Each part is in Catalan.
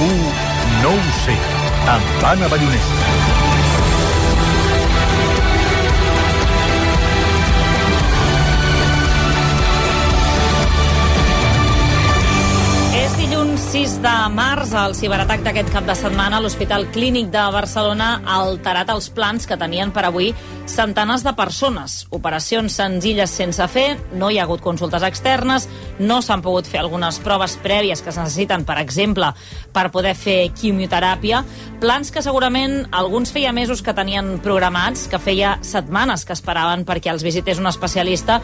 RAC1 no ho sé, amb l'Anna Ballonesta. És dilluns 6 de març, el ciberatac d'aquest cap de setmana a l'Hospital Clínic de Barcelona ha alterat els plans que tenien per avui centenars de persones. Operacions senzilles sense fer, no hi ha hagut consultes externes, no s'han pogut fer algunes proves prèvies que es necessiten, per exemple, per poder fer quimioteràpia. Plans que segurament alguns feia mesos que tenien programats, que feia setmanes que esperaven perquè els visités un especialista.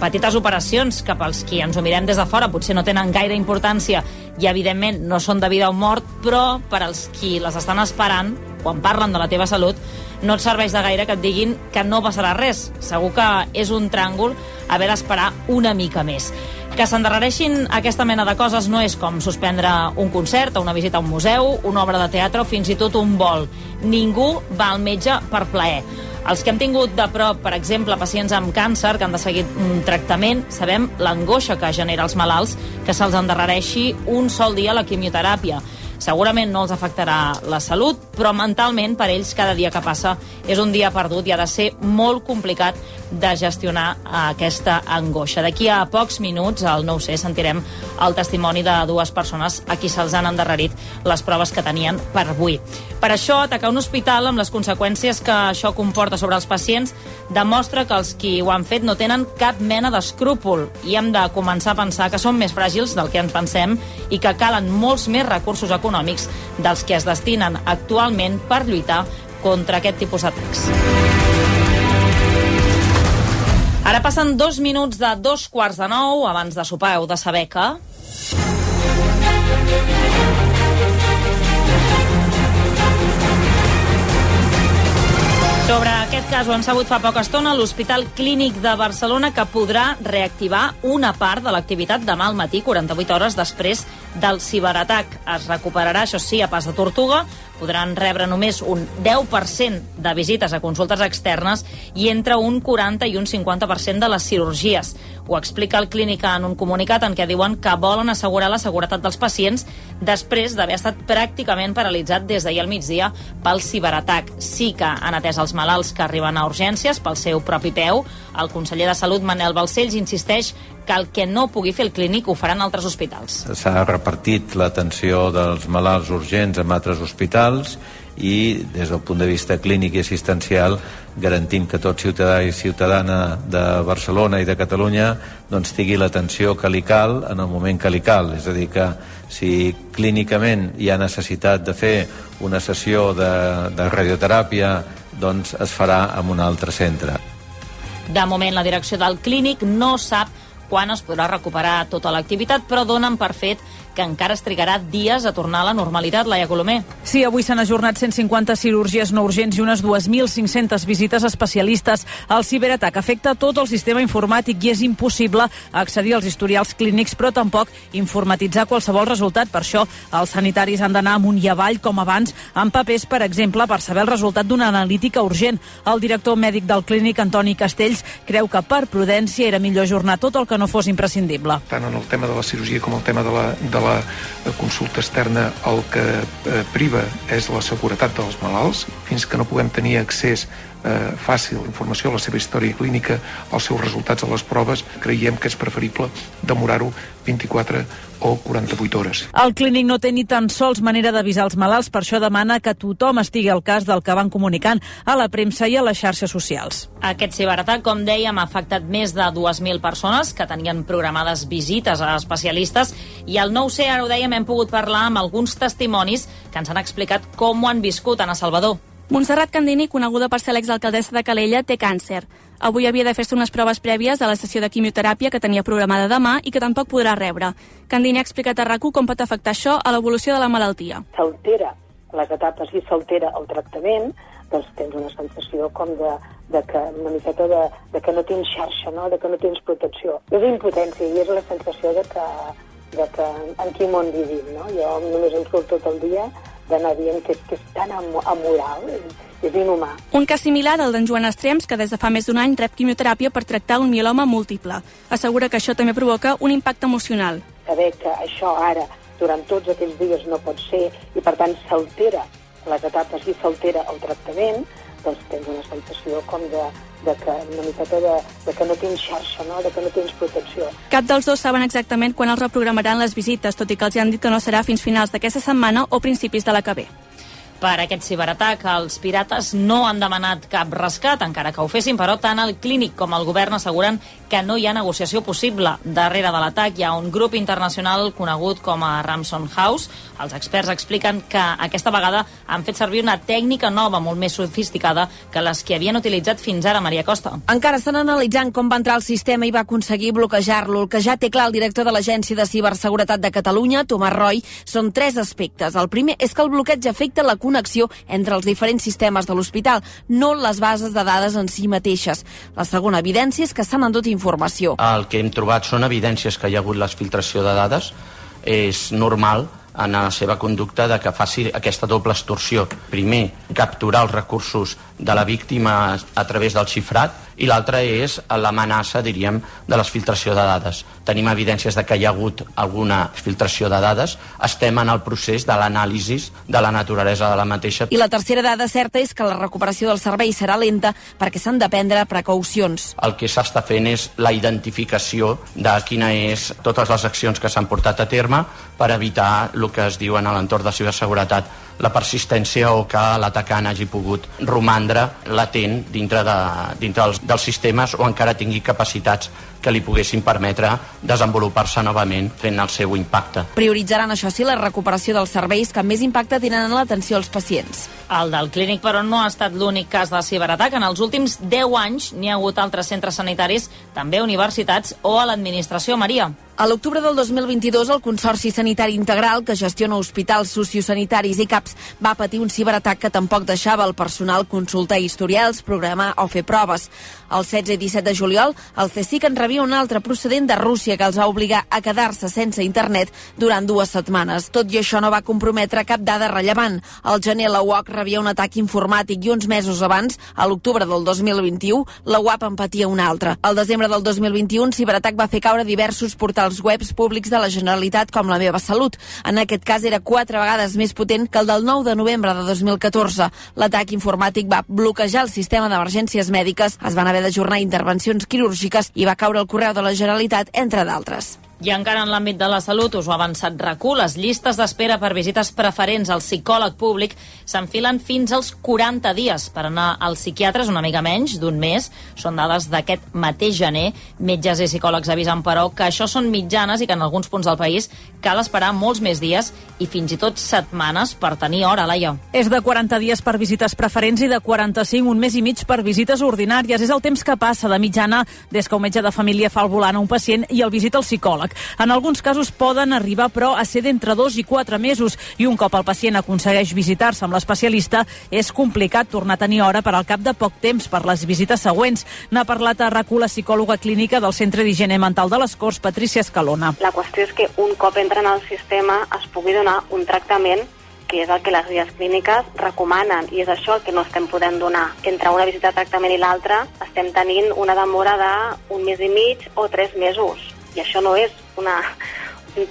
Petites operacions que pels qui ens ho mirem des de fora potser no tenen gaire importància i evidentment no són de vida o mort, però per als qui les estan esperant, quan parlen de la teva salut, no et serveix de gaire que et diguin que no passarà res. Segur que és un tràngol haver d'esperar una mica més. Que s'endarrereixin aquesta mena de coses no és com suspendre un concert una visita a un museu, una obra de teatre o fins i tot un vol. Ningú va al metge per plaer. Els que hem tingut de prop, per exemple, pacients amb càncer que han de seguir un tractament, sabem l'angoixa que genera als malalts que se'ls endarrereixi un sol dia la quimioteràpia. Segurament no els afectarà la salut, però mentalment per ells cada dia que passa és un dia perdut i ha de ser molt complicat de gestionar aquesta angoixa. D'aquí a pocs minuts, al no sé, sentirem el testimoni de dues persones a qui se'ls han endarrerit les proves que tenien per avui. Per això, atacar un hospital amb les conseqüències que això comporta sobre els pacients demostra que els qui ho han fet no tenen cap mena d'escrúpol i hem de començar a pensar que som més fràgils del que ens pensem i que calen molts més recursos econòmics dels que es destinen actualment per lluitar contra aquest tipus d'atacs. Ara passen dos minuts de dos quarts de nou. Abans de sopar heu de saber que... Sobre aquest cas ho hem sabut fa poca estona l'Hospital Clínic de Barcelona que podrà reactivar una part de l'activitat demà al matí, 48 hores després del ciberatac. Es recuperarà, això sí, a pas de tortuga, podran rebre només un 10% de visites a consultes externes i entre un 40 i un 50% de les cirurgies. Ho explica el Clínica en un comunicat en què diuen que volen assegurar la seguretat dels pacients després d'haver estat pràcticament paralitzat des d'ahir al migdia pel ciberatac. Sí que han atès els malalts que arriben a urgències pel seu propi peu. El conseller de Salut, Manel Balcells, insisteix que el que no pugui fer el clínic ho faran altres hospitals. S'ha repartit l'atenció dels malalts urgents en altres hospitals i des del punt de vista clínic i assistencial garantim que tot ciutadà i ciutadana de Barcelona i de Catalunya doncs tingui l'atenció que li cal en el moment que li cal. És a dir, que si clínicament hi ha necessitat de fer una sessió de, de radioteràpia doncs es farà en un altre centre. De moment, la direcció del clínic no sap quan es podrà recuperar tota l'activitat, però donen per fet que encara es trigarà dies a tornar a la normalitat, Laia Colomer. Sí, avui s'han ajornat 150 cirurgies no urgents i unes 2.500 visites a especialistes. El ciberatac afecta tot el sistema informàtic i és impossible accedir als historials clínics, però tampoc informatitzar qualsevol resultat. Per això els sanitaris han d'anar amunt i avall, com abans, amb papers, per exemple, per saber el resultat d'una analítica urgent. El director mèdic del clínic, Antoni Castells, creu que per prudència era millor ajornar tot el que no fos imprescindible. Tant en el tema de la cirurgia com el tema de la, de la consulta externa el que eh, priva és la seguretat dels malalts. Fins que no puguem tenir accés eh, fàcil informació, la seva història clínica, els seus resultats a les proves, creiem que és preferible demorar-ho 24 o 48 hores. El clínic no té ni tan sols manera d'avisar els malalts, per això demana que tothom estigui al cas del que van comunicant a la premsa i a les xarxes socials. Aquest ciberatac, com dèiem, ha afectat més de 2.000 persones que tenien programades visites a especialistes i al nou c ara ho dèiem, hem pogut parlar amb alguns testimonis que ens han explicat com ho han viscut a Salvador. Montserrat Candini, coneguda per ser l'exalcaldessa de Calella, té càncer. Avui havia de fer-se unes proves prèvies a la sessió de quimioteràpia que tenia programada demà i que tampoc podrà rebre. Candini ha explicat a rac com pot afectar això a l'evolució de la malaltia. S'altera les etapes i s'altera el tractament, doncs tens una sensació com de, de que una miqueta de, de que no tens xarxa, no? de que no tens protecció. És impotència i és la sensació de que, de que en quin món vivim. No? Jo només em surt tot el dia d'anar dient que, que és tan amoral, és inhumà. Un cas similar al d'en Joan Estrems, que des de fa més d'un any rep quimioteràpia per tractar un mieloma múltiple. Assegura que això també provoca un impacte emocional. Saber que això ara, durant tots aquells dies, no pot ser, i per tant s'altera les etapes i s'altera el tractament, doncs tens una sensació com de, de que una miqueta de, de que no tens xarxa, no? de que no tens protecció. Cap dels dos saben exactament quan els reprogramaran les visites, tot i que els han dit que no serà fins finals d'aquesta setmana o principis de la que ve per aquest ciberatac. Els pirates no han demanat cap rescat, encara que ho fessin, però tant el clínic com el govern asseguren que no hi ha negociació possible. Darrere de l'atac hi ha un grup internacional conegut com a Ramson House. Els experts expliquen que aquesta vegada han fet servir una tècnica nova, molt més sofisticada que les que havien utilitzat fins ara, Maria Costa. Encara estan analitzant com va entrar el sistema i va aconseguir bloquejar-lo. El que ja té clar el director de l'Agència de Ciberseguretat de Catalunya, Tomàs Roy, són tres aspectes. El primer és que el bloqueig afecta la connexió entre els diferents sistemes de l'hospital, no les bases de dades en si mateixes. La segona evidència és que s'han endut informació. El que hem trobat són evidències que hi ha hagut l'exfiltració de dades. És normal en la seva conducta de que faci aquesta doble extorsió. Primer, capturar els recursos de la víctima a través del xifrat i l'altra és l'amenaça, diríem, de l'exfiltració de dades. Tenim evidències de que hi ha hagut alguna filtració de dades, estem en el procés de l'anàlisi de la naturalesa de la mateixa. I la tercera dada certa és que la recuperació del servei serà lenta perquè s'han de prendre precaucions. El que s'està fent és la identificació de quina és totes les accions que s'han portat a terme per evitar el que es diu en l'entorn de ciberseguretat la persistència o que l'atacant hagi pogut romandre latent dintre, de, dintre dels, dels sistemes o encara tingui capacitats que li poguessin permetre desenvolupar-se novament fent el seu impacte. Prioritzaran, això sí, la recuperació dels serveis que més impacte tenen en l'atenció als pacients. El del clínic, però, no ha estat l'únic cas de ciberatac. En els últims 10 anys n'hi ha hagut altres centres sanitaris, també universitats o a l'administració. Maria. A l'octubre del 2022, el Consorci Sanitari Integral, que gestiona hospitals sociosanitaris i CAPs, va patir un ciberatac que tampoc deixava el personal consultar historials, programar o fer proves. El 16 i 17 de juliol, el CSIC en rebia un altre procedent de Rússia que els va obligar a quedar-se sense internet durant dues setmanes. Tot i això no va comprometre cap dada rellevant. Al gener, la UOC rebia un atac informàtic i uns mesos abans, a l'octubre del 2021, la UAP en patia un altre. Al desembre del 2021, un ciberatac va fer caure diversos portals als webs públics de la Generalitat com la meva salut. En aquest cas era quatre vegades més potent que el del 9 de novembre de 2014. L'atac informàtic va bloquejar el sistema d'emergències mèdiques, es van haver d'ajornar intervencions quirúrgiques i va caure el correu de la Generalitat, entre d'altres. I encara en l'àmbit de la salut, us ho ha avançat RACU, les llistes d'espera per visites preferents al psicòleg públic s'enfilen fins als 40 dies. Per anar als psiquiatres, una mica menys, d'un mes, són dades d'aquest mateix gener. Metges i psicòlegs avisen, però, que això són mitjanes i que en alguns punts del país cal esperar molts més dies i fins i tot setmanes per tenir hora, Laia. És de 40 dies per visites preferents i de 45 un mes i mig per visites ordinàries. És el temps que passa de mitjana des que un metge de família fa el volant a un pacient i el visita el psicòleg. En alguns casos poden arribar, però, a ser d'entre dos i quatre mesos i un cop el pacient aconsegueix visitar-se amb l'especialista és complicat tornar a tenir hora per al cap de poc temps per les visites següents. N'ha parlat a RACU la psicòloga clínica del Centre d'Higiene Mental de les Corts, Patricia Escalona. La qüestió és que un cop entra en el sistema es pugui donar un tractament que és el que les guies clíniques recomanen i és això el que no estem podent donar. Entre una visita de tractament i l'altra estem tenint una demora d'un mes i mig o tres mesos i això no és una,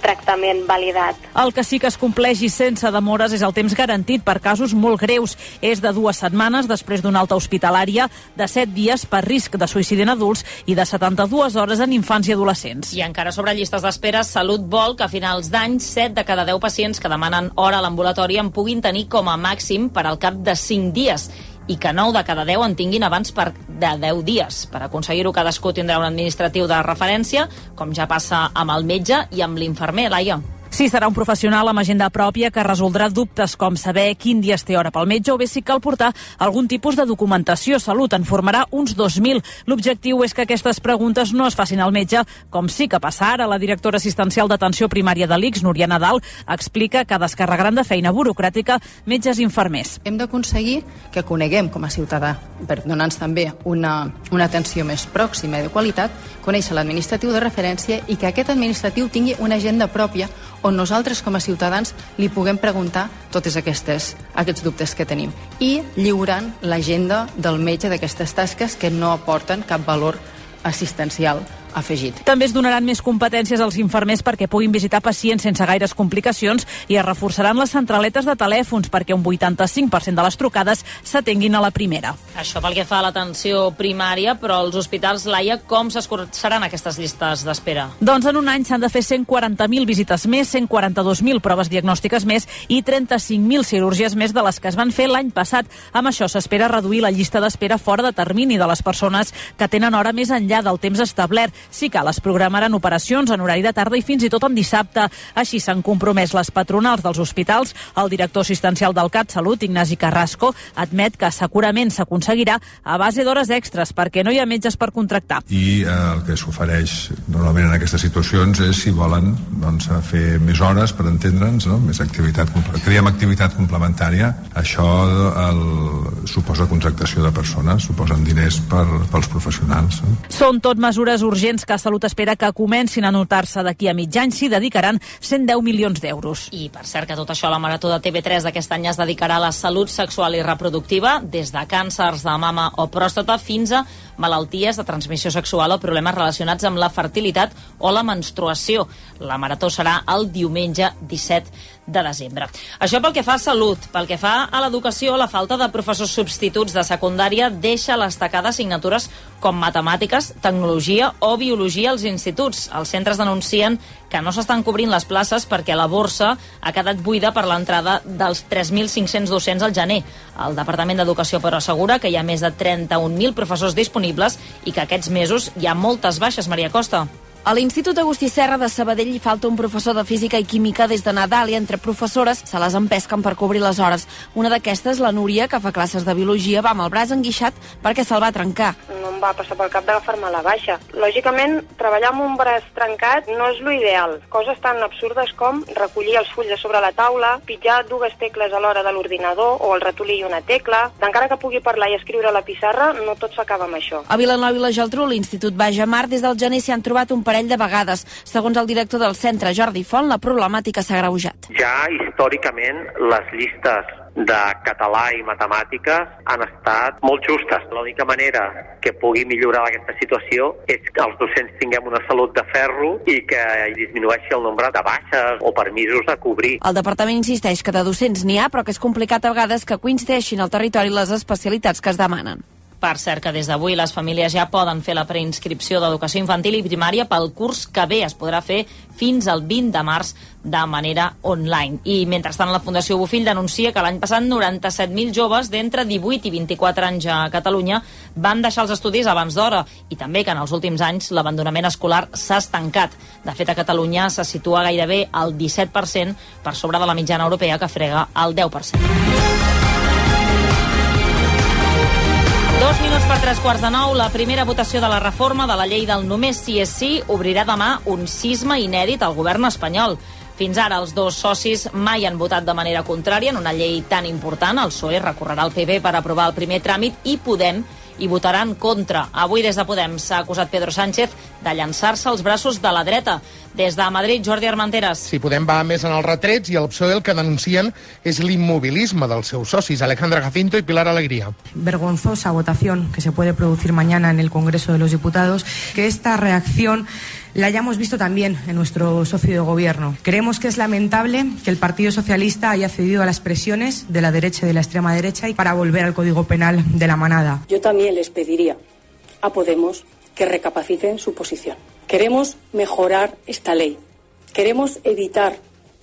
tractament validat. El que sí que es compleixi sense demores és el temps garantit per casos molt greus. És de dues setmanes després d'una alta hospitalària, de 7 dies per risc de suïcidi en adults i de 72 hores en infants i adolescents. I encara sobre llistes d'espera, Salut vol que a finals d'any 7 de cada 10 pacients que demanen hora a l'ambulatori en puguin tenir com a màxim per al cap de 5 dies i que 9 de cada 10 en tinguin abans per de 10 dies. Per aconseguir-ho, cadascú tindrà un administratiu de referència, com ja passa amb el metge i amb l'infermer, Laia. Sí, serà un professional amb agenda pròpia que resoldrà dubtes com saber quin dia es té hora pel metge o bé si cal portar algun tipus de documentació. Salut en formarà uns 2.000. L'objectiu és que aquestes preguntes no es facin al metge, com sí que passa ara. La directora assistencial d'atenció primària de l'ICS, Núria Nadal, explica que descarregaran de feina burocràtica metges i infermers. Hem d'aconseguir que coneguem com a ciutadà, per donar-nos també una, una atenció més pròxima i de qualitat, conèixer l'administratiu de referència i que aquest administratiu tingui una agenda pròpia on nosaltres com a ciutadans li puguem preguntar totes aquestes, aquests dubtes que tenim. I lliurant l'agenda del metge d'aquestes tasques que no aporten cap valor assistencial afegit. També es donaran més competències als infermers perquè puguin visitar pacients sense gaires complicacions i es reforçaran les centraletes de telèfons perquè un 85% de les trucades s'atenguin a la primera. Això pel que fa a l'atenció primària, però els hospitals, Laia, com s'escurçaran aquestes llistes d'espera? Doncs en un any s'han de fer 140.000 visites més, 142.000 proves diagnòstiques més i 35.000 cirurgies més de les que es van fer l'any passat. Amb això s'espera reduir la llista d'espera fora de termini de les persones que tenen hora més enllà del temps establert. Si cal, es programaran operacions en horari de tarda i fins i tot en dissabte. Així s'han compromès les patronals dels hospitals. El director assistencial del CatSalut, Ignasi Carrasco, admet que segurament s'aconseguirà a base d'hores extres perquè no hi ha metges per contractar. I eh, el que s'ofereix normalment en aquestes situacions és, si volen, doncs, fer més hores per entendre'ns, no? més activitat, creiem activitat complementària. Això el, suposa contractació de persones, suposen diners per, pels professionals. No? Són tot mesures urgents que Salut espera que comencin a notar-se d'aquí a mig any. S'hi dedicaran 110 milions d'euros. I per cert que tot això la Marató de TV3 d'aquest any es dedicarà a la salut sexual i reproductiva, des de càncers de mama o pròstata fins a malalties de transmissió sexual o problemes relacionats amb la fertilitat o la menstruació. La Marató serà el diumenge 17 de desembre. Això pel que fa a salut. Pel que fa a l'educació, la falta de professors substituts de secundària deixa l'estacada assignatures com matemàtiques, tecnologia o biologia als instituts. Els centres denuncien que no s'estan cobrint les places perquè la borsa ha quedat buida per l'entrada dels 3.500 docents al gener. El Departament d'Educació, però, assegura que hi ha més de 31.000 professors disponibles i que aquests mesos hi ha moltes baixes, Maria Costa. A l'Institut Agustí Serra de Sabadell hi falta un professor de física i química des de Nadal i entre professores se les empesquen per cobrir les hores. Una d'aquestes, la Núria, que fa classes de biologia, va amb el braç enguixat perquè se'l va trencar. No em va passar pel cap d'agafar-me la baixa. Lògicament, treballar amb un braç trencat no és l'ideal. Coses tan absurdes com recollir els fulls de sobre la taula, pitjar dues tecles a l'hora de l'ordinador o el ratolí i una tecla. D'encara que pugui parlar i escriure a la pissarra, no tot s'acaba amb això. A Vilanova i la Geltrú, l'Institut Baix Mar, des del gener s'hi han trobat un parell de vegades. Segons el director del centre, Jordi Font, la problemàtica s'ha greujat. Ja històricament les llistes de català i matemàtiques han estat molt justes. L'única manera que pugui millorar aquesta situació és que els docents tinguem una salut de ferro i que disminueixi el nombre de baixes o permisos a cobrir. El departament insisteix que de docents n'hi ha, però que és complicat a vegades que coincideixin al territori les especialitats que es demanen. Per cert, que des d'avui les famílies ja poden fer la preinscripció d'educació infantil i primària pel curs que ve. Es podrà fer fins al 20 de març de manera online. I mentrestant la Fundació Bofill denuncia que l'any passat 97.000 joves d'entre 18 i 24 anys a Catalunya van deixar els estudis abans d'hora i també que en els últims anys l'abandonament escolar s'ha estancat. De fet, a Catalunya se situa gairebé al 17% per sobre de la mitjana europea que frega el 10%. Dos minuts per tres quarts de nou, la primera votació de la reforma de la llei del només sí és sí obrirà demà un sisme inèdit al govern espanyol. Fins ara els dos socis mai han votat de manera contrària en una llei tan important. El PSOE recorrerà al PP per aprovar el primer tràmit i Podem i votaran contra. Avui des de Podem s'ha acusat Pedro Sánchez de llançar-se als braços de la dreta. Des de Madrid, Jordi Armenteres. Si Podem va més en els retrets i el PSOE el que denuncien és l'immobilisme dels seus socis, Alejandra Jacinto i Pilar Alegría. Vergonzosa votación que se puede producir mañana en el Congreso de los Diputados, que esta reacción la hayamos visto también en nuestro socio de gobierno. Creemos que es lamentable que el Partido Socialista haya cedido a las presiones de la derecha y de la extrema derecha y para volver al Código Penal de la manada. Yo también les pediría a Podemos que recapaciten su posición. Queremos mejorar esta ley. Queremos evitar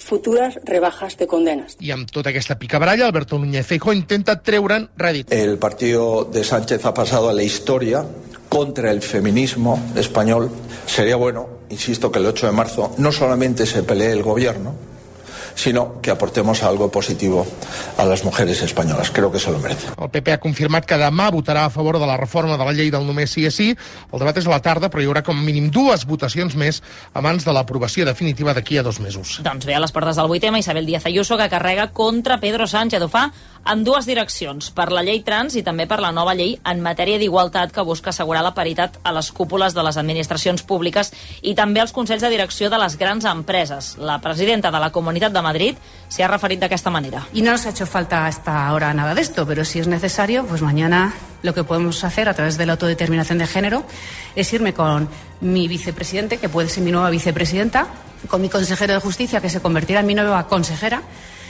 futuras rebajas de condenas. I amb tota aquesta picabaralla, Alberto Núñez Feijóo intenta treure'n rèdit. El partido de Sánchez ha pasado a la historia contra el feminismo español. Sería bueno, insisto, que el 8 de marzo no solamente se pelee el gobierno, sino que aportemos algo positivo a las mujeres españolas. Creo que se lo merece. El PP ha confirmat que demà votarà a favor de la reforma de la llei del només sí és sí. El debat és a la tarda, però hi haurà com a mínim dues votacions més abans de l'aprovació definitiva d'aquí a dos mesos. Doncs bé, a les portes del 8 Isabel Díaz Ayuso, que carrega contra Pedro Sánchez. Ho fa en dues direccions, per la llei trans i també per la nova llei en matèria d'igualtat que busca assegurar la paritat a les cúpules de les administracions públiques i també als consells de direcció de les grans empreses. La presidenta de la Comunitat de Madrid s'hi ha referit d'aquesta manera. Y no nos ha hecho falta hasta ahora nada de esto, pero si es necesario, pues mañana lo que podemos hacer a través de la autodeterminación de género es irme con mi vicepresidente, que puede ser mi nueva vicepresidenta, con mi consejero de justicia, que se convertirá en mi nueva consejera.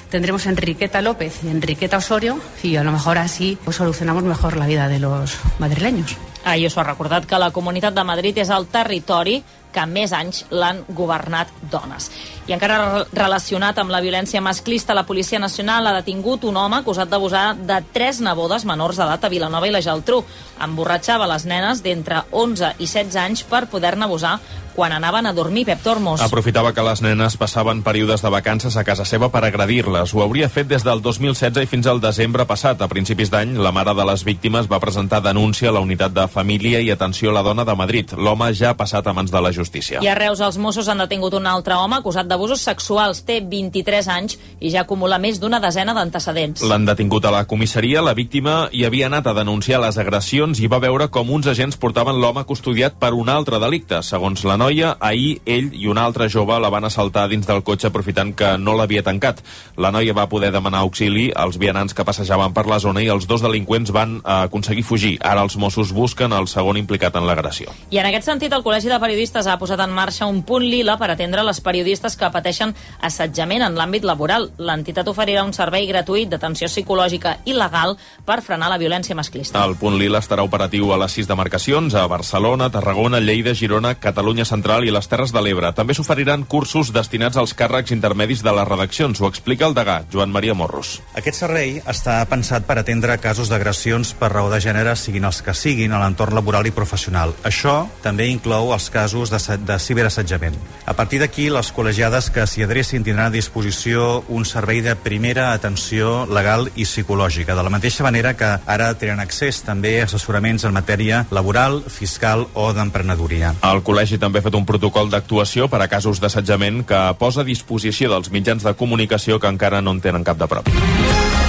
Tendremos a Enriqueta López y Enriqueta Osorio y a lo mejor así pues, solucionamos mejor la vida de los madrileños. Ayuso ha recordat que la Comunitat de Madrid és el territori que més anys l'han governat dones. I encara re- relacionat amb la violència masclista, la Policia Nacional ha detingut un home acusat d'abusar de tres nebodes menors d'edat a Vilanova i la Geltrú. Emborratxava les nenes d'entre 11 i 16 anys per poder-ne abusar quan anaven a dormir. Pep Tormos. Aprofitava que les nenes passaven períodes de vacances a casa seva per agredir-les. Ho hauria fet des del 2016 i fins al desembre passat. A principis d'any, la mare de les víctimes va presentar denúncia a la unitat de família i atenció a la dona de Madrid. L'home ja ha passat a mans de la justícia. I a Reus els Mossos han detingut un altre home acusat d'abusos sexuals. Té 23 anys i ja acumula més d'una desena d'antecedents. L'han detingut a la comissaria. La víctima hi havia anat a denunciar les agressions i va veure com uns agents portaven l'home custodiat per un altre delicte. Segons la noia, ahir ell i un altre jove la van assaltar dins del cotxe aprofitant que no l'havia tancat. La noia va poder demanar auxili als vianants que passejaven per la zona i els dos delinqüents van eh, aconseguir fugir. Ara els Mossos busquen el segon implicat en l'agressió. I en aquest sentit, el Col·legi de Periodistes ha posat en marxa un punt lila per atendre les periodistes que pateixen assetjament en l'àmbit laboral. L'entitat oferirà un servei gratuït d'atenció psicològica i legal per frenar la violència masclista. El punt Lila estarà operatiu a les sis demarcacions, a Barcelona, Tarragona, Lleida, Girona, Catalunya Central i les Terres de l'Ebre. També s'oferiran cursos destinats als càrrecs intermedis de les redaccions. Ho explica el degà, Joan Maria Morros. Aquest servei està pensat per atendre casos d'agressions per raó de gènere, siguin els que siguin, a l'entorn laboral i professional. Això també inclou els casos de, de ciberassetjament. A partir d'aquí, les col·legiades que s'hi adrecin tindran a disposició un servei de primera atenció legal i psicològica, de la mateixa manera que ara tenen accés també a assessoraments en matèria laboral, fiscal o d'emprenedoria. El col·legi també ha fet un protocol d'actuació per a casos d'assetjament que posa a disposició dels mitjans de comunicació que encara no en tenen cap de propi.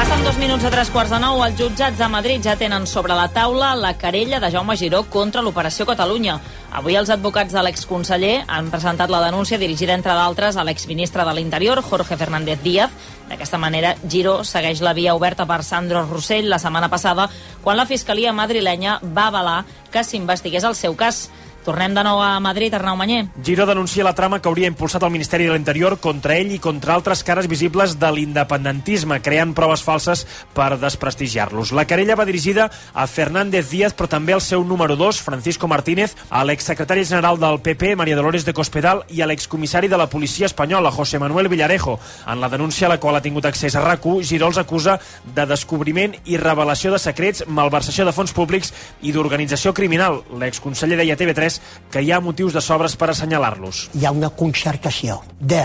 Passen dos minuts a tres quarts de nou. Els jutjats de Madrid ja tenen sobre la taula la querella de Jaume Giró contra l'Operació Catalunya. Avui els advocats de l'exconseller han presentat la denúncia dirigida, entre d'altres, a l'exministre de l'Interior, Jorge Fernández Díaz. D'aquesta manera, Giró segueix la via oberta per Sandro Rossell la setmana passada, quan la Fiscalia madrilenya va avalar que s'investigués el seu cas. Tornem de nou a Madrid, Arnau Mañé. Giró denuncia la trama que hauria impulsat el Ministeri de l'Interior contra ell i contra altres cares visibles de l'independentisme, creant proves falses per desprestigiar-los. La querella va dirigida a Fernández Díaz, però també al seu número 2, Francisco Martínez, a l'exsecretari general del PP, Maria Dolores de Cospedal, i a l'excomissari de la policia espanyola, José Manuel Villarejo. En la denúncia a la qual ha tingut accés a rac Giró els acusa de descobriment i revelació de secrets, malversació de fons públics i d'organització criminal. L'exconseller deia TV3 admès que hi ha motius de sobres per assenyalar-los. Hi ha una concertació de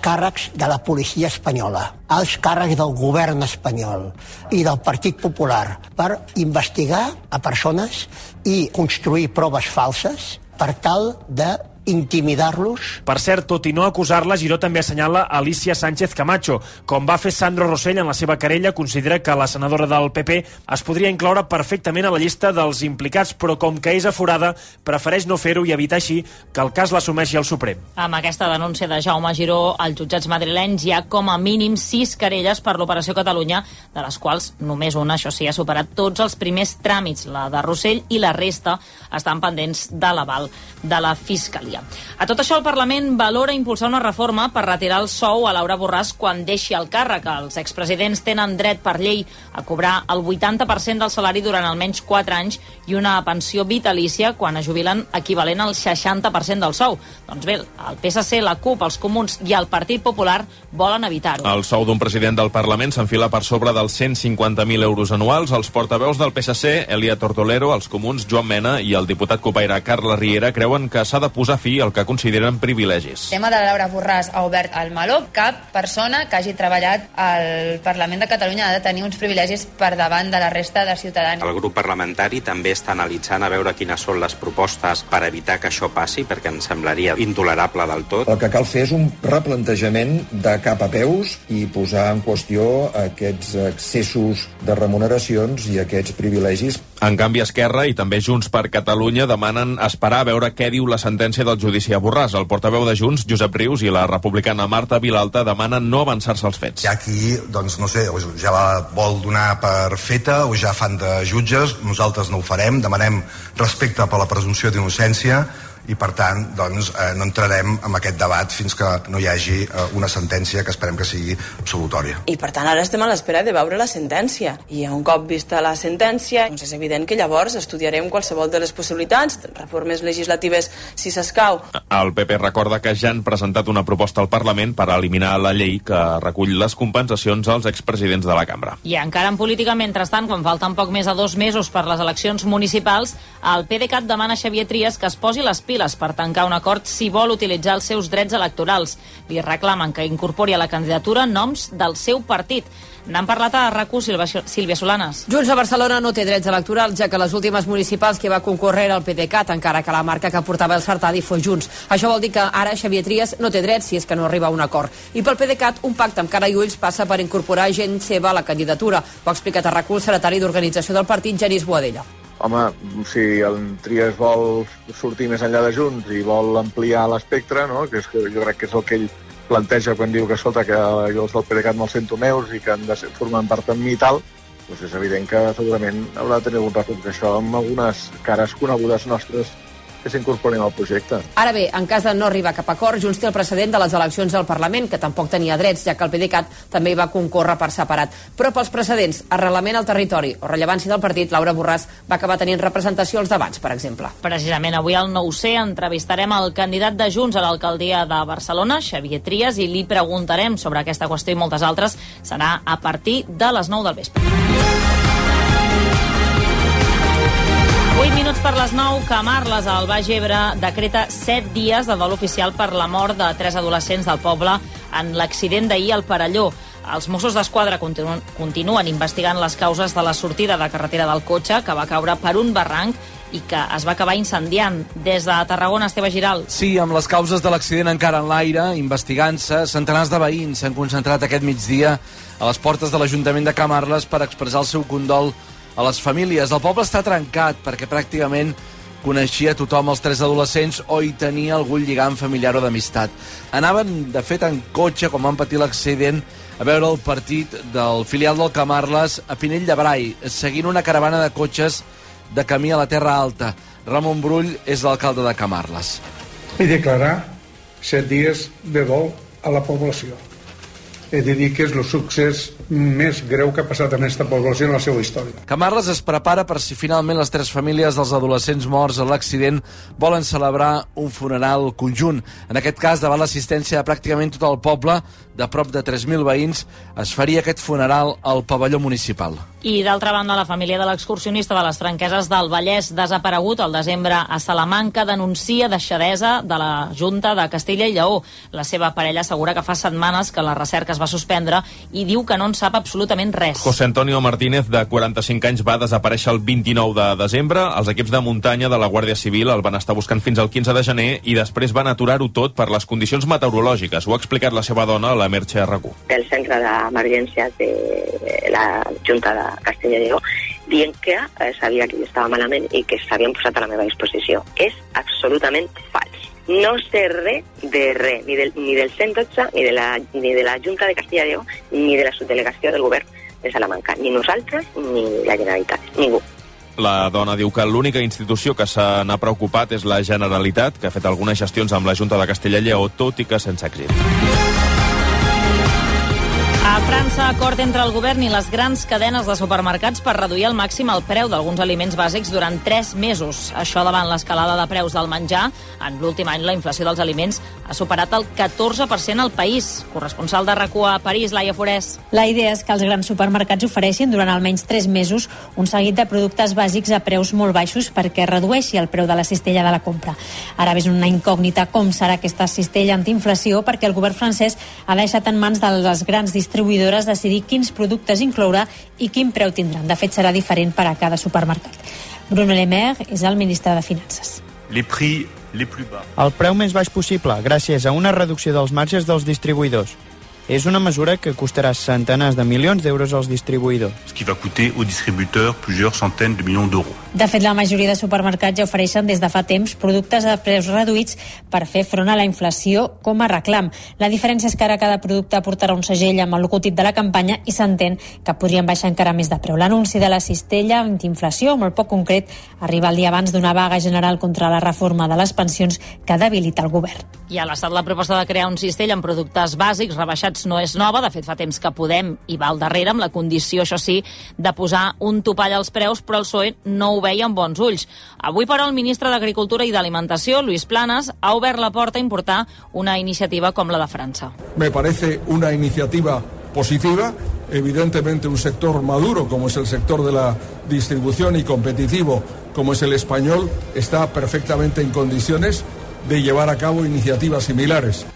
càrrecs de la policia espanyola, els càrrecs del govern espanyol i del Partit Popular per investigar a persones i construir proves falses per tal de intimidar-los. Per cert, tot i no acusar-la, Giró també assenyala Alicia Sánchez Camacho. Com va fer Sandro Rossell en la seva querella, considera que la senadora del PP es podria incloure perfectament a la llista dels implicats, però com que és aforada, prefereix no fer-ho i evitar així que el cas l'assumeixi el Suprem. Amb aquesta denúncia de Jaume Giró, als jutjats madrilenys hi ha com a mínim sis querelles per l'Operació Catalunya, de les quals només una, això sí, ha superat tots els primers tràmits, la de Rossell, i la resta estan pendents de l'aval de la Fiscalia. A tot això, el Parlament valora impulsar una reforma per retirar el sou a Laura Borràs quan deixi el càrrec. Els expresidents tenen dret per llei a cobrar el 80% del salari durant almenys 4 anys i una pensió vitalícia quan es jubilen equivalent al 60% del sou. Doncs bé, el PSC, la CUP, els Comuns i el Partit Popular volen evitar-ho. El sou d'un president del Parlament s'enfila per sobre dels 150.000 euros anuals. Els portaveus del PSC, Elia Tortolero, els Comuns, Joan Mena i el diputat copaire Carles Riera creuen que s'ha de posar fi al que consideren privilegis. El tema de Laura Borràs ha obert el meló. Cap persona que hagi treballat al Parlament de Catalunya ha de tenir uns privilegis per davant de la resta de ciutadans. El grup parlamentari també està analitzant a veure quines són les propostes per evitar que això passi, perquè ens semblaria intolerable del tot. El que cal fer és un replantejament de cap a peus i posar en qüestió aquests excessos de remuneracions i aquests privilegis. En canvi, Esquerra i també Junts per Catalunya demanen esperar a veure què diu la sentència del judici a Borràs. El portaveu de Junts, Josep Rius, i la republicana Marta Vilalta demanen no avançar-se als fets. Hi ha qui, doncs, no sé, ja la vol donar per feta o ja fan de jutges. Nosaltres no ho farem. Demanem respecte per la presumpció d'innocència i per tant doncs, eh, no entrarem en aquest debat fins que no hi hagi eh, una sentència que esperem que sigui absolutòria. I per tant ara estem a l'espera de veure la sentència i un cop vista la sentència doncs és evident que llavors estudiarem qualsevol de les possibilitats, reformes legislatives si s'escau. El PP recorda que ja han presentat una proposta al Parlament per eliminar la llei que recull les compensacions als expresidents de la cambra. I encara en política, mentrestant, quan falten poc més de dos mesos per les eleccions municipals, el PDeCAT demana a Xavier Trias que es posi les piles piles per tancar un acord si vol utilitzar els seus drets electorals. Li reclamen que incorpori a la candidatura noms del seu partit. N'han parlat a RAC1 Sílvia Solanes. Junts a Barcelona no té drets electorals, ja que les últimes municipals que va concórrer el PDeCAT, encara que la marca que portava el Sartadi fos Junts. Això vol dir que ara Xavier Trias no té drets si és que no arriba a un acord. I pel PDeCAT, un pacte amb cara i ulls passa per incorporar gent seva a la candidatura. Ho ha explicat a RAC1 el secretari d'Organització del partit, Genís Boadella. Home, si el Trias vol sortir més enllà de Junts i vol ampliar l'espectre, no? que, és, jo crec que és el que ell planteja quan diu que sota que jo els del PDeCAT me'ls sento meus i que han de ser, formen part amb mi i tal, doncs és evident que segurament haurà de tenir algun reflex això amb algunes cares conegudes nostres que s'incorporin al projecte. Ara bé, en cas de no arribar a cap acord, Junts té el precedent de les eleccions al Parlament, que tampoc tenia drets, ja que el PDeCAT també hi va concórrer per separat. Però pels precedents, arrelament al territori o rellevància del partit, Laura Borràs va acabar tenint representació als debats, per exemple. Precisament avui al 9C entrevistarem el candidat de Junts a l'alcaldia de Barcelona, Xavier Trias, i li preguntarem sobre aquesta qüestió i moltes altres. Serà a partir de les 9 del vespre. 8 minuts per les 9, Camarles, al Baix Ebre, decreta 7 dies de dol oficial per la mort de tres adolescents del poble en l'accident d'ahir al Parelló. Els Mossos d'Esquadra continuen, continuen investigant les causes de la sortida de carretera del cotxe, que va caure per un barranc i que es va acabar incendiant. Des de Tarragona, Esteve Giral. Sí, amb les causes de l'accident encara en l'aire, investigant-se, centenars de veïns s'han concentrat aquest migdia a les portes de l'Ajuntament de Camarles per expressar el seu condol a les famílies. El poble està trencat perquè pràcticament coneixia tothom els tres adolescents o hi tenia algun lligam familiar o d'amistat. Anaven, de fet, en cotxe, com van patir l'accident, a veure el partit del filial del Camarles a Pinell de Brai, seguint una caravana de cotxes de camí a la Terra Alta. Ramon Brull és l'alcalde de Camarles. I declarar set dies de dol a la població he de dir que és el succés més greu que ha passat en aquesta població en la seva història. Camarles es prepara per si finalment les tres famílies dels adolescents morts a l'accident volen celebrar un funeral conjunt. En aquest cas, davant l'assistència de pràcticament tot el poble, de prop de 3.000 veïns, es faria aquest funeral al pavelló municipal. I d'altra banda, la família de l'excursionista de les Franqueses del Vallès desaparegut al desembre a Salamanca denuncia deixadesa de la Junta de Castella i Lleó. La seva parella assegura que fa setmanes que la recerca es va suspendre i diu que no en sap absolutament res. José Antonio Martínez, de 45 anys, va desaparèixer el 29 de desembre. Els equips de muntanya de la Guàrdia Civil el van estar buscant fins al 15 de gener i després van aturar-ho tot per les condicions meteorològiques. Ho ha explicat la seva dona, la Merche RQ. El centre d'emergències de la Junta de Castella i Lleó dient que eh, sabia que jo estava malament i que s'havien posat a la meva disposició. És absolutament fals. No sé res de res, ni del, ni del 112, ni de, la, ni de la Junta de Castilla i Lleó, ni de la subdelegació del govern de Salamanca. Ni nosaltres, ni la Generalitat. Ningú. La dona diu que l'única institució que se n'ha preocupat és la Generalitat, que ha fet algunes gestions amb la Junta de Castella i Lleó, tot i que sense èxit. A França, acord entre el govern i les grans cadenes de supermercats per reduir al màxim el preu d'alguns aliments bàsics durant 3 mesos. Això davant l'escalada de preus del menjar. En l'últim any, la inflació dels aliments ha superat el 14% al país. Corresponsal de rac a París, Laia Forès. La idea és que els grans supermercats ofereixin durant almenys 3 mesos un seguit de productes bàsics a preus molt baixos perquè redueixi el preu de la cistella de la compra. Ara és una incògnita com serà aquesta cistella antiinflació perquè el govern francès ha deixat en mans de les grans distribuïdores distribuïdores decidir quins productes incloure i quin preu tindran. De fet, serà diferent per a cada supermercat. Bruno Le Maire és el ministre de Finances. Les prix les plus bas. El preu més baix possible, gràcies a una reducció dels marges dels distribuïdors. És una mesura que costarà centenars de milions d'euros als distribuïdors. Ce qui va coûter aux distributeurs plusieurs centaines de millions d'euros. De fet, la majoria de supermercats ja ofereixen des de fa temps productes a preus reduïts per fer front a la inflació com a reclam. La diferència és que ara cada producte portarà un segell amb el logotip de la campanya i s'entén que podrien baixar encara més de preu. L'anunci de la cistella antiinflació, molt poc concret, arriba el dia abans d'una vaga general contra la reforma de les pensions que debilita el govern. I a l'estat la proposta de crear un cistell amb productes bàsics rebaixats no és nova, de fet fa temps que Podem i va al darrere amb la condició, això sí, de posar un topall als preus, però el PSOE no ho veia amb bons ulls. Avui, però, el ministre d'Agricultura i d'Alimentació, Luis Planas, ha obert la porta a importar una iniciativa com la de França. Me parece una iniciativa positiva, evidentemente un sector maduro como es el sector de la distribución y competitivo como es el español está perfectamente en condiciones de llevar a cabo iniciativas similares.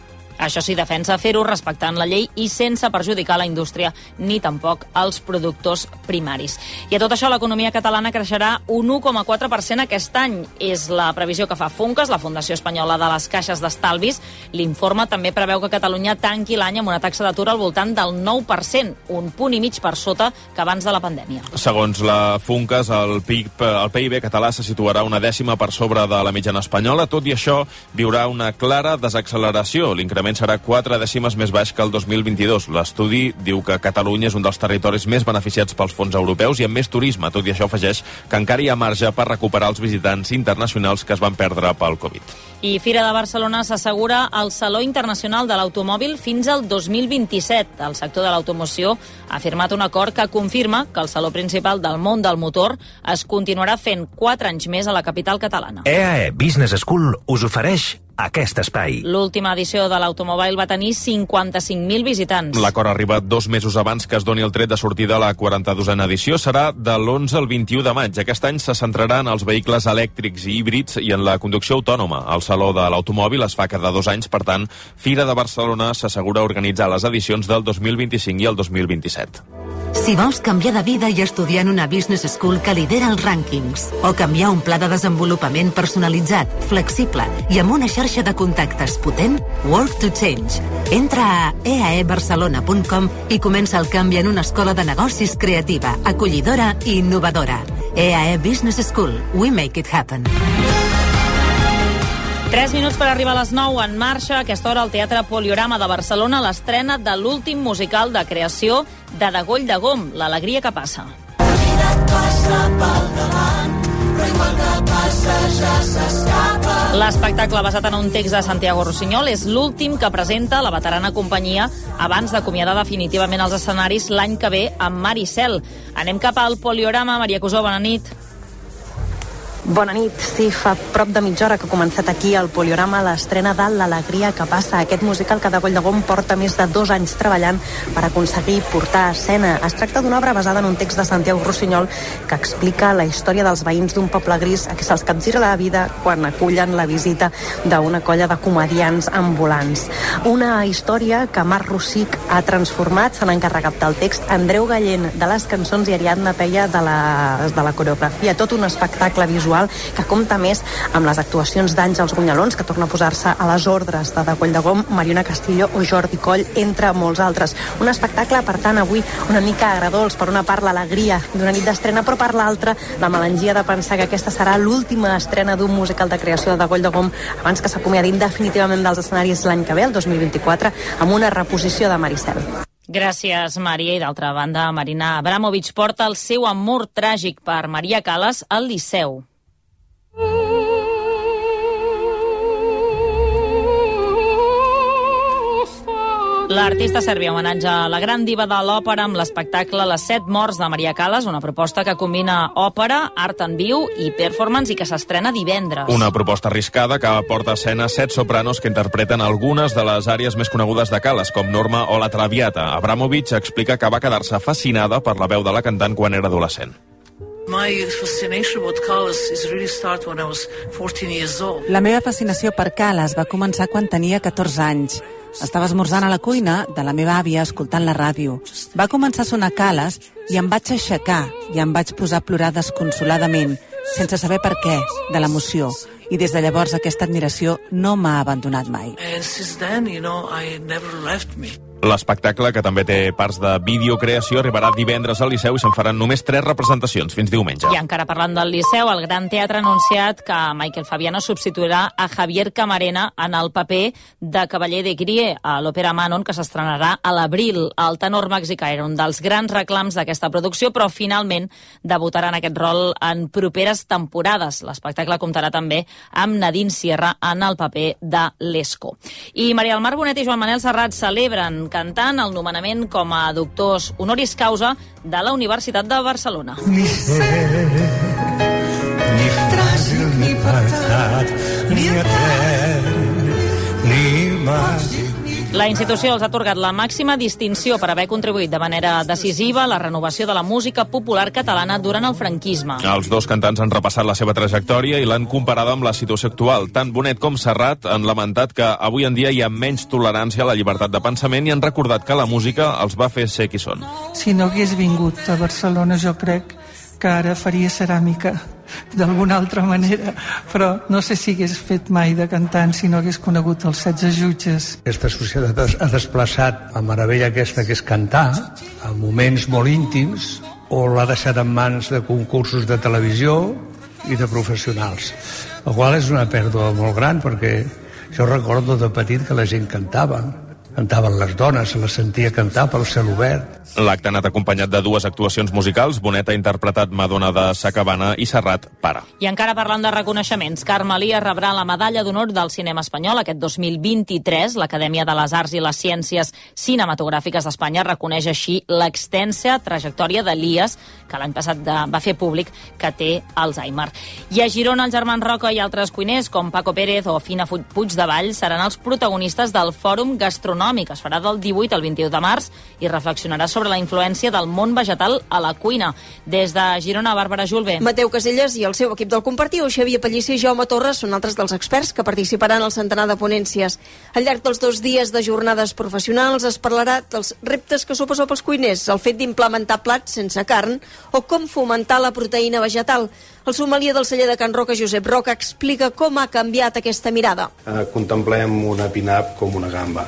Això sí, defensa fer-ho respectant la llei i sense perjudicar la indústria ni tampoc els productors primaris. I a tot això, l'economia catalana creixerà un 1,4% aquest any. És la previsió que fa Funques, la Fundació Espanyola de les Caixes d'Estalvis. L'informe també preveu que Catalunya tanqui l'any amb una taxa d'atur al voltant del 9%, un punt i mig per sota que abans de la pandèmia. Segons la Funques, el PIB, el PIB català se situarà una dècima per sobre de la mitjana espanyola. Tot i això, viurà una clara desacceleració. L'increment serà 4 dècimes més baix que el 2022. L'estudi diu que Catalunya és un dels territoris més beneficiats pels fons europeus i amb més turisme. Tot i això afegeix que encara hi ha marge per recuperar els visitants internacionals que es van perdre pel Covid. I Fira de Barcelona s'assegura el Saló Internacional de l'Automòbil fins al 2027. El sector de l'automoció ha firmat un acord que confirma que el Saló principal del món del motor es continuarà fent 4 anys més a la capital catalana. EAE Business School us ofereix aquest espai. L'última edició de l'Automobile va tenir 55.000 visitants. L'acord arriba dos mesos abans que es doni el tret de sortida a la 42a edició. Serà de l'11 al 21 de maig. Aquest any se centrarà en els vehicles elèctrics i híbrids i en la conducció autònoma. El Saló de l'Automòbil es fa cada dos anys, per tant, Fira de Barcelona s'assegura organitzar les edicions del 2025 i el 2027. Si vols canviar de vida i estudiar en una business school que lidera els rànquings, o canviar un pla de desenvolupament personalitzat, flexible i amb una xarxa de contactes potent, Work to Change. Entra a eaebarcelona.com i comença el canvi en una escola de negocis creativa, acollidora i innovadora. EAE Business School. We make it happen. 3 minuts per arribar a les 9 en marxa. A aquesta hora al Teatre Poliorama de Barcelona l'estrena de l'últim musical de creació de Degoll de Gom, L'alegria que passa. L'espectacle basat en un text de Santiago Rossinyol és l'últim que presenta la veterana companyia abans d'acomiadar definitivament els escenaris l'any que ve amb Maricel. Anem cap al Poliorama. Maria Cusó, bona nit. Bona nit. Sí, fa prop de mitja hora que ha començat aquí al Poliorama l'estrena de L'Alegria que passa. Aquest musical que de Goll de Gom porta més de dos anys treballant per aconseguir portar a escena. Es tracta d'una obra basada en un text de Santiago Rossinyol que explica la història dels veïns d'un poble gris a qui se'ls capgira la vida quan acullen la visita d'una colla de comedians ambulants. Una història que Marc Rossic ha transformat, se n'ha encarregat del text Andreu Gallent de les cançons i Ariadna Peia de la, de la coreografia. Tot un espectacle visual visual que compta més amb les actuacions d'Àngels Gunyalons, que torna a posar-se a les ordres de Degoll de Gom, Mariona Castillo o Jordi Coll, entre molts altres. Un espectacle, per tant, avui una mica agradolç. Per una part, l'alegria d'una nit d'estrena, però per l'altra, la melangia de pensar que aquesta serà l'última estrena d'un musical de creació de Degoll de Gom abans que s'acomiadin definitivament dels escenaris l'any que ve, el 2024, amb una reposició de Maricel. Gràcies, Maria. I d'altra banda, Marina Abramovic porta el seu amor tràgic per Maria Calas al Liceu. L'artista servia homenatge a la gran diva de l'òpera amb l'espectacle Les set morts de Maria Calas, una proposta que combina òpera, art en viu i performance i que s'estrena divendres. Una proposta arriscada que porta a escena set sopranos que interpreten algunes de les àrees més conegudes de Calas, com Norma o La Traviata. Abramovic explica que va quedar-se fascinada per la veu de la cantant quan era adolescent. La meva fascinació per Calas va començar quan tenia 14 anys. Estava esmorzant a la cuina de la meva àvia escoltant la ràdio. Va començar a sonar Calas i em vaig aixecar i em vaig posar a plorar desconsoladament, sense saber per què, de l'emoció. I des de llavors aquesta admiració no m'ha abandonat mai. And since then, you know, I never left me. L'espectacle, que també té parts de videocreació, arribarà divendres al Liceu i se'n faran només tres representacions fins diumenge. I encara parlant del Liceu, el Gran Teatre ha anunciat que Michael Fabiano substituirà a Javier Camarena en el paper de Cavaller de Grie a l'Òpera Manon, que s'estrenarà a l'abril. El tenor mexicà era un dels grans reclams d'aquesta producció, però finalment debutarà en aquest rol en properes temporades. L'espectacle comptarà també amb Nadine Sierra en el paper de l'Esco. I Maria del Mar Bonet i Joan Manel Serrat celebren cantant el nomenament com a doctors honoris causa de la Universitat de Barcelona. Ni fet, ni tràgic, ni pecat, ni etern, ni màgic, La institució els ha atorgat la màxima distinció per haver contribuït de manera decisiva a la renovació de la música popular catalana durant el franquisme. Els dos cantants han repassat la seva trajectòria i l'han comparada amb la situació actual. Tant Bonet com Serrat han lamentat que avui en dia hi ha menys tolerància a la llibertat de pensament i han recordat que la música els va fer ser qui són. Si no hagués vingut a Barcelona, jo crec que ara faria ceràmica d'alguna altra manera, però no sé si hagués fet mai de cantant si no hagués conegut els 16 jutges. Aquesta societat ha- desplaçat la meravella aquesta que és cantar a moments molt íntims o l'ha deixat en mans de concursos de televisió i de professionals. El qual és una pèrdua molt gran perquè jo recordo de petit que la gent cantava. Cantaven les dones, se les sentia cantar pel cel obert. L'acte ha anat acompanyat de dues actuacions musicals. Bonet ha interpretat Madonna de Sacabana i Serrat, Para. I encara parlant de reconeixements, Carme Lia rebrà la medalla d'honor del cinema espanyol aquest 2023. L'Acadèmia de les Arts i les Ciències Cinematogràfiques d'Espanya reconeix així l'extensa trajectòria d'Elias, que l'any passat de, va fer públic que té Alzheimer. I a Girona, els germans Roca i altres cuiners, com Paco Pérez o Fina Puig de Vall, seran els protagonistes del Fòrum Gastronòmic. Es farà del 18 al 21 de març i reflexionarà sobre la influència del món vegetal a la cuina. Des de Girona, Bàrbara Julve. Mateu Caselles i el seu equip del Compartiu, Xavier Pellicer i Jaume Torres, són altres dels experts que participaran al centenar de ponències. Al llarg dels dos dies de jornades professionals es parlarà dels reptes que suposa pels cuiners, el fet d'implementar plats sense carn o com fomentar la proteïna vegetal. El sommelier del celler de Can Roca, Josep Roca, explica com ha canviat aquesta mirada. eh, contemplem una pinap com una gamba,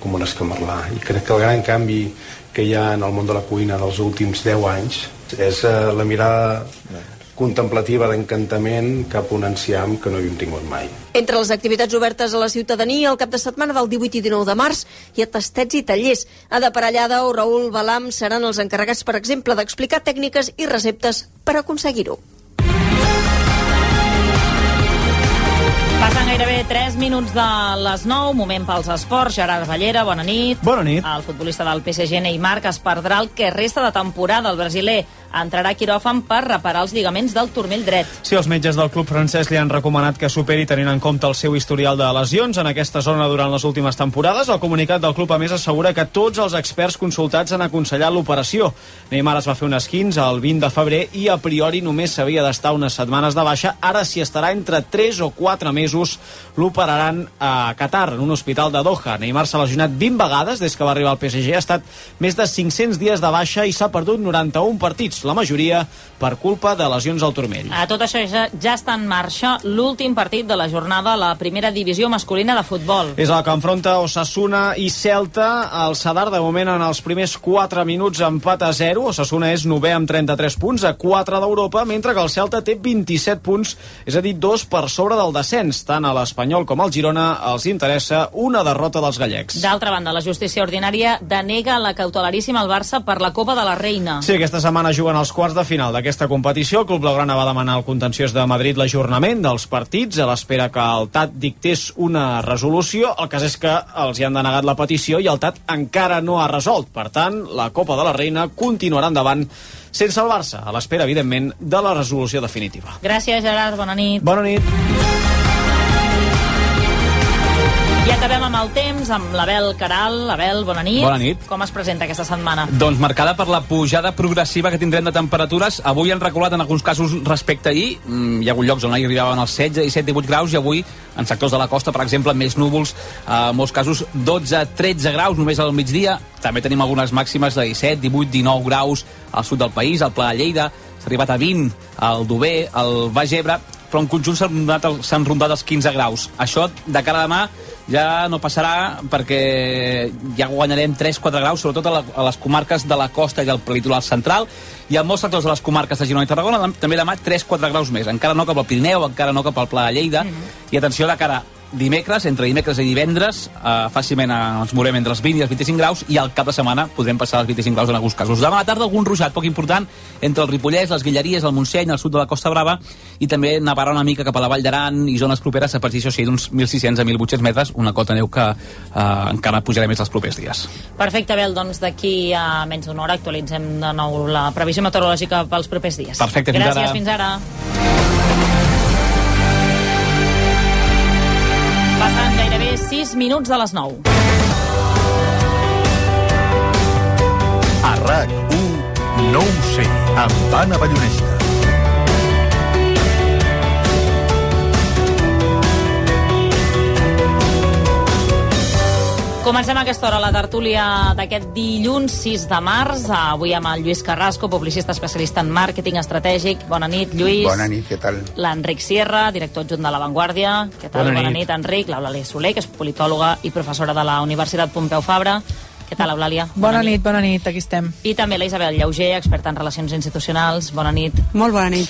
com- un escamarlà. I crec que el gran canvi que hi ha en el món de la cuina dels últims 10 anys és eh, la mirada contemplativa d'encantament cap a un enciam que no havíem tingut mai. Entre les activitats obertes a la ciutadania el cap de setmana del 18 i 19 de març hi ha tastets i tallers. Ada Parellada o Raül Balam seran els encarregats, per exemple, d'explicar tècniques i receptes per aconseguir-ho. Passen gairebé 3 minuts de les 9, moment pels esports. Gerard Ballera, bona nit. Bona nit. El futbolista del PSG, Neymar, que es perdrà el que resta de temporada. El brasiler entrarà a quiròfan per reparar els lligaments del turmell dret. Sí, els metges del club francès li han recomanat que superi tenint en compte el seu historial de lesions en aquesta zona durant les últimes temporades. El comunicat del club, a més, assegura que tots els experts consultats han aconsellat l'operació. Neymar es va fer un esquins el 20 de febrer i a priori només s'havia d'estar unes setmanes de baixa. Ara s'hi estarà entre 3 o 4 mesos. L'operaran a Qatar, en un hospital de Doha. Neymar s'ha lesionat 20 vegades des que va arribar al PSG. Ha estat més de 500 dies de baixa i s'ha perdut 91 partits, la majoria per culpa de lesions al turmell. A tot això ja, ja està en marxa l'últim partit de la jornada a la primera divisió masculina de futbol. És el que enfronta Osasuna i Celta. El Sadar, de moment, en els primers 4 minuts empat a 0. Osasuna és nové amb 33 punts a 4 d'Europa, mentre que el Celta té 27 punts, és a dir, dos per sobre del descens. Tant a l'Espanyol com al Girona els interessa una derrota dels gallecs. D'altra banda, la justícia ordinària denega la cautelaríssima al Barça per la Copa de la Reina. Sí, aquesta setmana juguen els quarts de final d'aquesta competició. El Club Blaugrana va demanar al contenciós de Madrid l'ajornament dels partits a l'espera que el TAT dictés una resolució. El cas és que els hi han denegat la petició i el TAT encara no ha resolt. Per tant, la Copa de la Reina continuarà endavant sense el Barça, a l'espera, evidentment, de la resolució definitiva. Gràcies, Gerard. Bona nit. Bona nit. I acabem amb el temps, amb l'Abel Caral. Abel, bona nit. Bona nit. Com es presenta aquesta setmana? Doncs marcada per la pujada progressiva que tindrem de temperatures. Avui han reculat en alguns casos respecte a ahir. Mm, hi ha hagut llocs on ahir arribaven els 16, 17, 18 graus i avui en sectors de la costa, per exemple, més núvols, eh, en molts casos 12, 13 graus només al migdia. També tenim algunes màximes de 17, 18, 19 graus al sud del país, al Pla de Lleida, s'ha arribat a 20 al Dober, al Baix Ebre, però en conjunt s'han rondat, rondat els 15 graus. Això, de cara a demà, ja no passarà perquè ja guanyarem 3-4 graus, sobretot a, la, a les comarques de la costa i el litoral central, i en molts sectors de les comarques de Girona i Tarragona també demà 3-4 graus més. Encara no cap al Pirineu, encara no cap al Pla de Lleida, i atenció de cara dimecres, entre dimecres i divendres, eh, fàcilment ens mourem entre els 20 i els 25 graus i al cap de setmana podrem passar els 25 graus en alguns casos. Demà a la tarda algun ruixat poc important entre el Ripollès, les Guilleries, el Montseny, el sud de la Costa Brava i també nevarà una mica cap a la Vall d'Aran i zones properes a partir, això sí, d'uns 1.600 a 1.800 metres, una cota neu que eh, encara pujarà més els propers dies. Perfecte, Abel, doncs d'aquí a menys d'una hora actualitzem de nou la previsió meteorològica pels propers dies. Perfecte, fins Gràcies, ara. fins ara. Passen gairebé 6 minuts de les 9. A RAC1, no ho sé, amb Anna Ballonesta. Comencem a aquesta hora la tertúlia d'aquest dilluns 6 de març, avui amb el Lluís Carrasco, publicista especialista en màrqueting estratègic. Bona nit, Lluís. Bona nit, què tal? L'Enric Sierra, director adjunt de La Vanguardia. Què tal? Bona Bona nit. nit, Enric. L'Eulàlia Soler, que és politòloga i professora de la Universitat Pompeu Fabra. Què tal, Eulàlia? Bona nit, bona nit, aquí estem. I també la Isabel Lleuger, experta en relacions institucionals. Bona nit. Molt bona nit.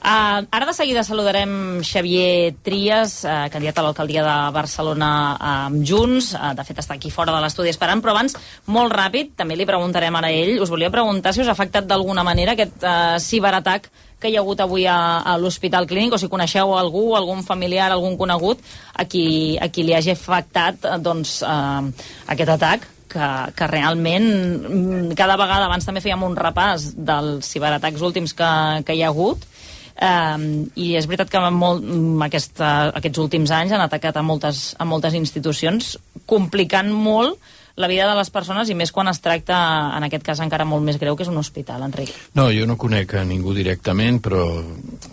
Uh, ara de seguida saludarem Xavier Trias, uh, candidat a l'alcaldia de Barcelona uh, amb Junts. Uh, de fet, està aquí fora de l'estudi esperant, però abans, molt ràpid, també li preguntarem ara a ell. Us volia preguntar si us ha afectat d'alguna manera aquest uh, ciberatac que hi ha hagut avui a, a l'Hospital Clínic, o si coneixeu algú, algun familiar, algun conegut, a qui, a qui li hagi afectat eh, doncs, eh, aquest atac, que, que realment mm, cada vegada abans també fèiem un repàs dels ciberatacs últims que, que hi ha hagut Um, i és veritat que molt, mm, aquesta, aquests últims anys han atacat a moltes, a moltes institucions, complicant molt la vida de les persones i més quan es tracta, en aquest cas encara molt més greu, que és un hospital, Enric. No, jo no conec a ningú directament, però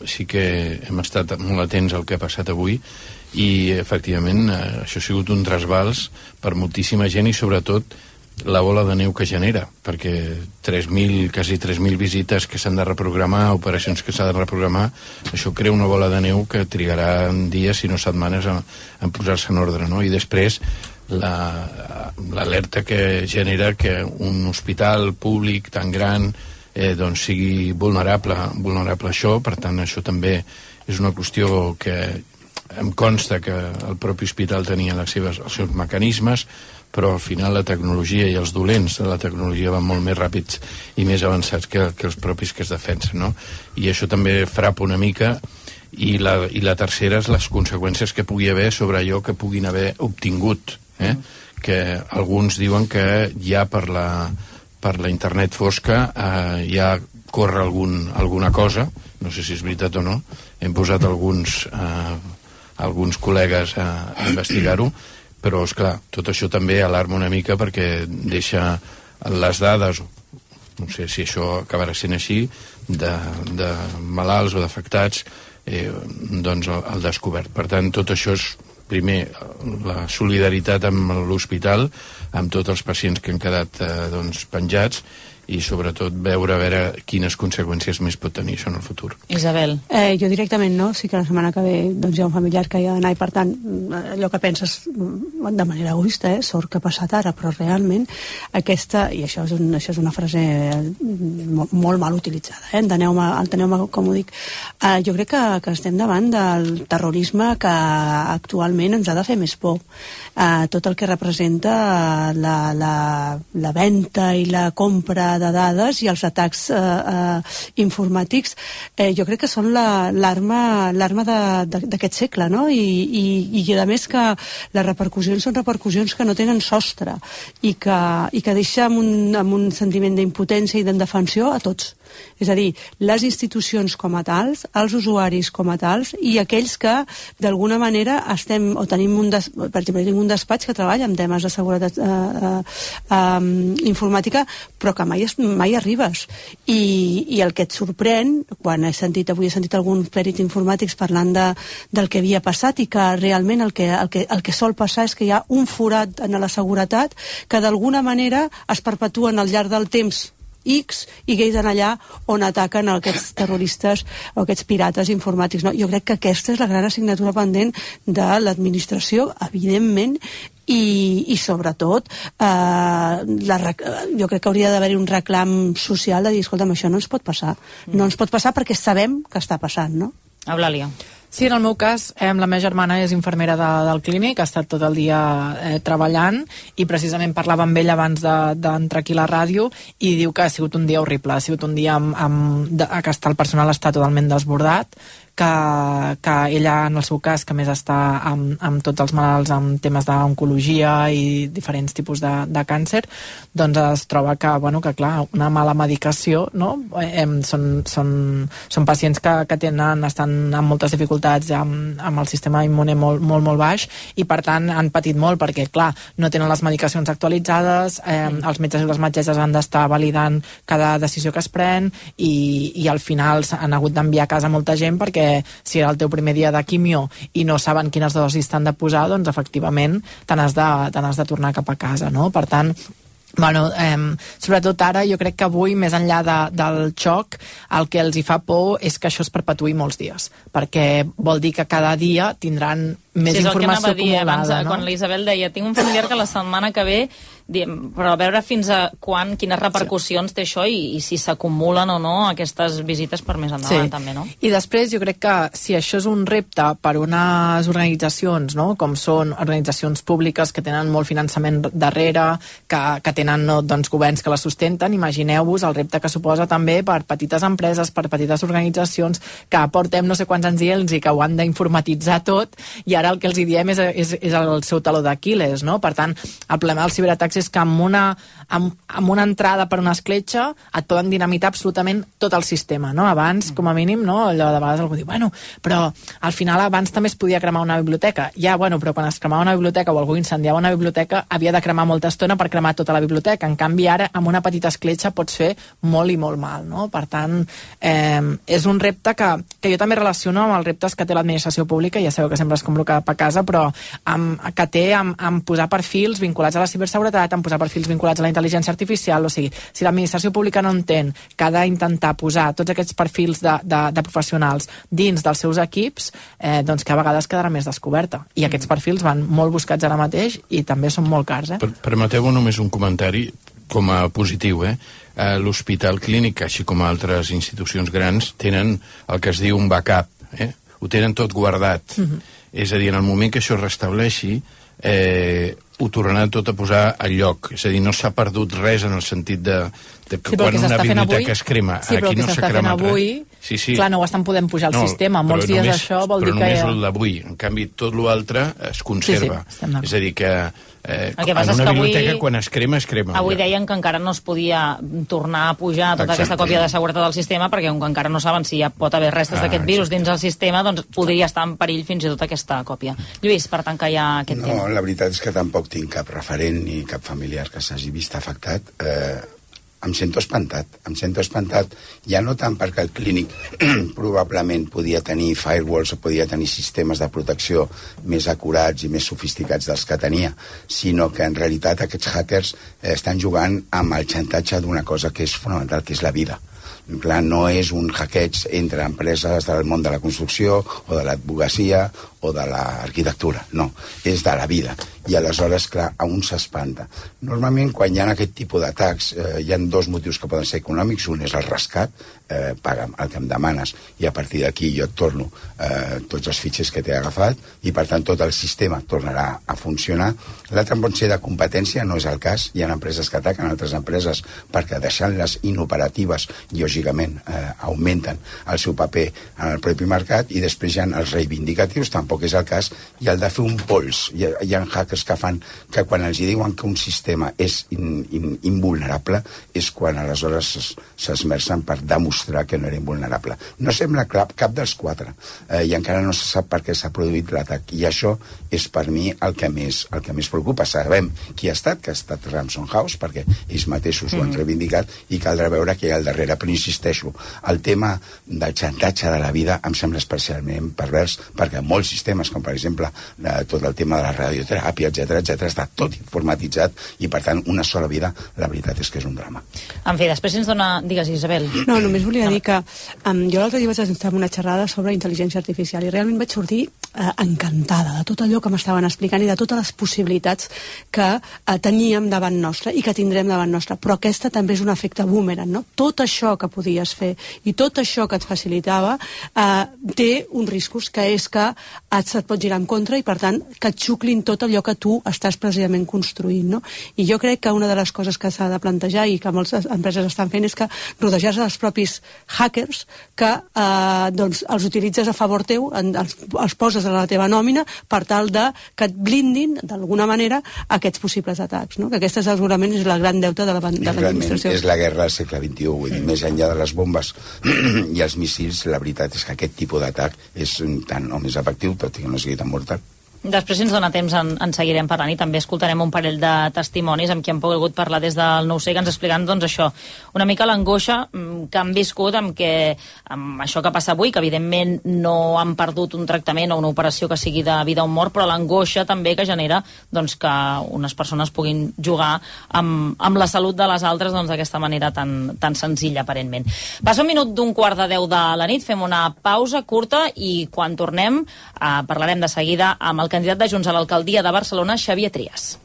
sí que hem estat molt atents al que ha passat avui i, efectivament, eh, això ha sigut un trasbals per moltíssima gent i, sobretot, la bola de neu que genera, perquè 3.000, quasi 3.000 visites que s'han de reprogramar, operacions que s'han de reprogramar, això crea una bola de neu que trigarà dies, si no setmanes, a, a posar-se en ordre, no? I després la- l'alerta que genera que un hospital públic tan gran eh, doncs sigui vulnerable, vulnerable a això, per tant això també és una qüestió que em consta que el propi hospital tenia les seves, els seus mecanismes, però al final la tecnologia i els dolents de la tecnologia van molt més ràpids i més avançats que, que els propis que es defensen, no? I això també frapa una mica i la, i la tercera és les conseqüències que pugui haver sobre allò que puguin haver obtingut, eh? que alguns diuen que ja per la, per la internet fosca eh, hi ha córrer algun, alguna cosa, no sé si és veritat o no, hem posat alguns, eh, alguns col·legues a investigar-ho, però, és clar tot això també alarma una mica perquè deixa les dades, no sé si això acabarà sent així, de, de malalts o d'afectats, eh, doncs al, descobert. Per tant, tot això és primer la solidaritat amb l'hospital, amb tots els pacients que han quedat eh, doncs, penjats i sobretot veure a veure quines conseqüències més pot tenir això en el futur. Isabel. Eh, jo directament no, sí que la setmana que ve doncs, hi ha un familiar que hi ha d'anar i per tant allò que penses mm, de manera egoista, eh, sort que ha passat ara, però realment aquesta, i això és, un, això és una frase molt, molt mal utilitzada, eh, enteneu-me enteneu com ho dic, eh, jo crec que, que estem davant del terrorisme que actualment ens ha de fer més por. Eh, tot el que representa la, la, la venda i la compra de dades i els atacs eh, eh, informàtics eh, jo crec que són l'arma l'arma d'aquest segle no? I, i, i a més que les repercussions són repercussions que no tenen sostre i que, i que deixa amb un, amb un sentiment d'impotència i d'indefensió a tots és a dir, les institucions com a tals, els usuaris com a tals i aquells que d'alguna manera estem, o tenim un, des, per exemple, tenim un despatx que treballa amb temes de seguretat eh, eh, eh, informàtica, però que mai, mai arribes. I, I el que et sorprèn, quan he sentit, avui he sentit alguns pèrits informàtics parlant de, del que havia passat i que realment el que, el, que, el que sol passar és que hi ha un forat en la seguretat que d'alguna manera es perpetuen al llarg del temps X i que en allà on ataquen aquests terroristes o aquests pirates informàtics. No? Jo crec que aquesta és la gran assignatura pendent de l'administració, evidentment, i, i sobretot eh, la, jo crec que hauria d'haver-hi un reclam social de dir, escolta'm, això no ens pot passar. No ens pot passar perquè sabem que està passant, no? Eulàlia. Sí, en el meu cas, eh, la meva germana és infermera de, del clínic, ha estat tot el dia eh, treballant i precisament parlava amb ella abans d'entrar de, aquí a la ràdio i diu que ha sigut un dia horrible, ha sigut un dia amb, amb, de, que està, el personal està totalment desbordat, que, que ella, en el seu cas, que més està amb, amb tots els malalts amb temes d'oncologia i diferents tipus de, de càncer, doncs es troba que, bueno, que clar, una mala medicació, no? Eh, són, són, són pacients que, que tenen, estan amb moltes dificultats amb, amb el sistema immune molt, molt, molt baix i, per tant, han patit molt perquè, clar, no tenen les medicacions actualitzades, eh, els metges i les metgesses han d'estar validant cada decisió que es pren i, i al final s'han hagut d'enviar a casa molta gent perquè si era el teu primer dia de quimio i no saben quines dosis t'han de posar, doncs efectivament te n'has de, te de tornar cap a casa, no? Per tant, Bueno, eh, sobretot ara jo crec que avui, més enllà de, del xoc, el que els hi fa por és que això es perpetuï molts dies, perquè vol dir que cada dia tindran més sí, informació dir, acumulada. Abans, no? Quan l'Isabel deia, tinc un familiar que la setmana que ve diem, però a veure fins a quan, quines repercussions sí. té això i, i si s'acumulen o no aquestes visites per més endavant sí. també, no? I després jo crec que si això és un repte per unes organitzacions, no? com són organitzacions públiques que tenen molt finançament darrere, que, que tenen no, doncs, governs que la sustenten, imagineu-vos el repte que suposa també per petites empreses, per petites organitzacions que aportem no sé quants anys i ells i que ho han d'informatitzar tot i ara el que els hi diem és, és, és el seu taló d'Aquiles, no? Per tant, el problema dels ciberatacs és que amb una, amb, amb una entrada per una escletxa et poden dinamitar absolutament tot el sistema, no? Abans, com a mínim, no? Allò de vegades algú diu, bueno, però al final abans també es podia cremar una biblioteca. Ja, bueno, però quan es cremava una biblioteca o algú incendiava una biblioteca havia de cremar molta estona per cremar tota la biblioteca. En canvi, ara, amb una petita escletxa pots fer molt i molt mal, no? Per tant, eh, és un repte que, que jo també relaciono amb els reptes que té l'administració pública, ja sabeu que sempre es com cap a casa, però amb, que té amb, amb posar perfils vinculats a la ciberseguretat, amb posar perfils vinculats a la intel·ligència artificial, o sigui, si l'administració pública no entén que ha d'intentar posar tots aquests perfils de, de, de professionals dins dels seus equips, eh, doncs que a vegades quedarà més descoberta. I mm. aquests perfils van molt buscats ara mateix i també són molt cars. Eh? Per, permeteu només un comentari com a positiu, eh? eh L'Hospital Clínic, així com altres institucions grans, tenen el que es diu un backup, eh? Ho tenen tot guardat. Mm -hmm. És a dir, en el moment que això es restableixi, eh, ho tornaran tot a posar al lloc. És a dir, no s'ha perdut res en el sentit de, de que Sí, però quan que una biblioteca avui- es crema, Sí, però el aquí que no s'ha s'està fent cremat avui, res. Sí, sí. clar, no ho estan podent pujar al No, sistema. però Molts dies només, això vol però dir que... només el d'avui. En canvi, tot l'altre es conserva. Sí, sí, és a dir, que eh, El que passa en és una que avui- biblioteca quan es crema, es crema. Avui ja. deien que encara no es podia tornar a pujar tota Exacte. aquesta còpia de seguretat del sistema perquè com que encara no saben si ja pot haver restes Ah, d'aquest virus dins el sistema, doncs podria estar en perill fins i tot aquesta còpia. Lluís, per tant que hi ha aquest No, tema. la veritat és que tampoc tinc cap referent ni cap familiar que s'hagi vist afectat. Eh, em sento espantat, em sento espantat ja no tant perquè el clínic probablement podia tenir firewalls o podia tenir sistemes de protecció més acurats i més sofisticats dels que tenia, sinó que en realitat aquests hackers eh, estan jugant amb el xantatge d'una cosa que és fonamental, que és la vida. Clar, no és un hackeig entre empreses del món de la construcció o de l'advocacia o de l'arquitectura, no, és de la vida. I aleshores, clar, a un s'espanta. Normalment, quan hi ha aquest tipus d'atacs, eh, hi ha dos motius que poden ser econòmics. Un és el rescat, eh, paga'm el que em demanes, i a partir d'aquí jo et torno eh, tots els fitxers que t'he agafat, i per tant tot el sistema tornarà a funcionar. L'altre pot ser de competència, no és el cas. Hi ha empreses que ataquen altres empreses perquè deixant-les inoperatives, lògicament, eh, augmenten el seu paper en el propi mercat, i després hi ha els reivindicatius, tampoc és el cas, i el de fer un pols. Hi ha, hi ha hackers que fan que quan els diuen que un sistema és in, in, invulnerable és quan aleshores s'es- s'esmercen per demostrar que no era invulnerable. No sembla clar cap dels quatre eh, i encara no se sap per què s'ha produït l'atac i això és per mi el que més, el que més preocupa. Sabem qui ha estat, que ha estat Ramson House, perquè ells mateixos ho han Mhm. reivindicat i caldrà veure què hi ha al darrere. Però insisteixo, el tema del xantatge de la vida em sembla especialment pervers perquè molts sistemes, com per exemple eh, tot el tema de la radioteràpia, etc etc està tot informatitzat i per tant una sola vida, la veritat és que és un drama. En fi, després ens dona... Digues, Isabel. No, només volia dir que um, jo l'altre dia vaig estar en una xerrada sobre intel·ligència artificial i realment vaig sortir uh, encantada de tot allò que m'estaven explicant i de totes les possibilitats que uh, teníem davant nostre i que tindrem davant nostre. Però aquesta també és un efecte boomerang, no? Tot això que podies fer i tot això que et facilitava uh, té uns riscos que és que et, se't pot girar en contra i per tant que et xuclin tot allò que tu estàs precisament construint, no? I jo crec que una de les coses que s'ha de plantejar i que moltes empreses estan fent és que rodejar-se dels propis hackers que eh, doncs, els utilitzes a favor teu, en, els, els poses a la teva nòmina per tal de que et blindin d'alguna manera aquests possibles atacs, no? que aquesta segurament és la gran deuta de la- de l'administració. és la guerra del segle XXI, vull dir, més enllà de les bombes i els míssils, la veritat és que aquest tipus d'atac és tant o més efectiu, tot i que no sigui tan mortal. Després, si ens dona temps, en, en seguirem parlant i també escoltarem un parell de testimonis amb qui hem pogut parlar des del nou que ens expliquen doncs, això, una mica l'angoixa mm, que han viscut amb, que, amb això que passa avui, que evidentment no han perdut un tractament o una operació que sigui de vida o mort, però l'angoixa també que genera doncs, que unes persones puguin jugar amb, amb la salut de les altres doncs, d'aquesta manera tan, tan senzilla, aparentment. Passa un minut d'un quart de deu de la nit, fem una pausa curta i quan tornem eh, parlarem de seguida amb el candidat de Junts a l'alcaldia de Barcelona, Xavier Trias.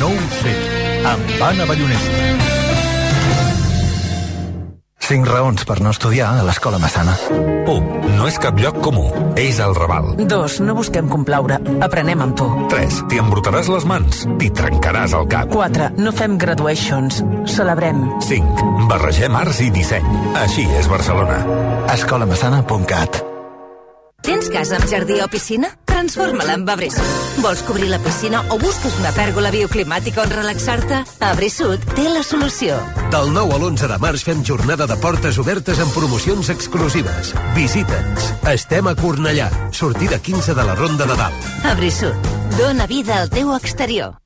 No ho sé, amb Anna Ballonesta. Cinc raons per no estudiar a l'Escola Massana. 1. No és cap lloc comú. És el Raval. 2. No busquem complaure. Aprenem amb tu. 3. T'hi embrutaràs les mans. T'hi trencaràs el cap. 4. No fem graduations. Celebrem. 5. Barregem arts i disseny. Així és Barcelona. escolamassana.cat Tens casa amb jardí o piscina? Transforma-la en Abrisud. Vols cobrir la piscina o busques una pèrgola bioclimàtica on relaxar-te? Abrisud té la solució. Del 9 a l'11 de març fem jornada de portes obertes amb promocions exclusives. Visita'ns. Estem a Cornellà. Sortida 15 de la Ronda de Dalt. Abrisud. Dóna vida al teu exterior.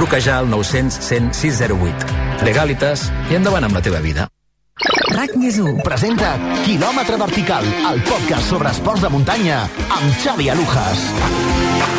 Truca ja al 900 100 608. Legalitas i endavant amb la teva vida. RAC més 1 presenta Kilòmetre Vertical, el podcast sobre esports de muntanya amb Xavi Alujas.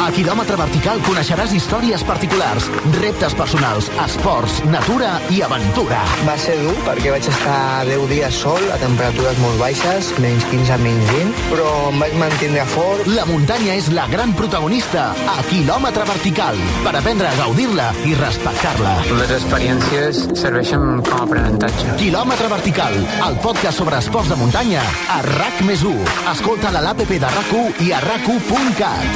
A Kilòmetre Vertical coneixeràs històries particulars, reptes personals, esports, natura i aventura. Va ser dur perquè vaig estar 10 dies sol a temperatures molt baixes, menys 15, menys 20, però em vaig mantenir fort. La muntanya és la gran protagonista a Kilòmetre Vertical per aprendre a gaudir-la i respectar-la. Les experiències serveixen com a aprenentatge. Quilòmetre Vertical, el podcast sobre esports de muntanya a RAC més 1. Escolta a l'APP de RAC1 i a RAC1.cat.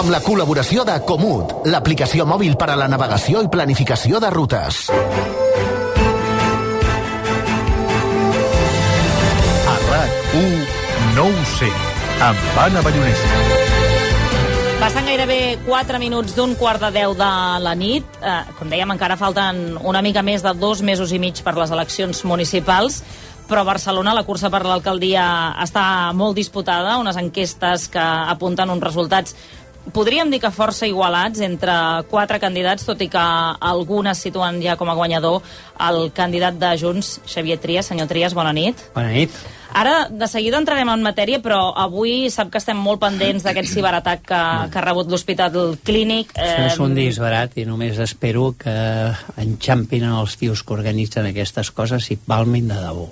Amb la col·laboració de Comut, l'aplicació mòbil per a la navegació i planificació de rutes. A RAC1 no ho sé, amb Anna Ballonesta. Passen gairebé 4 minuts d'un quart de 10 de la nit. Eh, com dèiem, encara falten una mica més de dos mesos i mig per les eleccions municipals, però a Barcelona la cursa per l'alcaldia està molt disputada, unes enquestes que apunten uns resultats podríem dir que força igualats entre quatre candidats, tot i que algunes situen ja com a guanyador el candidat de Junts, Xavier Trias. Senyor Trias, bona nit. Bona nit. Ara, de seguida entrarem en matèria, però avui sap que estem molt pendents d'aquest ciberatac que, que ha rebut l'Hospital Clínic. Això és un disbarat i només espero que enxampin els tios que organitzen aquestes coses i palmin de debò.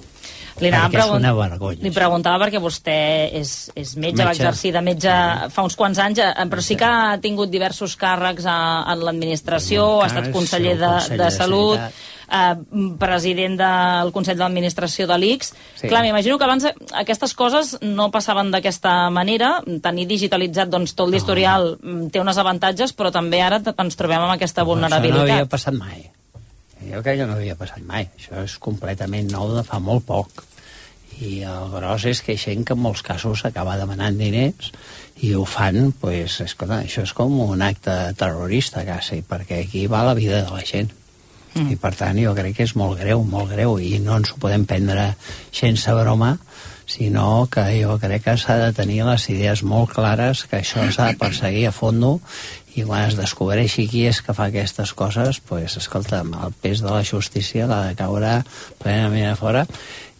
Li, perquè és pregun- una vergonya. li preguntava perquè vostè és, és metge, Metge. va exercir de metge fa uns quants anys, eh, però sí que ha tingut diversos càrrecs a, en l'administració, ha estat conseller de, conseller de, de Salut, Sanitat. Eh, president del Consell d'Administració de l'ICS. Sí. Clar, m'imagino que abans aquestes coses no passaven d'aquesta manera. Tenir digitalitzat doncs, tot l'historial mm, té uns avantatges, però també ara ens trobem amb aquesta Això no vulnerabilitat. havia passat mai. Jo crec que no havia passat mai. Això és completament nou de fa molt poc. I el gros és que hi gent que en molts casos acaba demanant diners i ho fan, pues, escolta, això és com un acte terrorista, quasi, perquè aquí va la vida de la gent. Mm. I per tant jo crec que és molt greu, molt greu, i no ens ho podem prendre sense broma, sinó que jo crec que s'ha de tenir les idees molt clares, que això s'ha de perseguir a fondo, i quan es descobreixi qui és que fa aquestes coses, pues, escolta'm, el pes de la justícia l'ha de caure plenament a fora,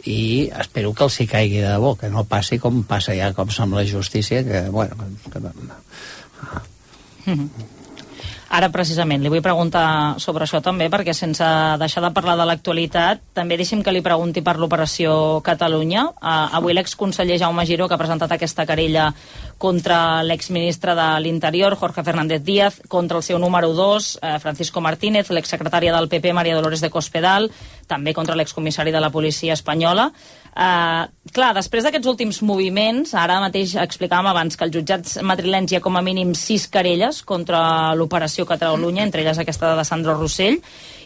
i espero que els hi caigui de debò, que no passi com passa ja cops amb la justícia, que, bueno, que, Mhm. Ara, precisament, li vull preguntar sobre això també, perquè sense deixar de parlar de l'actualitat, també deixi'm que li pregunti per l'operació Catalunya. Uh, avui l'exconseller Jaume Giró, que ha presentat aquesta querella contra l'exministre de l'Interior, Jorge Fernández Díaz, contra el seu número 2, uh, Francisco Martínez, l'exsecretària del PP, Maria Dolores de Cospedal, també contra l'excomissari de la policia espanyola. Uh, clar, després d'aquests últims moviments, ara mateix explicàvem abans que els jutjats madrilenys hi ha com a mínim sis querelles contra l'operació Catalunya, entre elles aquesta de Sandro Rossell.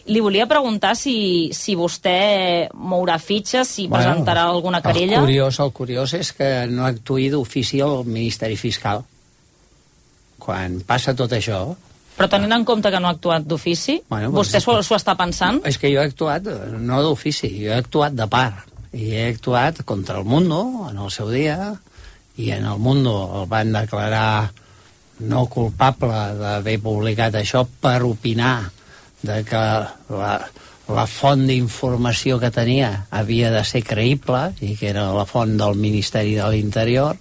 Li volia preguntar si, si vostè mourà fitxes, si bueno, presentarà alguna querella. El curiós, el curiós és que no actuï d'ofici el Ministeri Fiscal. Quan passa tot això, Però tenint en compte que no ha actuat d'ofici, Bueno, vostè doncs- s'ho s'ho està pensant? és que jo he actuat eh, no d'ofici, jo he actuat de part. I he actuat contra el Mundo en el seu dia, i en el Mundo el van declarar no culpable d'haver publicat això per opinar de que la, la font d'informació que tenia havia de ser creïble i que era la font del Ministeri de l'Interior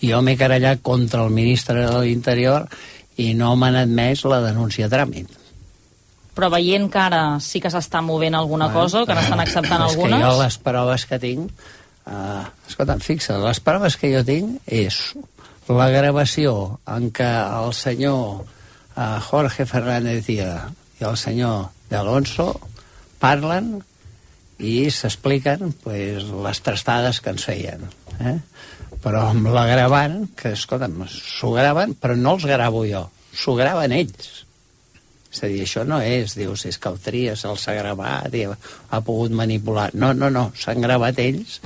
i jo m'he querellat contra el ministre de l'Interior i no m'han admès la denúncia a tràmit. Però veient que ara sí que s'està movent alguna Bueno, cosa, que n'estan acceptant és algunes... que jo les proves que tinc... Uh, escolta'm, fixa, les proves que jo tinc és la gravació en què el senyor uh, Jorge Fernández Díaz i el senyor de Alonso parlen i s'expliquen pues, les trastades que ens feien. Eh? Però amb la gravant, que escolta'm, s'ho graven, però no els gravo jo, s'ho graven ells. És a dir, això no és, dius, és que el Trias els ha gravat i ha, pogut manipular. No, no, no, s'han gravat ells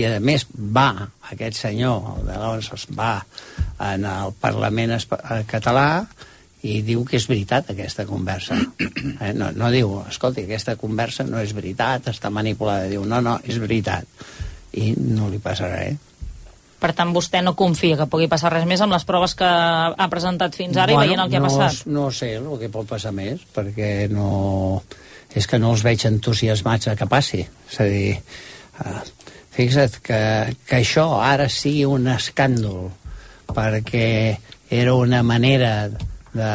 i a més va aquest senyor, el de l'Alonso, va en el Parlament eh, català i diu que és veritat aquesta conversa. Eh? No, no diu, escolti, aquesta conversa no és veritat, està manipulada. Diu, no, no, és veritat. I no li passa res. Per tant, vostè no confia que pugui passar res més amb les proves que ha presentat fins ara bueno, i veient el que no, ha passat. No sé el que pot passar més, perquè no... És que no els veig entusiasmats a que passi. És a dir, uh, fixa't que, que això ara sigui un escàndol perquè era una manera de,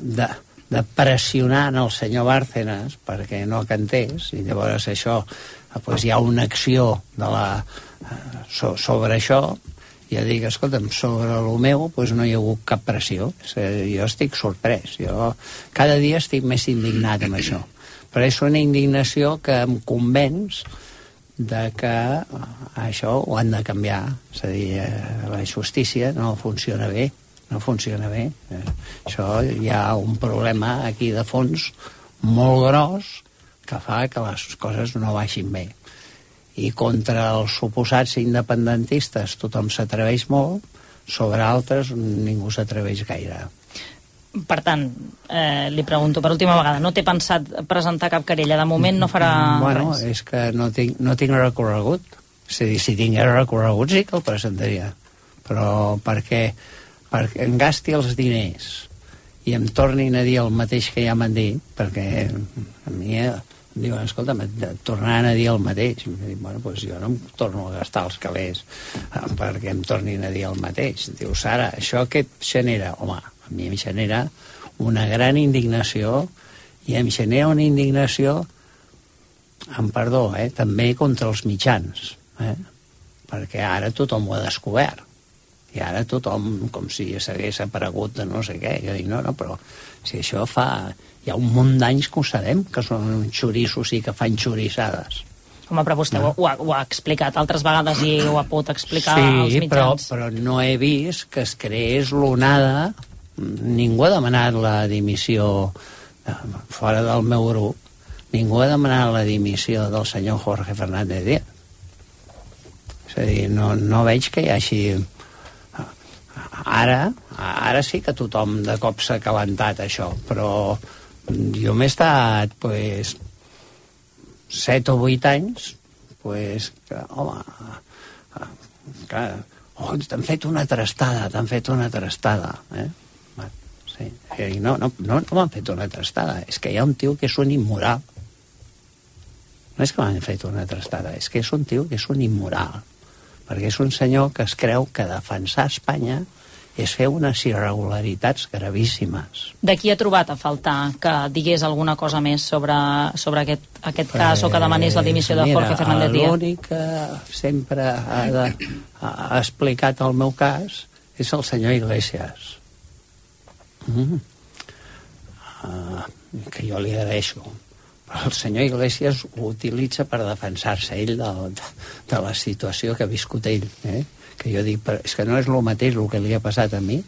de, de pressionar en el senyor Bárcenas perquè no cantés i llavors això doncs hi ha una acció de la, eh, so, sobre això ja dic, escolta'm, sobre el meu doncs no hi ha hagut cap pressió. Jo estic sorprès. Jo cada dia estic més indignat amb això. Però és una indignació que em convenç de que eh, això ho han de canviar. És a dir, eh, la justícia no funciona bé. No funciona bé. Eh, això hi ha un problema aquí de fons molt gros que fa que les coses no baixin bé i contra els suposats independentistes tothom s'atreveix molt sobre altres ningú s'atreveix gaire Per tant, eh, li pregunto per última vegada, no té pensat presentar cap querella? De moment no farà bueno, res? és que no tinc, no tinc recorregut és a dir, si tingués recorregut sí que el presentaria però perquè, perquè em gasti els diners i em tornin a dir el mateix que ja m'han dit perquè a mi diuen, escolta, tornaran a dir el mateix dic, bueno, doncs jo no em torno a gastar els calés eh, perquè em tornin a dir el mateix diu, Sara, això què et genera? home, a mi em genera una gran indignació i em genera una indignació amb perdó, eh, també contra els mitjans eh? perquè ara tothom ho ha descobert i ara tothom, com si s'hagués aparegut de no sé què, jo dic, no, no, però si això fa... Hi ha un munt d'anys que ho sabem, que són xorissos i que fan xorissades. Home, però vostè no. ho, ha, ho ha explicat altres vegades i ho ha pogut explicar als Sí, però, mitjans. però no he vist que es creés l'onada... Ningú ha demanat la dimissió fora del meu grup. Ningú ha demanat la dimissió del senyor Jorge Fernández Díaz. És a dir, no, no veig que hi hagi... Ara, ara sí que tothom de cop s'ha calentat això, però jo m'he estat, pues, set o vuit anys, pues, que, home, que, oh, t'han fet una trastada, t'han fet una trastada, eh? Sí. I no, no, no, no m'han fet una trastada, és que hi ha un tio que és un immoral. No és que m'han fet una trastada, és que és un tio que és un immoral. Perquè és un senyor que es creu que defensar Espanya és fer unes irregularitats gravíssimes. De qui ha trobat a faltar que digués alguna cosa més sobre, sobre aquest, aquest cas o que demanés la dimissió de Jorge Fernández Díaz? L'únic que sempre ha, de, ha explicat el meu cas és el senyor Iglesias. Mm. Uh, que jo li agraeixo. Però el senyor Iglesias ho utilitza per defensar-se ell de, de, de la situació que ha viscut ell. Eh? Que jo dic, és que no és el mateix el que li ha passat a mi,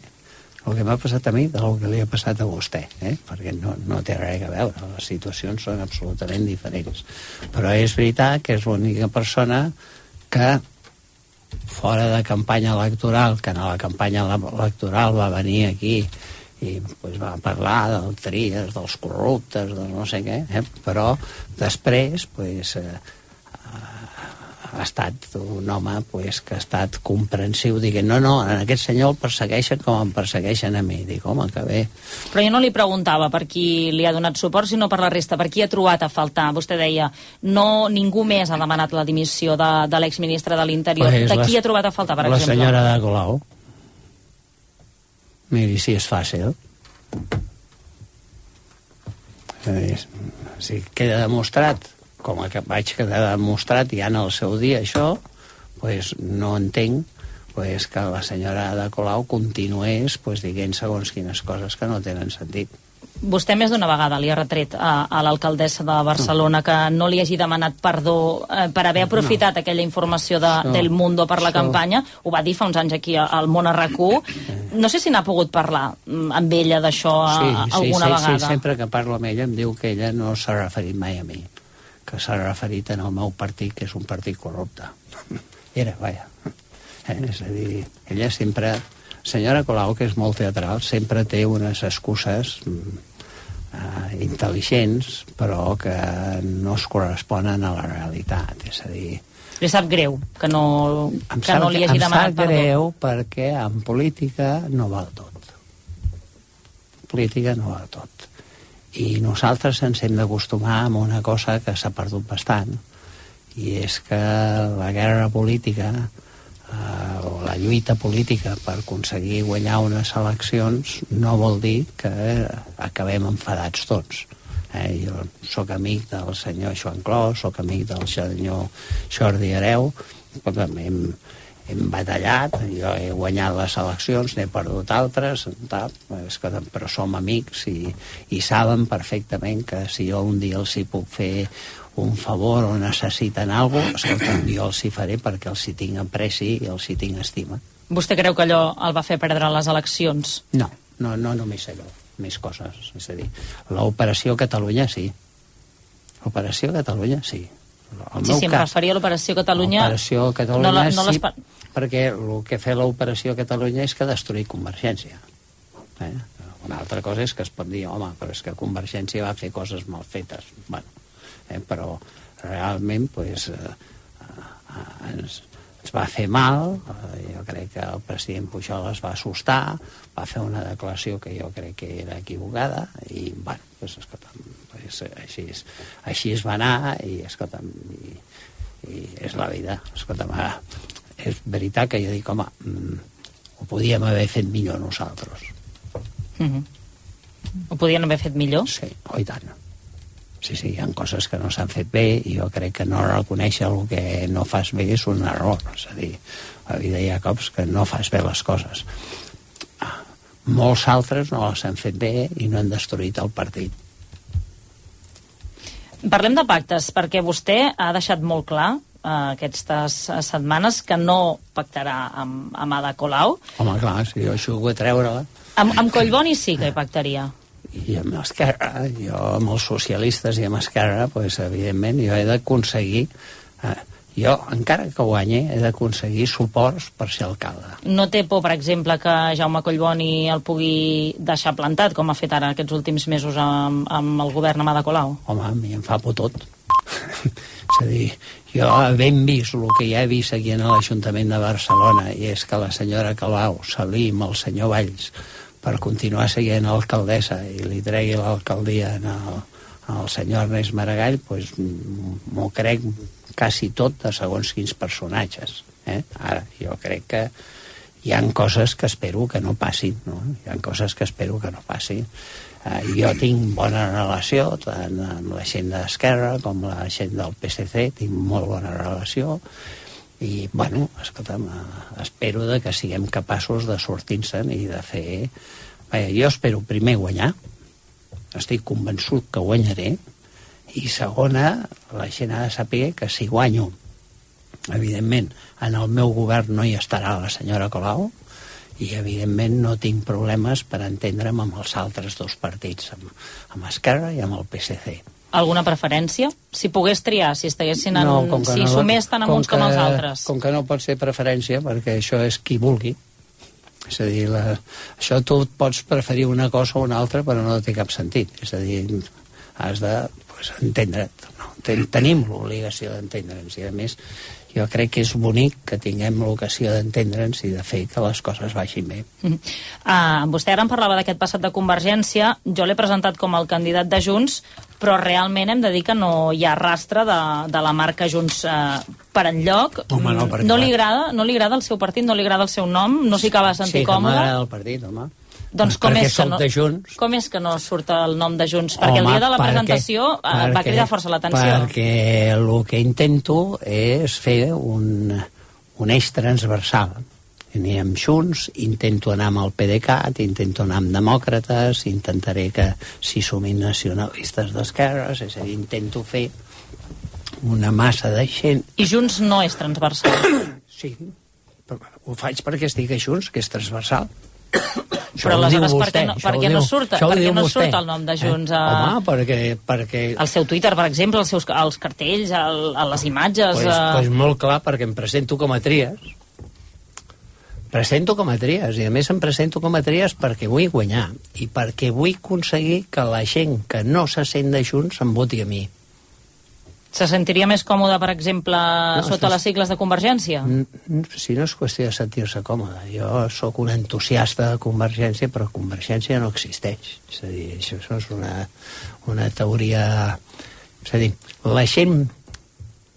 el que m'ha passat a mi del que li ha passat a vostè, eh? perquè no, no té res a veure, les situacions són absolutament diferents. Però és veritat que és l'única persona que fora de campanya electoral, que en la campanya electoral va venir aquí i pues, va parlar del Trias, dels corruptes, del no sé què, eh? però després pues, eh, ha estat un home pues, que ha estat comprensiu, dient, no, no, en aquest senyor el persegueixen com em persegueixen a mi. Dic, home, que bé. Però jo no li preguntava per qui li ha donat suport, sinó per la resta, per qui ha trobat a faltar. Vostè deia, no, ningú més ha demanat la dimissió de, de l'exministre de l'Interior. Pues de la- qui ha trobat a faltar, per la exemple? senyora de Colau. Miri, si és fàcil. És, si queda demostrat, com que vaig quedar demostrat ja en el seu dia això, pues no entenc pues, que la senyora de Colau continués pues, dient segons quines coses que no tenen sentit. Vostè més d'una vegada li ha retret a, a l'alcaldessa de Barcelona que no li hagi demanat perdó eh, per haver aprofitat aquella informació de, Això- del Mundo per la això- campanya. Ho va dir fa uns anys aquí al Món RAC1. No sé si n'ha pogut parlar mm, amb ella d'això sí, sí, alguna sí, vegada. Sí, sempre que parlo amb ella em diu que ella no s'ha referit mai a mi, que s'ha referit en el meu partit, que és un partit corrupte. Era, vaja. Eh? És a dir, ella sempre... Senyora Colau, que és molt teatral, sempre té unes excuses mm, eh, intel·ligents, però que no es corresponen a la realitat. És a dir, Li sap greu que no, em que no li hagi em demanat sap perdó. greu perquè en política no val tot. En política no val tot. I nosaltres ens hem d'acostumar a una cosa que s'ha perdut bastant, i és que la guerra política eh, o la lluita política per aconseguir guanyar unes eleccions no vol dir que acabem enfadats tots. Eh, jo sóc amic del senyor Joan Clos, sóc amic del senyor Jordi Hereu, escolta'm, hem, hem batallat, jo he guanyat les eleccions, n'he perdut altres, tal, escolta'm, però som amics i, i saben perfectament que si jo un dia els hi puc fer un favor o necessiten alguna cosa, escolta'm, jo els hi faré perquè els hi tinc apreci i els hi tinc estima. Vostè creu que allò el va fer perdre les eleccions? No, no, no només allò, més coses. És a dir, l'operació Catalunya sí. L'operació Catalunya sí. El sí, sí, em referia a l'Operació Catalunya. L'operació Catalunya no, la, no sí, perquè el que fa l'operació Catalunya és que destruir Convergència. Eh? Una altra cosa és que es pot dir, home, però és que Convergència va fer coses mal fetes. Bueno, eh? però realment pues, eh, eh, ens, ens va fer mal, eh, jo crec que el president Pujol es va assustar, va fer una declaració que jo crec que era equivocada, i, bueno, pues, escolta'm, pues, així, és, així es va anar, i, escolta'm, i, i és la vida. Escolta'm, ara, és veritat que jo dic, home, mm, ho podíem haver fet millor nosaltres. Mm -hmm. Ho podien haver fet millor? Sí, oh, i tant. Sí, sí, hi ha coses que no s'han fet bé i jo crec que no reconèixer el que no fas bé és un error. És a dir, a la vida hi ha cops que no fas bé les coses. Ah, molts altres no les han fet bé i no han destruït el partit. Parlem de pactes, perquè vostè ha deixat molt clar eh, aquestes setmanes que no pactarà amb, amb Ada Colau. Home, clar, si jo això ho vull treure-la, Amb, amb Collboni sí que hi pactaria. i amb Esquerra, jo amb els socialistes i amb Esquerra, pues, evidentment, jo he d'aconseguir... Eh, jo, encara que guanyi, he d'aconseguir suports per ser alcalde. No té por, per exemple, que Jaume Collboni el pugui deixar plantat, com ha fet ara aquests últims mesos amb, amb el govern amb Ada Colau? Home, a mi em fa por tot. És a dir, jo havent vist el que ja he vist aquí en l'Ajuntament de Barcelona, i és que la senyora Calau s'alí amb el senyor Valls per continuar seguint alcaldessa i li tregui l'alcaldia el, al senyor Ernest Maragall, pues, m'ho crec quasi tot de segons quins personatges. Eh? Ara, jo crec que hi han coses que espero que no passin, no? Hi han coses que espero que no passin. Eh, jo tinc bona relació tant amb la gent d'Esquerra com la gent del PSC, tinc molt bona relació. I, bueno, escolta'm, eh, espero de que siguem capaços de sortir-se'n i de fer... Vaja, jo espero primer guanyar, estic convençut que guanyaré, i segona, la gent ha de saber que si guanyo, evidentment, en el meu govern no hi estarà la senyora Colau, i evidentment no tinc problemes per entendre'm amb els altres dos partits, amb, amb Esquerra i amb el PSC. Alguna preferència? Si pogués triar, si estiguessin en... com que si no- sumés tant amb com uns com els altres. Com que no pot ser preferència, perquè això és qui vulgui. És a dir, la, això tu pots preferir una cosa o una altra, però no té cap sentit. És a dir, has de pues, entendre't. No? Ten, tenim l'obligació d'entendre'ns i, a més, jo crec que és bonic que tinguem l'ocasió d'entendre'ns i de fer que les coses vagin bé. Mm. Uh, vostè ara em parlava d'aquest passat de Convergència. Jo l'he presentat com el candidat de Junts, però realment hem de dir que no hi ha rastre de, de la marca Junts uh, per enlloc. Home, no, perquè no li agrada, no li agrada el seu partit, no li agrada el seu nom, no s'hi acaba de sentir sí, que còmode. m'agrada el partit, home. Doncs com perquè és, que no, de Junts. com és que no surt el nom de Junts? Perquè el Home, dia de la perquè- presentació eh, va perquè- cridar força l'atenció. Perquè el que intento és fer un, un eix transversal. Ni amb Junts, intento anar amb el PDeCAT, intento anar amb demòcrates, intentaré que si sumin nacionalistes d'esquerres, és a dir, intento fer una massa de gent I Junts no és transversal. Sí, però ho faig perquè estic a Junts, que és transversal. Això Però aleshores per què no, per què no surt, per què no surt el nom de Junts a... Home, perquè, perquè al seu Twitter, per exemple, els seus els cartells, el, a les imatges... pues, eh, pues molt clar, perquè em presento com a Trias. presento com a tries, i a més em presento com a tries perquè vull guanyar, i perquè vull aconseguir que la gent que no se sent de Junts em voti a mi. Se sentiria més còmode, per exemple, No, sota és- les sigles de Convergència? Si no és qüestió de sentir-se còmode, jo sóc un entusiasta de Convergència, però Convergència no existeix. És a dir, això, això és una, una teoria... És a dir, la gent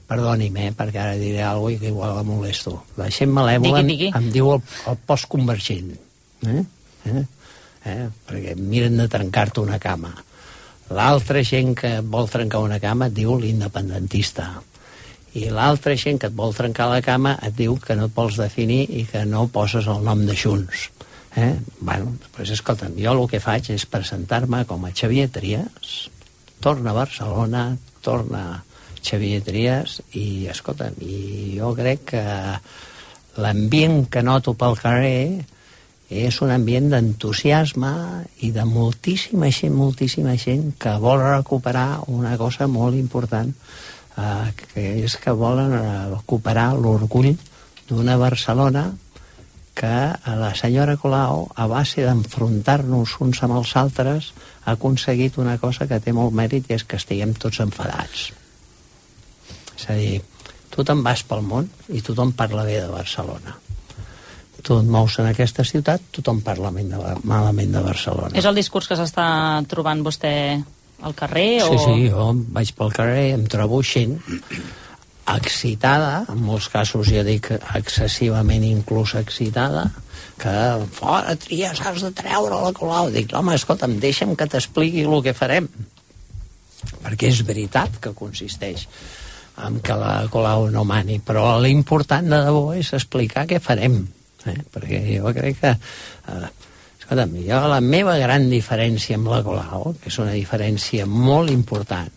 perdoni'm, eh, perquè ara diré alguna cosa que igual la molesto. La gent malèvola Digui, digui. em diu el, el postconvergent. Eh? Eh? Eh? Perquè miren de trencar-te una cama. L'altra gent que vol trencar una cama et diu l'independentista. I l'altra gent que et vol trencar la cama et diu que no et vols definir i que no poses el nom de Junts. Eh? Bueno, doncs escolta'm, jo el que faig és presentar-me com a Xavier Trias, torna a Barcelona, torna Xavier Trias i, escolta'm, i jo crec que l'ambient que noto pel carrer és un ambient d'entusiasme i de moltíssima gent, moltíssima gent que vol recuperar una cosa molt important, eh, que és que volen eh, recuperar l'orgull d'una Barcelona que la senyora Colau, a base d'enfrontar-nos uns amb els altres, ha aconseguit una cosa que té molt mèrit i és que estiguem tots enfadats. És a dir, tu te'n vas pel món i tothom parla bé de Barcelona. Tu et mous en aquesta ciutat, tothom parla de, malament de Barcelona. És el discurs que s'està trobant vostè al carrer? Sí, o... sí, jo vaig pel carrer, em trobo gent excitada, en molts casos ja dic excessivament inclús excitada, que fora, Trias, has de treure la Colau. Dic, home, escolta'm, deixa'm que t'expliqui el que farem. Perquè és veritat que consisteix en que la Colau no mani, però l'important de debò és explicar què farem. Eh? Perquè jo crec que... Eh, escolta'm, jo la meva gran diferència amb la Colau, que és una diferència molt important,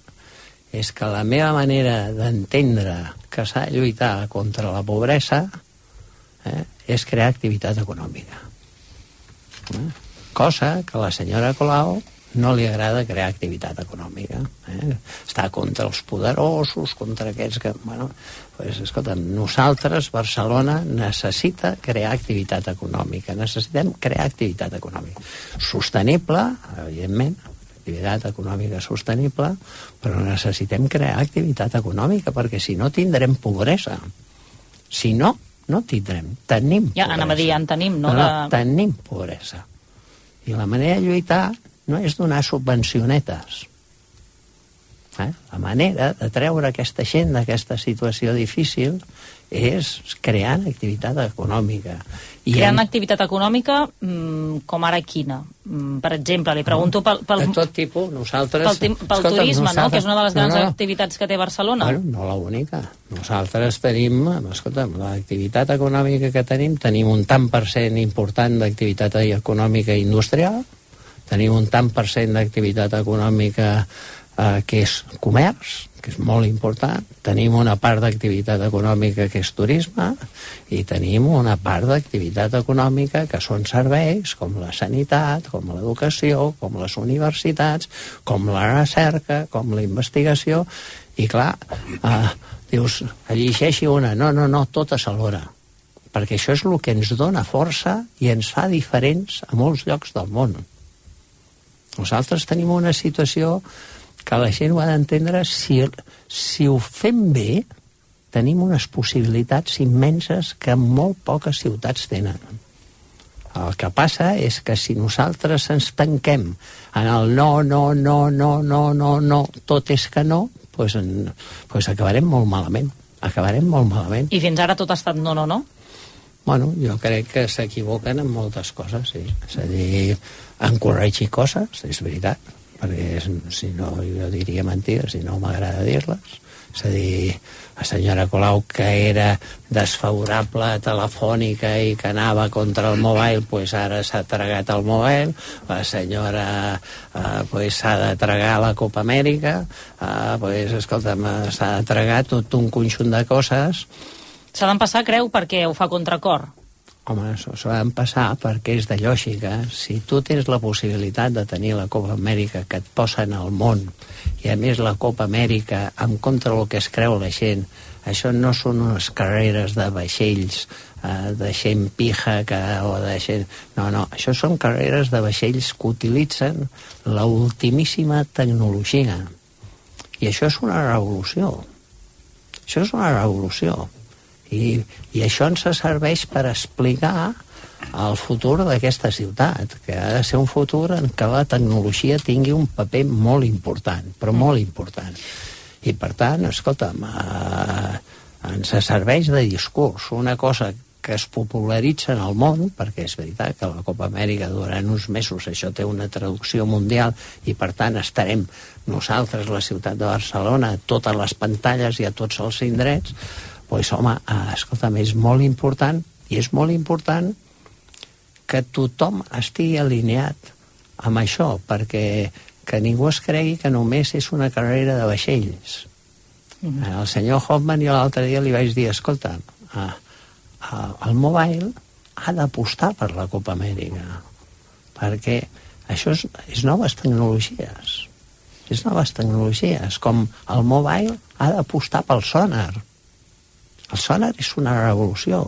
és que la meva manera d'entendre que s'ha de lluitar contra la pobresa eh, és crear activitat econòmica. Eh? Cosa que la senyora Colau no li agrada crear activitat econòmica. Eh? Està contra els poderosos, contra aquests que... Bueno, pues, escolta, nosaltres, Barcelona, necessita crear activitat econòmica. Necessitem crear activitat econòmica. Sostenible, evidentment, activitat econòmica sostenible, però necessitem crear activitat econòmica, perquè si no tindrem pobresa. Si no, no tindrem. Tenim Ja, pobresa. anava a dir, ja en tenim, no? no, no, De- tenim pobresa. I la manera de lluitar no és donar subvencionetes. Eh? La manera de treure aquesta gent d'aquesta situació difícil és creant activitat econòmica. I Creant en- activitat econòmica, mm, com ara quina? Mm, per exemple, li pregunto pel, pel, de tot tipus, nosaltres... pel, pel Escolta, turisme, no? nosaltres- que és una de les grans no, no. activitats que té Barcelona. Bueno, no la única. Nosaltres tenim, escolta'm, l'activitat econòmica que tenim, tenim un tant per cent important d'activitat econòmica industrial, tenim un tant per cent d'activitat econòmica eh, que és comerç, que és molt important, tenim una part d'activitat econòmica que és turisme i tenim una part d'activitat econòmica que són serveis com la sanitat, com l'educació, com les universitats, com la recerca, com la investigació. I clar, eh, dius, llegeixi una, no, no, no, totes alhora perquè això és el que ens dona força i ens fa diferents a molts llocs del món. Nosaltres tenim una situació que la gent ho ha d'entendre si, si ho fem bé tenim unes possibilitats immenses que molt poques ciutats tenen. El que passa és que si nosaltres ens tanquem en el no, no, no, no, no, no, no, tot és que no, doncs, en, doncs acabarem molt malament. Acabarem molt malament. I fins ara tot ha estat no, no, no? Bueno, jo crec que s'equivoquen en moltes coses, sí. És a dir, en corregir coses, és veritat, perquè si no jo diria mentides, si no m'agrada dir-les. És a dir, la senyora Colau, que era desfavorable telefònica i que anava contra el mobile, pues ara s'ha tragat el mobile. La senyora eh, pues s'ha de tragar la Copa Amèrica. Eh, pues, escolta'm, s'ha de tragar tot un conjunt de coses S'ha d'empassar, creu, perquè ho fa contracor. Home, s'ho s'ho han passar perquè és de lògica. Si tu tens la possibilitat de tenir la Copa Amèrica que et posa en el món i a més la Copa Amèrica en contra del que es creu la gent això no són unes carreres de vaixells eh, de gent pija que, o de gent... No, no, això són carreres de vaixells que utilitzen la tecnologia. I això és una revolució. Això és una revolució. I, i això ens serveix per explicar el futur d'aquesta ciutat, que ha de ser un futur en què la tecnologia tingui un paper molt important, però molt important. I per tant, escolta'm, eh, ens serveix de discurs, una cosa que es popularitza en el món, perquè és veritat que la Copa Amèrica durant uns mesos això té una traducció mundial i per tant estarem nosaltres, la ciutat de Barcelona, a totes les pantalles i a tots els indrets, doncs home, eh, escolta'm, és molt important i és molt important que tothom estigui alineat amb això, perquè que ningú es cregui que només és una carrera de vaixells. Mm -hmm. El senyor Hoffman jo l'altre dia li vaig dir, escolta, a, a, el mobile ha d'apostar per la Copa Amèrica, perquè això és, és noves tecnologies. És noves tecnologies, com el mobile ha d'apostar pel sonar. El sonar és una revolució.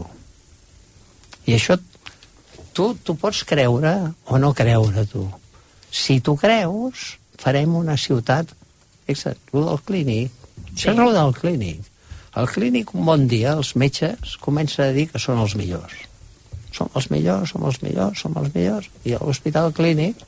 I això tu, tu pots creure o no creure, tu. Si tu creus, farem una ciutat... Exacte, el del clínic. Sí. Això és el del clínic. El clínic, un bon dia, els metges comencen a dir que són els millors. Som els millors, som els millors, som els millors. I a l'hospital clínic,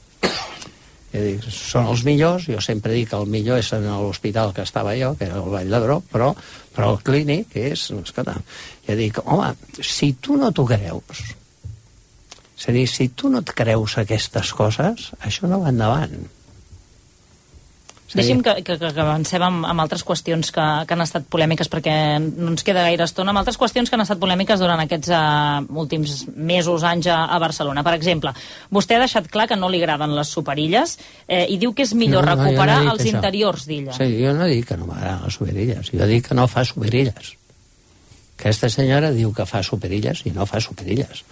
dic, són els millors, jo sempre dic que el millor és en l'hospital que estava jo, que era el Vall d'Hebron, però, però el clínic és... Escolta, jo dic, home, si tu no t'ho creus, és a dir, si tu no et creus aquestes coses, això no va endavant. Deixi'm que, que, que avancem amb, amb altres qüestions que, que han estat polèmiques, perquè no ens queda gaire estona, amb altres qüestions que han estat polèmiques durant aquests uh, últims mesos, anys a, a Barcelona. Per exemple, vostè ha deixat clar que no li agraden les superilles eh, i diu que és millor no, no, recuperar no els això. interiors d'illa. Sí, jo no dic que no m'agraden les superilles, jo dic que no fa superilles. Aquesta senyora diu que fa superilles i no fa superilles.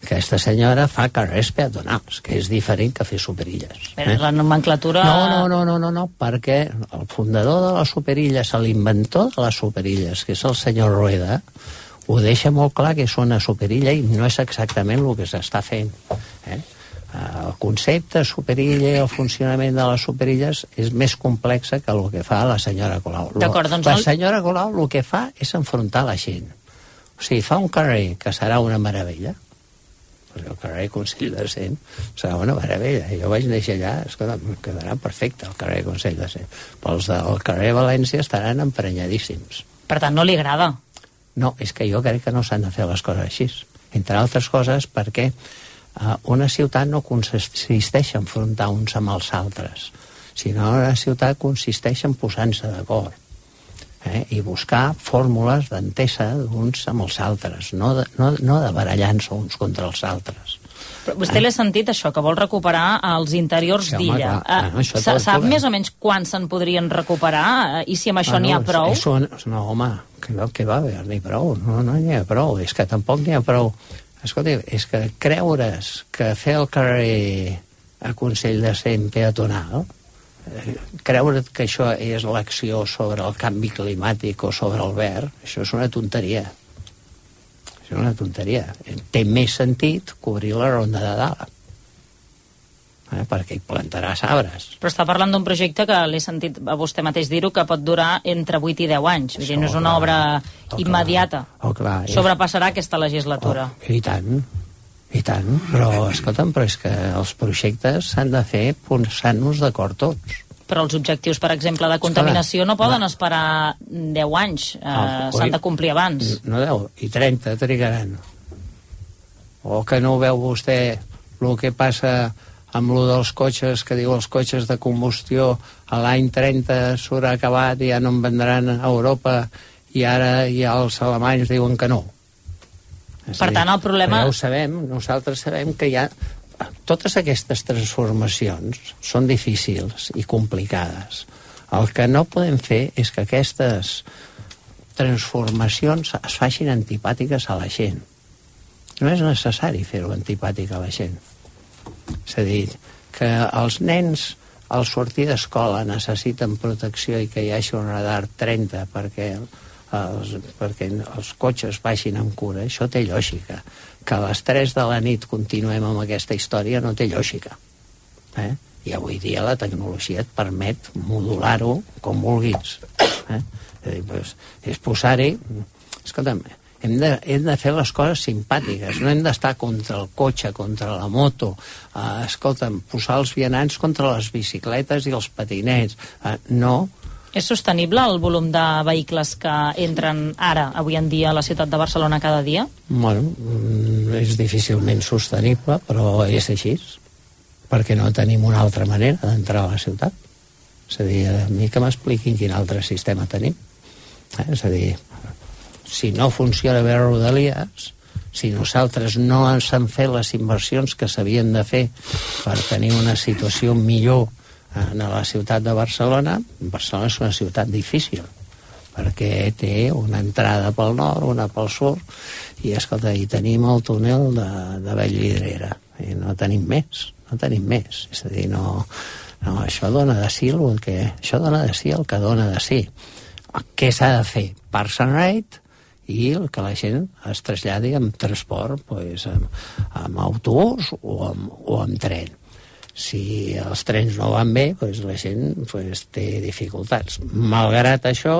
Aquesta senyora fa carrers peatonals, que és diferent que fer superilles. Però eh? la nomenclatura... No, no, no, no, no, no, perquè el fundador de les superilles, l'inventor de les superilles, que és el senyor Rueda, ho deixa molt clar que és una superilla i no és exactament el que s'està fent. Eh? El concepte superilla i el funcionament de les superilles és més complex que el que fa la senyora Colau. Doncs la senyora Colau el que fa és enfrontar la gent. O sigui, fa un carrer que serà una meravella, perquè el carrer Consell de Cent serà una meravella. Jo vaig néixer allà, escolta, quedarà perfecte el carrer Consell de Cent. Però els del carrer València estaran emprenyadíssims. Per tant, no li agrada? No, és que jo crec que no s'han de fer les coses així. Entre altres coses perquè uh, una ciutat no consisteix en enfrontar uns amb els altres, sinó una ciutat consisteix en posar-se d'acord eh, i buscar fórmules d'entesa d'uns amb els altres, no de, no, no de barallar-se uns contra els altres. Però vostè eh? l'ha sentit, això, que vol recuperar els interiors sí, d'illa. Eh, sap més o menys quan se'n podrien recuperar? I si amb això ah, n'hi ha prou? És, no, home, que, que va haver-n'hi prou. No, no n'hi ha prou. És que tampoc n'hi ha prou. Escolta, és que creure's que fer el carrer a Consell de Cent peatonal creure que això és l'acció sobre el canvi climàtic o sobre el verd, això és una tonteria. Això és una tonteria. Té més sentit cobrir la ronda de dalt eh, perquè hi plantaràs arbres. Però està parlant d'un projecte que l'he sentit a vostè mateix dir-ho que pot durar entre 8 i 10 anys. Vull dir, no és una obra oh, immediata. Oh, clar, Sobrepassarà aquesta legislatura. Oh, I tant, i tant. Però, escolta'm, però és que els projectes s'han de fer posant-nos d'acord tots però els objectius, per exemple, de contaminació no poden esperar 10 anys, eh, ah, s'han de complir abans. No 10, i 30 trigaran. O que no veu vostè el que passa amb lo dels cotxes, que diu els cotxes de combustió a l'any 30 s'haurà acabat i ja no en vendran a Europa i ara ja els alemanys diuen que no. És per dir, tant, el problema... Ja ho sabem, nosaltres sabem que hi ha totes aquestes transformacions són difícils i complicades. El que no podem fer és que aquestes transformacions es facin antipàtiques a la gent. No és necessari fer-ho antipàtic a la gent. És a dir, que els nens al sortir d'escola necessiten protecció i que hi hagi un radar 30 perquè els, perquè els cotxes baixin amb cura, això té lògica. Que a les 3 de la nit continuem amb aquesta història no té lògica. Eh? I avui dia la tecnologia et permet modular-ho com vulguis. Eh? És, dir, pues, és posar-hi... Escolta'm, hem de, hem de fer les coses simpàtiques, no hem d'estar contra el cotxe, contra la moto, uh, escolta'm, posar els vianants contra les bicicletes i els patinets. Uh, no, És sostenible el volum de vehicles que entren ara, avui en dia, a la ciutat de Barcelona cada dia? bueno, mm, és difícilment sostenible, però és així, perquè no tenim una altra manera d'entrar a la ciutat. És a dir, a mi que m'expliquin quin altre sistema tenim. Eh? És a dir, si no funciona bé Rodalies, si nosaltres no ens han fet les inversions que s'havien de fer per tenir una situació millor en la ciutat de Barcelona, Barcelona és una ciutat difícil, perquè té una entrada pel nord, una pel sud, i escolta, hi tenim el túnel de, de Vallvidrera, i no tenim més, no tenim més. És a dir, no, no això dona de si el que, això dona de si el que dona de si. Què s'ha de fer? Parks and Ride, i el que la gent es traslladi amb transport, pues, amb, amb autobús o amb, o amb tren. Si els trens no van bé, pues, la gent pues, té dificultats. Malgrat això,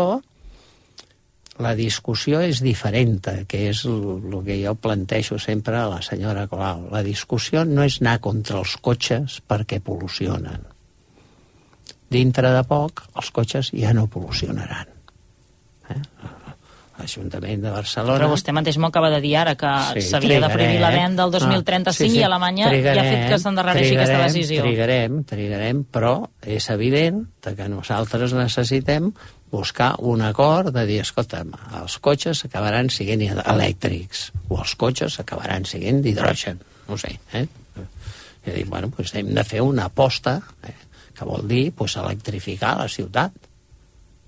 la discussió és diferent, que és el que jo plantejo sempre a la senyora Colau. La discussió no és anar contra els cotxes perquè pol·lucionen. Dintre de poc, els cotxes ja no pol·lucionaran. L'Ajuntament de Barcelona... Però vostè mateix m'ho acaba de dir ara, que Sí, s'havia de prohibir la trigarem. venda el 2035 Ah, sí, sí. i Alemanya ja ha fet que s'endarrereixi aquesta trigarem, decisió. Trigarem, trigarem, però és evident que nosaltres necessitem buscar un acord de dir, escolta'm, els cotxes acabaran siguent elèctrics, o els cotxes acabaran siguent d'hidrogen, no sé, eh? I dic, bueno, doncs hem de fer una aposta, eh? que vol dir pues, electrificar la ciutat,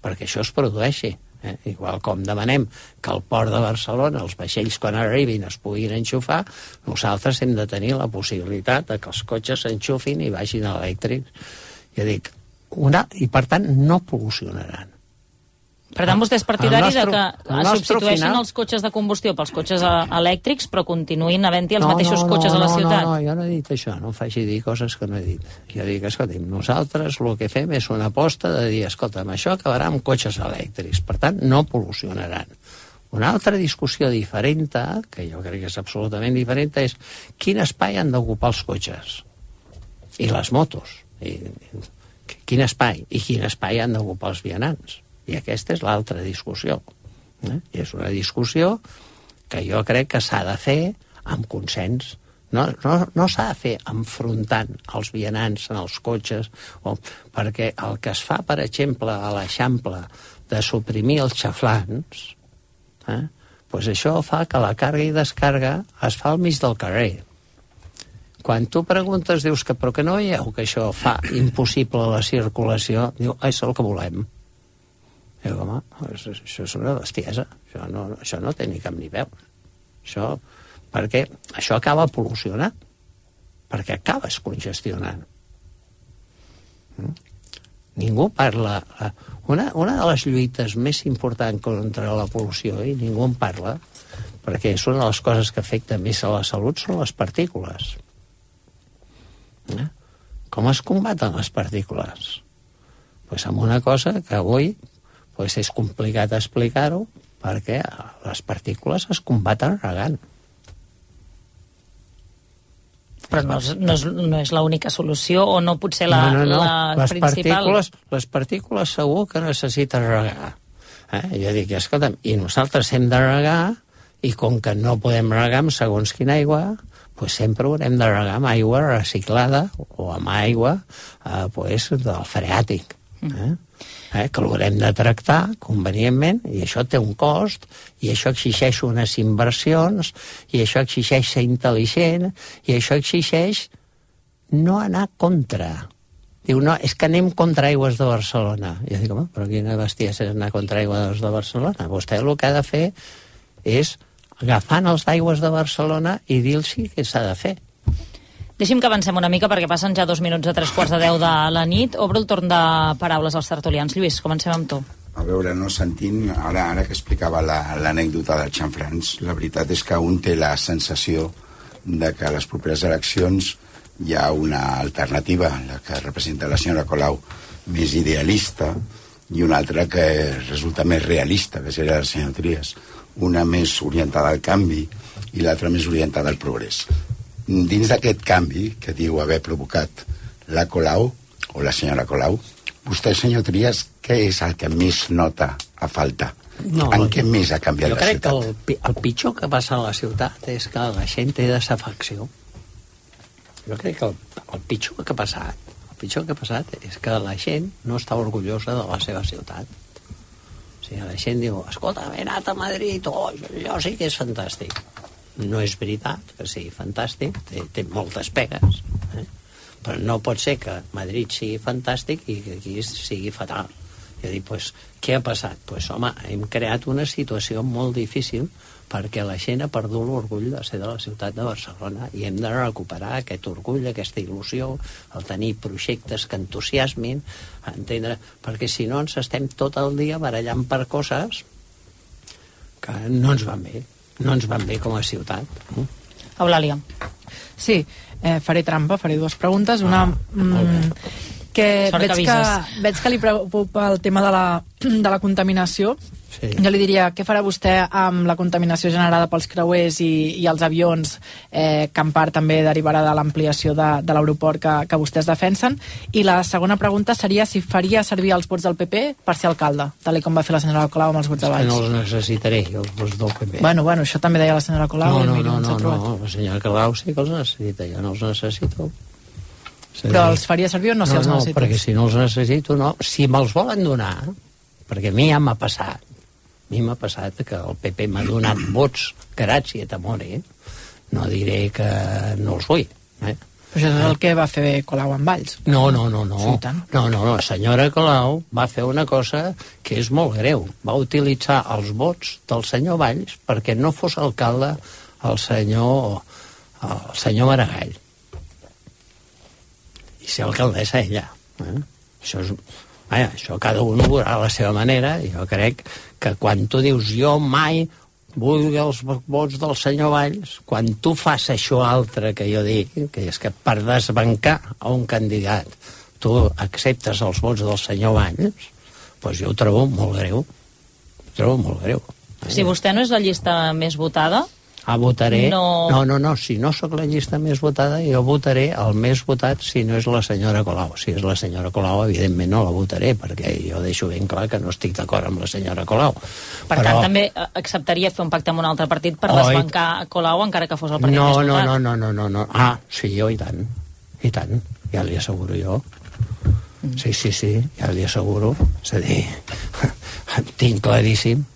perquè això es produeixi. Eh? Igual com demanem que al port de Barcelona els vaixells quan arribin es puguin enxufar, nosaltres hem de tenir la possibilitat de que els cotxes s'enxufin i vagin elèctrics. Jo dic, una, i per tant no pol·lucionaran. Per tant, vostè és partidari El nostre- de que substitueixin final- els cotxes de combustió pels cotxes eh, elèctrics, però continuïn havent-hi els mateixos cotxes no, a la no, ciutat. No, no, jo no he dit això, no em faci dir coses que no he dit. Jo dic, escolta'm, nosaltres el que fem és una aposta de dir, escolta'm, això acabarà amb cotxes elèctrics, per tant, no pol·lucionaran. Una altra discussió diferent, que jo crec que és absolutament diferent, és quin espai han d'ocupar els cotxes i les motos. I, quin espai i quin espai han d'ocupar els vianants. I aquesta és l'altra discussió. Eh? I és una discussió que jo crec que s'ha de fer amb consens. No, no, no s'ha de fer enfrontant els vianants en els cotxes, o, perquè el que es fa, per exemple, a l'Eixample, de suprimir els xaflans, eh? pues això fa que la càrrega i descàrrega es fa al mig del carrer. Quan tu preguntes, dius que però que no veieu que això fa impossible la circulació, diu, "Ah, això és el que volem. Diu, home, això, és una bestiesa, això no, això no té ni cap ni veu. Això, perquè això acaba pol·lucionant, perquè acabes congestionant. Mm? Ningú parla... eh, Una, una de les lluites més importants contra la pol·lució, i ningú en parla, perquè és una de les coses que afecta més a la salut, són les partícules. Eh? Com es combaten les partícules? Pues amb una cosa que avui pues és complicat explicar-ho, perquè les partícules es combaten regant. Però no és, no és, no és l'única solució, o no potser la, no, no, no. la les principal. Partícules, les partícules segur que necessiten regar. Eh? Jo dic, escolta'm, i nosaltres hem de regar, i com que no podem regar amb segons quina aigua, pues sempre haurem de regar amb aigua reciclada o amb aigua eh, pues, del freàtic. Eh? Eh, que l'haurem de tractar convenientment i això té un cost i això exigeix unes inversions i això exigeix ser intel·ligent i això exigeix no anar contra. Diu, no, és que anem contra aigües de Barcelona. I jo dic, home, però quina bestiesa és anar contra aigües de Barcelona? Vostè el que ha de fer és agafant els d'aigües de Barcelona i dir-los què s'ha de fer Deixi'm que avancem una mica perquè passen ja dos minuts a tres quarts de deu de la nit. Obro el torn de paraules als tertulians. Lluís, comencem amb tu. A veure, no sentint, ara, ara que explicava la- l'anècdota del xanfrans, la veritat és que un té la sensació de que a les properes eleccions hi ha una alternativa, la que representa la senyora Colau, més idealista, i una altra que resulta més realista, que seria la senyora Trias. Una més orientada al canvi i l'altra més orientada al progrés. Dins d'aquest canvi que diu haver provocat la Colau, o la senyora Colau, vostè, senyor Trias, què és el que més nota a falta? No, en què més ha canviat jo la crec ciutat? que el, el pitjor que passa a la ciutat és que la gent té desafecció. Jo crec que el, el pitjor que ha passat el pitjor que ha passat és que la gent no està orgullosa de la seva ciutat. O sigui, la gent diu, escolta, he anat a Madrid, oh, allò sí que és fantàstic. No és veritat que sigui fantàstic, té, té moltes pegues, eh? però no pot ser que Madrid sigui fantàstic i que aquí sigui fatal. I dir, pues, què ha passat? Pues, home, hem creat una situació molt difícil perquè la gent ha perdut l'orgull de ser de la ciutat de Barcelona i hem de recuperar aquest orgull, aquesta il·lusió, el tenir projectes que entusiasmin, entendre, perquè si no ens estem tot el dia barallant per coses que no ens van bé, no ens van bé com a ciutat. Mm? Eulàlia. Sí, eh, faré trampa, faré dues preguntes. Una, mm, que Sort que veig que, avises. veig que li preocupa el tema de la, de la contaminació. Sí. Jo li diria, què farà vostè amb la contaminació generada pels creuers i, i els avions, eh, que en part també derivarà de l'ampliació de, de l'aeroport que, que vostès defensen? I la segona pregunta seria si faria servir els vots del PP per ser alcalde, tal com va fer la senyora Colau amb els vots de Valls. no els necessitaré, els vots del PP. Bueno, bueno, això també deia la senyora Colau. no, i no, mira no, no, trobat. no, la senyora Colau sí que els necessita, jo no els necessito. A Però dir, els faria servir o no, si els no, necessites? perquè si no els necessito, no. Si me'ls volen donar, perquè a mi ja m'ha passat, mi m'ha passat que el PP m'ha donat vots grazie t'amore, no diré que no els vull. Eh? Però això és el que va fer Colau amb Valls. No, no, no, no. Sí, tant. No, no, la senyora Colau va fer una cosa que és molt greu. Va utilitzar els vots del senyor Valls perquè no fos alcalde el senyor, el senyor Maragall. I ser alcaldessa ella. Eh? Això és... Vaja, això cada un ho veurà a la seva manera. Jo crec que quan tu dius jo mai vull els vots del senyor Valls, quan tu fas això altre que jo dic, que és que per desbancar a un candidat tu acceptes els vots del senyor Valls, doncs jo ho trobo molt greu. Ho trobo molt greu. Si vostè no és la llista més votada, Ah, votaré... No. no, no, no, si no sóc la llista més votada, jo votaré el més votat si no és la senyora Colau. Si és la senyora Colau, evidentment no la votaré, perquè jo deixo ben clar que no estic d'acord amb la senyora Colau. per tant, també eh, acceptaria fer un pacte amb un altre partit per Oi. desbancar Colau, encara que fos el partit no, més no, votat. no, no, no, no, no. Ah, sí, jo i tant. I tant, ja li asseguro jo. Mm. Sí, sí, sí, ja li asseguro. És a dir, tinc claríssim.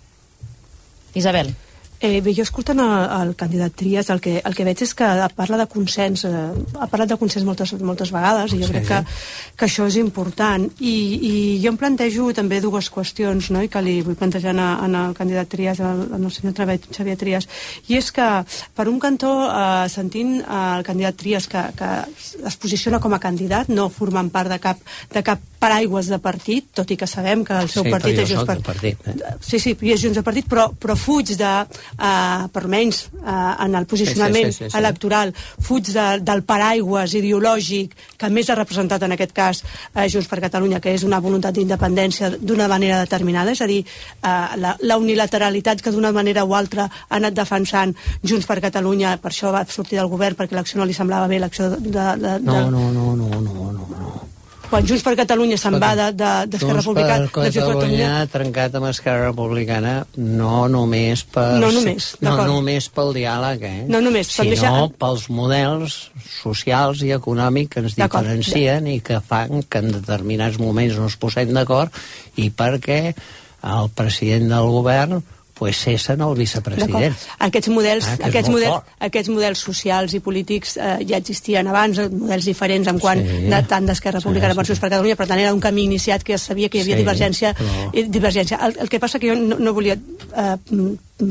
Isabel. Eh, bé, jo escoltant el, el candidat Trias el que, el que veig és que parla de consens eh, ha parlat de consens moltes, moltes vegades i jo Sí. crec que, que això és important I, i jo em plantejo també dues qüestions no? i que li vull plantejar en, en el candidat Trias en el, en el senyor Travet, Xavier Trias i és que per un cantó eh, sentint eh, el candidat Trias que, que es posiciona com a candidat no formant part de cap, de cap paraigües de partit, tot i que sabem que el seu sí, partit és Junts per partit. Eh? Sí, sí, i és Junts del Partit, però, però fuig de, uh, per menys, uh, en el posicionament Sí, sí, sí, sí, sí. electoral, fuig de, del paraigües ideològic que més ha representat en aquest cas uh, Junts per Catalunya, que és una voluntat d'independència d'una manera determinada, és a dir, uh, la, la unilateralitat que d'una manera o altra ha anat defensant Junts per Catalunya, per això va sortir del govern, perquè l'acció no li semblava bé, l'acció de, de, de, No, de, no, no, no, no, no, no. Quan Junts per Catalunya se'n va de- de- d'Esquerra Junts Republicana... de Junts per Catalunya ha trencat amb Esquerra Republicana no només per... No només, no només pel diàleg, eh? No només, sinó s'ha- pels models socials i econòmics que ens diferencien i que fan que en determinats moments no es posem d'acord i perquè el president del govern pues cessen el vicepresident. Aquests models, Ah, aquests, models, fort. aquests models socials i polítics eh, ja existien abans, models diferents en quant Sí. de, tant d'Esquerra Republicana Sí, sí. Junts per Catalunya, per tant era un camí iniciat que ja sabia que hi havia Sí, divergència. però- divergència. El, el que passa que jo no, no volia eh,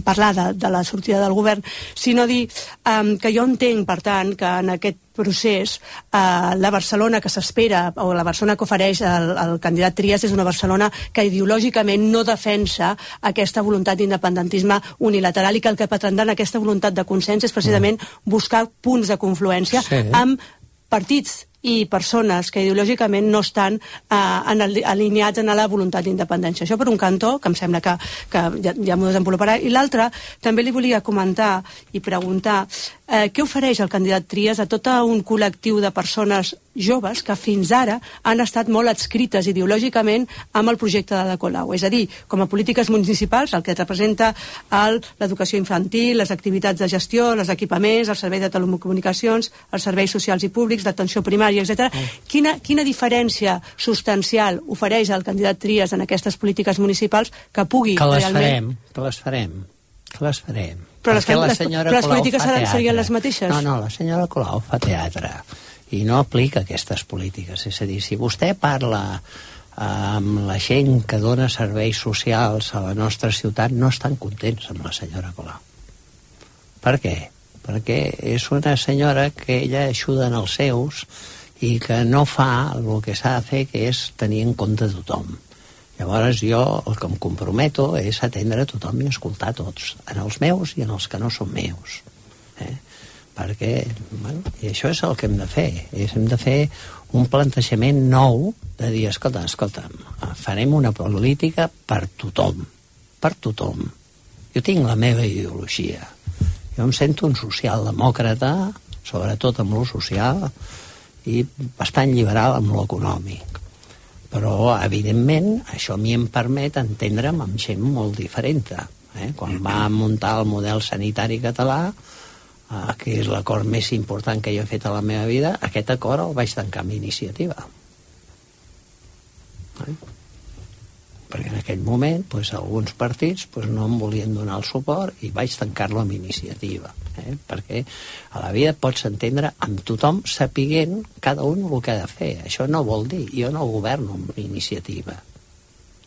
parlar de, de la sortida del govern, sinó dir um, que jo entenc, per tant, que en aquest procés eh, la Barcelona que s'espera o la Barcelona que ofereix el, el candidat Trias és una Barcelona que ideològicament no defensa aquesta voluntat d'independentisme unilateral i que el que pretendrà en aquesta voluntat de consens és precisament buscar punts de confluència Sí. amb partits i persones que ideològicament no estan eh, en el, alineats en la voluntat d'independència. Això per un cantó, que em sembla que, que ja, ja m'ho desenvoluparà, i l'altre, també li volia comentar i preguntar eh, què ofereix el candidat Trias a tot un col·lectiu de persones joves que fins ara han estat molt adscrites ideològicament amb el projecte de la Colau. És a dir, com a polítiques municipals, el que representa l'educació infantil, les activitats de gestió, els equipaments, el servei de telecomunicacions, els serveis socials i públics, d'atenció primària, etc. Quina, quina diferència substancial ofereix el candidat Trias en aquestes polítiques municipals que pugui Que les realment... farem, que les farem, que les farem. Però les, Perquè la les, senyora però les Colau polítiques seran, serien les mateixes? No, no, la senyora Colau fa teatre i no aplica aquestes polítiques. És a dir, si vostè parla amb la gent que dona serveis socials a la nostra ciutat, no estan contents amb la senyora Colau. Per què? Perquè és una senyora que ella ajuda en els seus i que no fa el que s'ha de fer, que és tenir en compte tothom. Llavors jo el que em comprometo és atendre a tothom i escoltar tots, en els meus i en els que no són meus. Eh? Perquè, bueno, i això és el que hem de fer. És, hem de fer un plantejament nou de dir, escolta, escolta, farem una política per tothom, per tothom. Jo tinc la meva ideologia. Jo em sento un socialdemòcrata, sobretot amb lo social, i bastant liberal amb lo econòmic però evidentment això a mi em permet entendre'm amb gent molt diferent eh? quan va muntar el model sanitari català eh, que és l'acord més important que jo he fet a la meva vida aquest acord el vaig tancar amb iniciativa eh? Perquè en aquell moment pues, alguns partits pues, no em volien donar el suport i vaig tancar-lo amb iniciativa eh? perquè a la vida pots entendre amb tothom sapiguent cada un el que ha de fer. Això no vol dir, jo no governo amb iniciativa.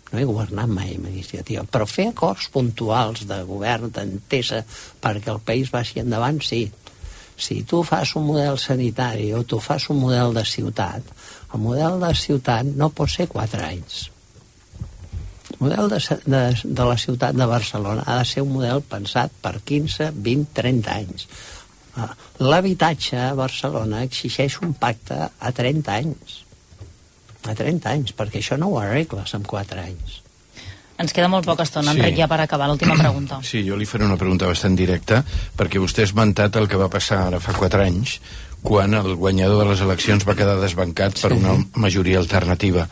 No he governat mai amb iniciativa però fer acords puntuals de govern d'entesa perquè el país vagi endavant sí. Si tu fas un model sanitari o tu fas un model de ciutat el model de ciutat no pot ser 4 anys model de, de, de la ciutat de Barcelona ha de ser un model pensat per 15, 20, 30 anys. Ah, L'habitatge a Barcelona exigeix un pacte a 30 anys. A 30 anys, perquè això no ho arregles en 4 anys. Ens queda molt poca estona, Sí. Enric, ja per acabar l'última pregunta. Sí, jo li faré una pregunta bastant directa, perquè vostè ha esmentat el que va passar ara fa 4 anys, quan el guanyador de les eleccions va quedar desbancat per una majoria alternativa.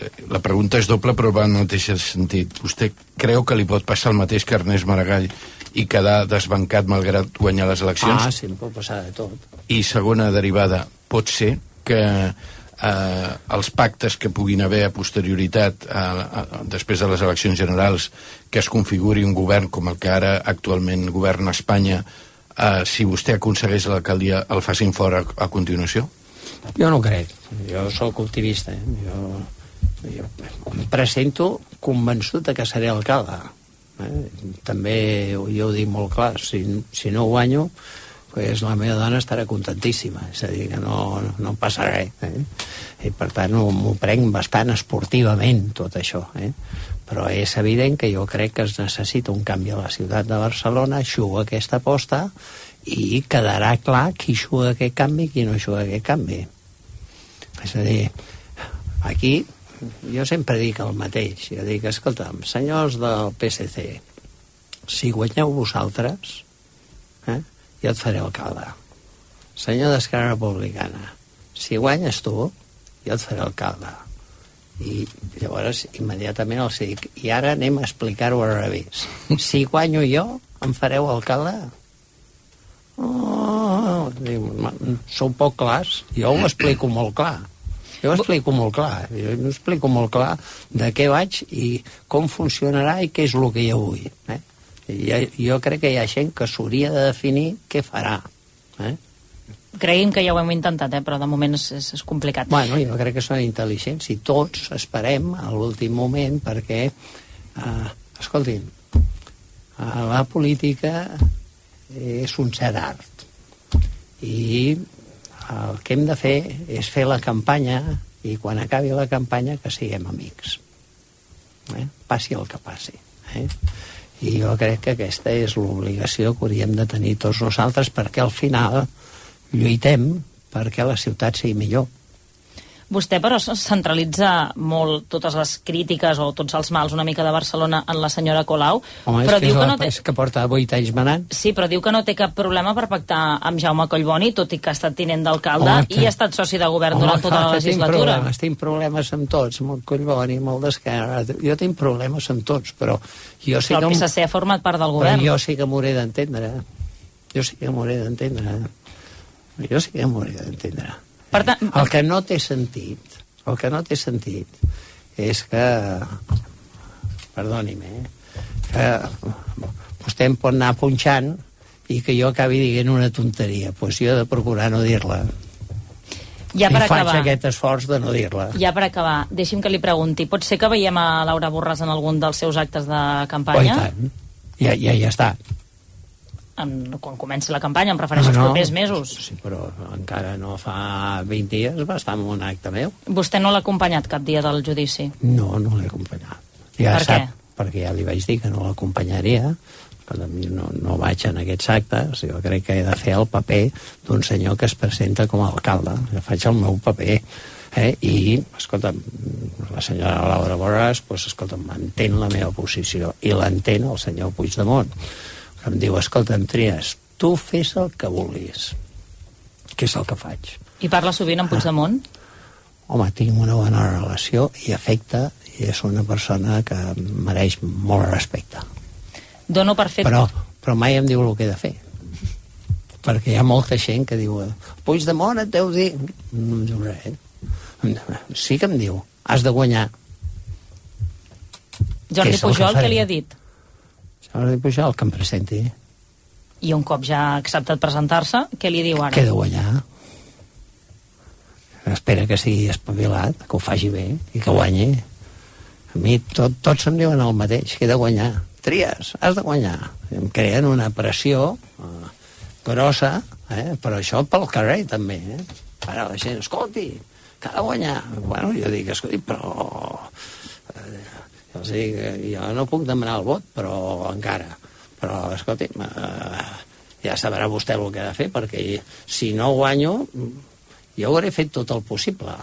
Eh, La pregunta és doble, però va en el mateix sentit. Vostè creu que li pot passar el mateix que Ernest Maragall i quedar desbancat malgrat guanyar les eleccions? Ah, sí, em pot passar de tot. I segona derivada, pot ser que eh, els pactes que puguin haver a posterioritat, a, a, després de les eleccions generals, que es configuri un govern com el que ara actualment governa Espanya, eh, si vostè aconsegueix l'alcaldia, el facin fora a, a continuació? Jo no crec. Jo sóc optimista. Eh? Jo, em presento convençut de que seré alcalde. Eh? També jo ho dic molt clar, si, si no guanyo, pues la meva dona estarà contentíssima, és a dir, que no, no em passa res. Eh? I per tant m'ho prenc bastant esportivament, tot això. Eh? Però és evident que jo crec que es necessita un canvi a la ciutat de Barcelona, juga aquesta aposta i quedarà clar qui juga aquest canvi i qui no juga aquest canvi. És a dir, aquí jo sempre dic el mateix. Jo dic, escolta'm, senyors del PSC, si guanyeu vosaltres, eh, jo et faré alcalde. Senyor d'Esquerra Republicana, si guanyes tu, jo et faré alcalde. I llavors immediatament els dic, i ara anem a explicar-ho al revés. Si guanyo jo, em fareu alcalde? Oh, diu, "Ma, sou poc clars. Jo ho explico molt clar. Jo ho explico molt clar. Jo ho explico molt clar de què vaig i com funcionarà i què és el que jo vull. Eh? I jo, jo crec que hi ha gent que s'hauria de definir què farà. Eh? Cregui'm que ja ho hem intentat, eh? però de moment és, és, és complicat. Bueno, jo crec que són intel·ligents i tots esperem a l'últim moment perquè, eh, escoltin, eh, la política és un cert art. I el que hem de fer és fer la campanya i quan acabi la campanya que siguem amics. Eh? Passi el que passi. Eh? I jo crec que aquesta és l'obligació que hauríem de tenir tots nosaltres perquè al final lluitem perquè la ciutat sigui millor. Vostè, però, centralitza molt totes les crítiques o tots els mals una mica de Barcelona en la senyora Colau, Home, però és que, diu que la, no té... és que porta 8 anys manant. Sí, però diu que no té cap problema per pactar amb Jaume Collboni, tot i que ha estat tinent d'alcalde Home, i ha estat soci de govern durant tota la que Tinc legislatura. problemes, tinc problemes amb tots, amb el Collboni, amb el d'Esquerra. Jo tinc problemes amb tots, però jo sí Però que... el PSC ha format part del Però govern. jo sí que m'hauré d'entendre. Jo sí que m'hauré d'entendre. Jo sí que m'hauré d'entendre. Per tant, El que no té sentit, el que no té sentit és que, perdoni'm, eh, que vostè em pot anar punxant i que jo acabi dient una tonteria. Doncs pues jo he de procurar no dir-la. ja per I faig acabar, aquest esforç de no dir-la. ja per acabar, deixi'm que li pregunti, pot ser que veiem a Laura Borràs en algun dels seus actes de Oh, i campanya? tant. Ja, ja, ja està. En, quan comenci la campanya, em refereixo als No, no. propers mesos. Sí, però encara no fa 20 dies va estar en un acte meu. Vostè no l'ha acompanyat cap dia del judici. No, no l'he acompanyat. Ja Per sap, què? perquè ja li vaig dir que no l'acompanyaria, no, no vaig en aquests actes, jo crec que he de fer el paper d'un senyor que es presenta com a alcalde. Jo faig el meu paper. Eh? I, escolta, la senyora Laura Borràs, pues, escolta, m'entén la meva posició i l'entén el senyor Puigdemont, em diu, escolta, Trias, tu fes el que vulguis, que és el que faig. I parla sovint amb Puigdemont? Home, tinc una bona relació i afecte i és una persona que mereix molt respecte. Dono per fet... Però, però mai em diu el que he de fer. Perquè hi ha molta gent que diu Puigdemont et deu dir... No em diu res. Sí que em diu, has de guanyar. Jordi Pujol, què li ha dit? Jordi Pujol, que em presenti. I un cop ja ha acceptat presentar-se, què li diu ara? Que he de guanyar. Espera que sigui espavilat, que ho faci bé i que guanyi. A mi tot, tots em diuen el mateix, que he de guanyar. Tries, has de guanyar. Em creen una pressió eh, grossa, eh? però això pel carrer també. Eh? Ara la gent, escolti, que ha de guanyar. Bueno, jo dic, escolti, però... Dic, eh, jo no puc demanar el vot, però encara. Però, escolti, eh, ja sabrà vostè el que ha de fer, perquè si no guanyo, jo hauré fet tot el possible.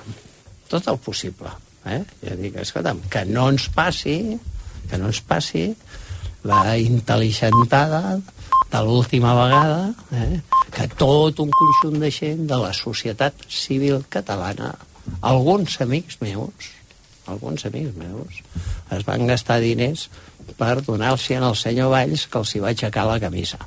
Tot el possible. Eh? Jo dic, escolta'm, que no ens passi, que no ens passi la intel·ligentada de l'última vegada, eh? que tot un conjunt de gent de la societat civil catalana, alguns amics meus, alguns amics meus, es van gastar diners per donar-los al senyor Valls que els hi va aixecar la camisa.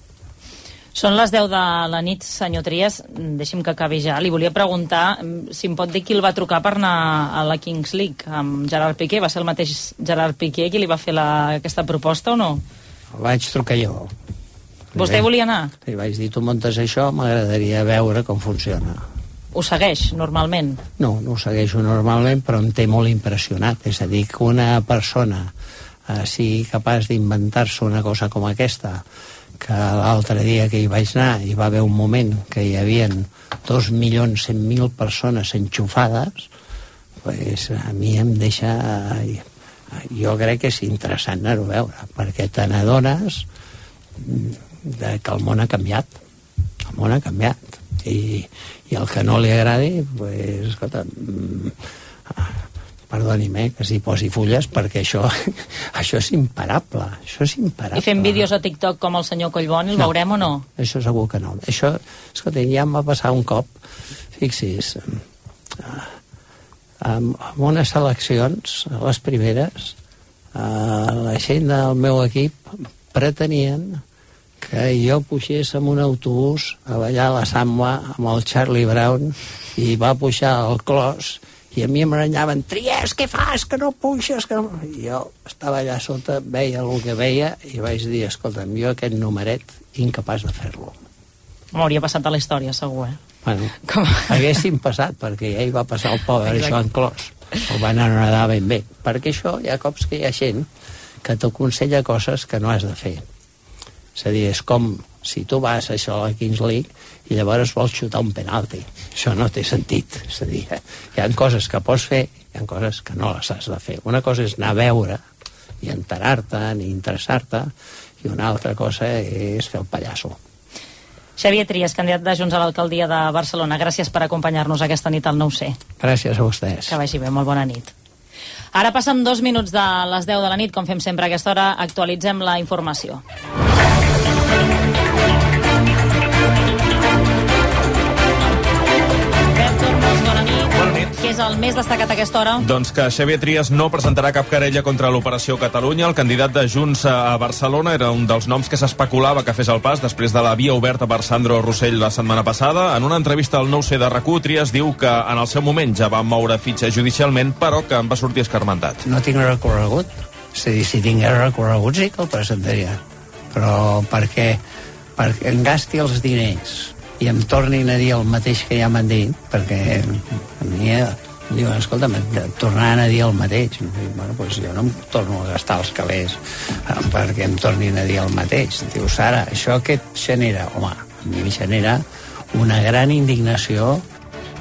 Són les 10 de la nit, senyor Trias. Deixi'm que acabi ja. Li volia preguntar mm, si em pot dir qui el va trucar per anar a la Kings League amb Gerard Piqué. Va ser el mateix Gerard Piqué qui li va fer la, aquesta proposta o no? El vaig trucar jo. Vostè volia anar? Li vaig dir, tu muntes això, m'agradaria veure com funciona. Ho segueix, normalment? No, no ho segueixo normalment, però em té molt impressionat. És a dir, que una persona eh, sigui capaç d'inventar-se una cosa com aquesta, que l'altre dia que hi vaig anar hi va haver un moment que hi havia 2.100.000 persones enxufades, pues a mi em deixa... Jo crec que és interessant anar-ho a veure, perquè te n'adones que el món ha canviat. El món ha canviat. I, i el que no li agradi, pues, escolta, mm, perdoni'm, eh, que s'hi posi fulles perquè això, això és imparable això és imparable I fent vídeos a TikTok com el senyor Collboni, el No. veurem o no? això segur que no això, escolta, ja em va passar un cop fixis eh, amb, amb unes eleccions les primeres eh, la gent del meu equip pretenien que jo pugés amb un autobús a ballar la samba amb el Charlie Brown i va pujar al clos i a mi em renyaven, Tries, què fas, que no puixes? Que no... I jo estava allà sota, veia el que veia i vaig dir, escolta'm, jo aquest numeret incapaç de fer-lo. M'hauria passat a la història, segur, eh? Bueno, Com... haguéssim passat, perquè ja hi va passar el pobre Exacte. Joan Clos. El van anonar ben bé. Perquè això hi ha cops que hi ha gent que t'aconsella coses que no has de fer. És a dir, és com si tu vas a això a la Kings League i llavors vols xutar un penalti. Això no té sentit. És a dir, hi ha coses que pots fer, hi ha coses que no les has de fer. Una cosa és anar a veure i enterar-te, ni interessar-te, i una altra cosa és fer el pallasso. Xavier Trias, candidat de Junts a l'alcaldia de Barcelona, gràcies per acompanyar-nos aquesta nit al 9C. Gràcies a vostès. Que vagi bé, molt bona nit. Ara passen dos minuts de les 10 de la nit, com fem sempre a aquesta hora, actualitzem la informació. Què és el més destacat a aquesta hora? Doncs que Xavier Trias no presentarà cap querella contra l'Operació Catalunya. El candidat de Junts a Barcelona era un dels noms que s'especulava que fes el pas després de la via oberta per Sandro Rossell la setmana passada. En una entrevista al 9C de rac Trias diu que en el seu moment ja va moure fitxa judicialment, però que en va sortir escarmentat. No tinc recorregut. És a dir, si tingués recorregut sí que el presentaria. Però perquè, perquè em gasti els diners i em tornin a dir el mateix que ja m'han dit, perquè a mi eh, em diuen, escolta, tornaran a dir el mateix. Dic, bueno, doncs jo no em torno a gastar els calés eh, perquè em tornin a dir el mateix. Diu, Sara, això què et genera? Home, a mi em genera una gran indignació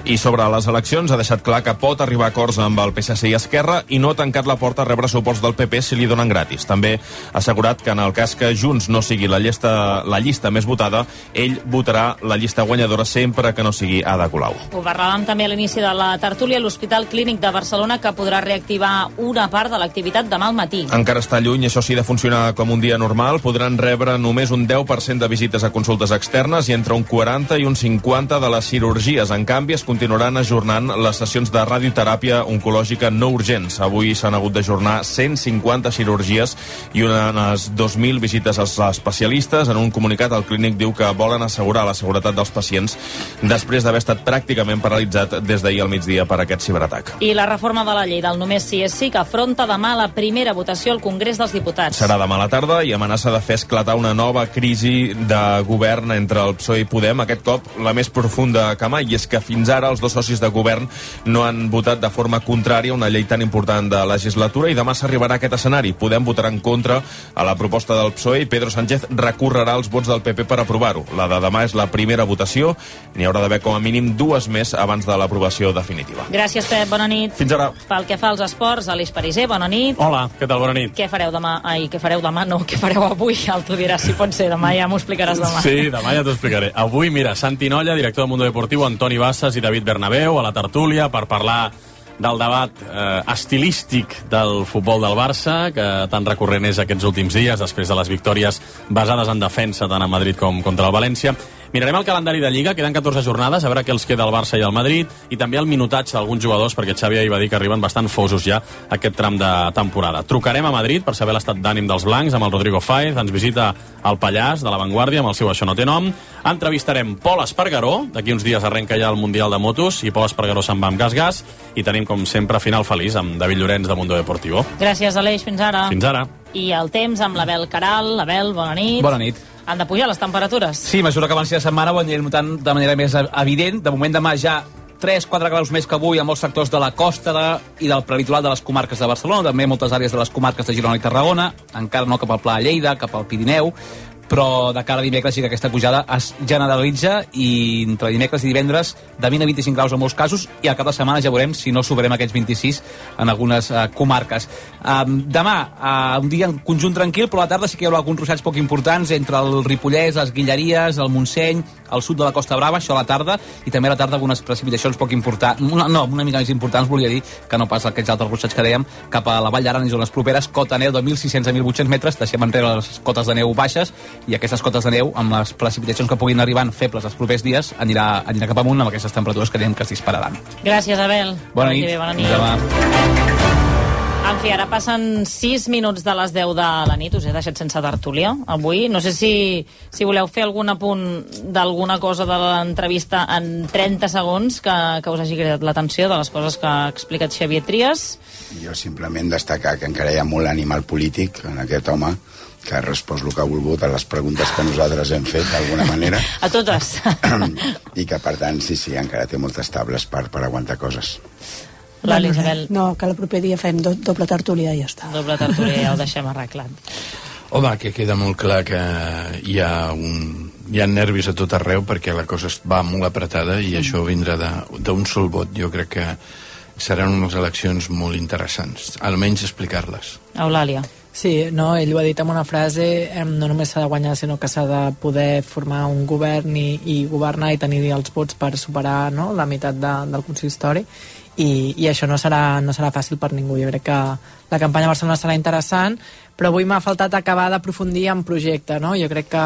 i sobre les eleccions ha deixat clar que pot arribar a acords amb el PSC i Esquerra i no ha tancat la porta a rebre suports del PP si li donen gratis. També ha assegurat que en el cas que Junts no sigui la llista, la llista més votada, ell votarà la llista guanyadora sempre que no sigui Ada Colau. Ho parlàvem també a l'inici de la tertúlia a l'Hospital Clínic de Barcelona que podrà reactivar una part de l'activitat demà al matí. Encara està lluny, això sí, de funcionar com un dia normal. Podran rebre només un 10% de visites a consultes externes i entre un 40 i un 50 de les cirurgies. En canvi, es continuaran ajornant les sessions de radioteràpia oncològica no urgents. Avui s'han hagut d'ajornar 150 cirurgies i unes 2.000 visites als especialistes. En un comunicat, el clínic diu que volen assegurar la seguretat dels pacients després d'haver estat pràcticament paralitzat des d'ahir al migdia per aquest ciberatac. I la reforma de la llei del només sí és sí que afronta demà la primera votació al Congrés dels Diputats. Serà demà a la tarda i amenaça de fer esclatar una nova crisi de govern entre el PSOE i Podem, aquest cop la més profunda que mai, i és que fins ara els dos socis de govern no han votat de forma contrària una llei tan important de legislatura i demà s'arribarà a aquest escenari. Podem votar en contra a la proposta del PSOE i Pedro Sánchez recorrerà els vots del PP per aprovar-ho. La de demà és la primera votació, n'hi haurà d'haver com a mínim dues més abans de l'aprovació definitiva. Gràcies, Pep. Bona nit. Fins ara. Pel que fa als esports, Aleix Pariser, bona nit. Hola, què tal? Bona nit. Què fareu demà? Ai, què fareu demà? No, què fareu avui? Ja t'ho diràs, si pot ser. Demà ja m'ho explicaràs demà. Sí, demà ja t'ho explicaré. Avui, mira, Santi Nolla, director del Mundo Deportiu, Antoni Bassas i David Bernabéu a la tertúlia per parlar del debat eh, estilístic del futbol del Barça, que tan recurrent és aquests últims dies, després de les victòries basades en defensa tant a Madrid com contra el València. Mirarem el calendari de Lliga, queden 14 jornades, a veure què els queda al Barça i al Madrid, i també el minutatge d'alguns jugadors, perquè Xavi ahir va dir que arriben bastant fosos ja aquest tram de temporada. Trucarem a Madrid per saber l'estat d'ànim dels blancs amb el Rodrigo Faiz, ens visita el Pallàs de la Vanguardia amb el seu Això no té nom, entrevistarem Pol Espargaró, d'aquí uns dies arrenca ja el Mundial de Motos, i Pol Espargaró se'n va amb gas-gas, i tenim, com sempre, final feliç amb David Llorenç de Mundo Deportivo. Gràcies, Aleix. Fins ara. Fins ara. I el temps amb l'Abel Caral. Abel, bona nit. Bona nit. Han de pujar les temperatures. Sí, a mesura que avanci la setmana ho anirem notant de manera més evident. De moment demà ja 3-4 graus més que avui a molts sectors de la costa de, i del prelitoral de les comarques de Barcelona, també moltes àrees de les comarques de Girona i Tarragona, encara no cap al Pla de Lleida, cap al Pirineu, però de cara a dimecres sí que aquesta pujada es generalitza i entre dimecres i divendres de 20 a 25 graus en molts casos i al cap de setmana ja veurem si no superem aquests 26 en algunes uh, comarques. Um, demà, uh, un dia en conjunt tranquil, però a la tarda sí que hi haurà alguns ruixats poc importants entre el Ripollès, les Guilleries, el Montseny, al sud de la Costa Brava, això a la tarda, i també a la tarda algunes precipitacions poc importants, una, no, una mica més importants, volia dir, que no pas aquests altres ruixats que dèiem, cap a la Vall d'Aran i zones properes, cota neu de 1.600 a 1.800 metres, deixem enrere les cotes de neu baixes, i aquestes cotes de neu, amb les precipitacions que puguin arribar febles els propers dies, anirà, anirà cap amunt amb aquestes temperatures que diem que es dispararan. Gràcies, Abel. Bona nit. Bé, bona nit. Demà. En fi, ara passen 6 minuts de les 10 de la nit. Us he deixat sense tertúlia avui. No sé si, si voleu fer algun apunt d'alguna cosa de l'entrevista en 30 segons que, que us hagi cridat l'atenció de les coses que ha explicat Xavier Trias. Jo simplement destacar que encara hi ha molt animal polític en aquest home que ha respost el que ha volgut a les preguntes que nosaltres hem fet d'alguna manera A totes. i que per tant sí, sí, encara té moltes tables per, per aguantar coses. L'Ali Isabel. No, que el proper dia fem do, doble tertúlia i ja està. Doble tertúlia, ja ho deixem arreglat. Home, que queda molt clar que hi ha, un, hi ha nervis a tot arreu perquè la cosa es va molt apretada i això vindrà de- d'un sol vot. Jo crec que seran unes eleccions molt interessants, almenys explicar-les. Eulàlia. Sí, no, ell ho ha dit amb una frase, em, no només s'ha de guanyar, sinó que s'ha de poder formar un govern i, i governar i tenir els vots per superar no, la meitat de, del consistori i, i això no serà, no serà fàcil per ningú. Jo crec que la campanya a Barcelona serà interessant, però avui m'ha faltat acabar d'aprofundir en projecte, no? Jo crec que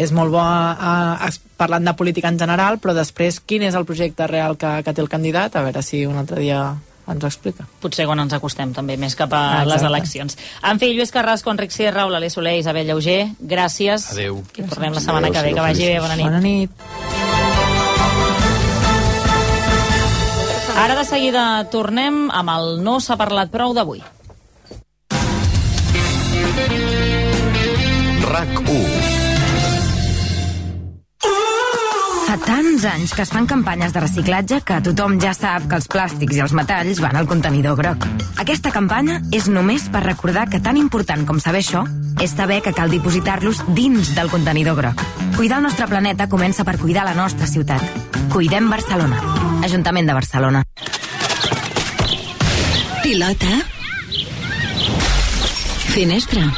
és molt bo a, a, parlant de política en general, però després quin és el projecte real que, que té el candidat, a veure si un altre dia ens explica. Potser quan ens acostem també, més cap a Ah, les eleccions. En fi, Lluís Carrasco, Enric Sierra, Eulàlia Soler, Isabel Lleuger, gràcies. Adéu. I tornem la setmana Adéu, que ve. Que vagi bé, bona nit. Bona nit. Ara de seguida tornem amb el No s'ha parlat prou d'avui. RAC1 Fa tants anys que es fan campanyes de reciclatge que tothom ja sap que els plàstics i els metalls van al contenidor groc. Aquesta campanya és només per recordar que tan important com saber això és saber que cal dipositar-los dins del contenidor groc. Cuidar el nostre planeta comença per cuidar la nostra ciutat. Cuidem Barcelona. Ajuntament de Barcelona. Pilota. Finestra.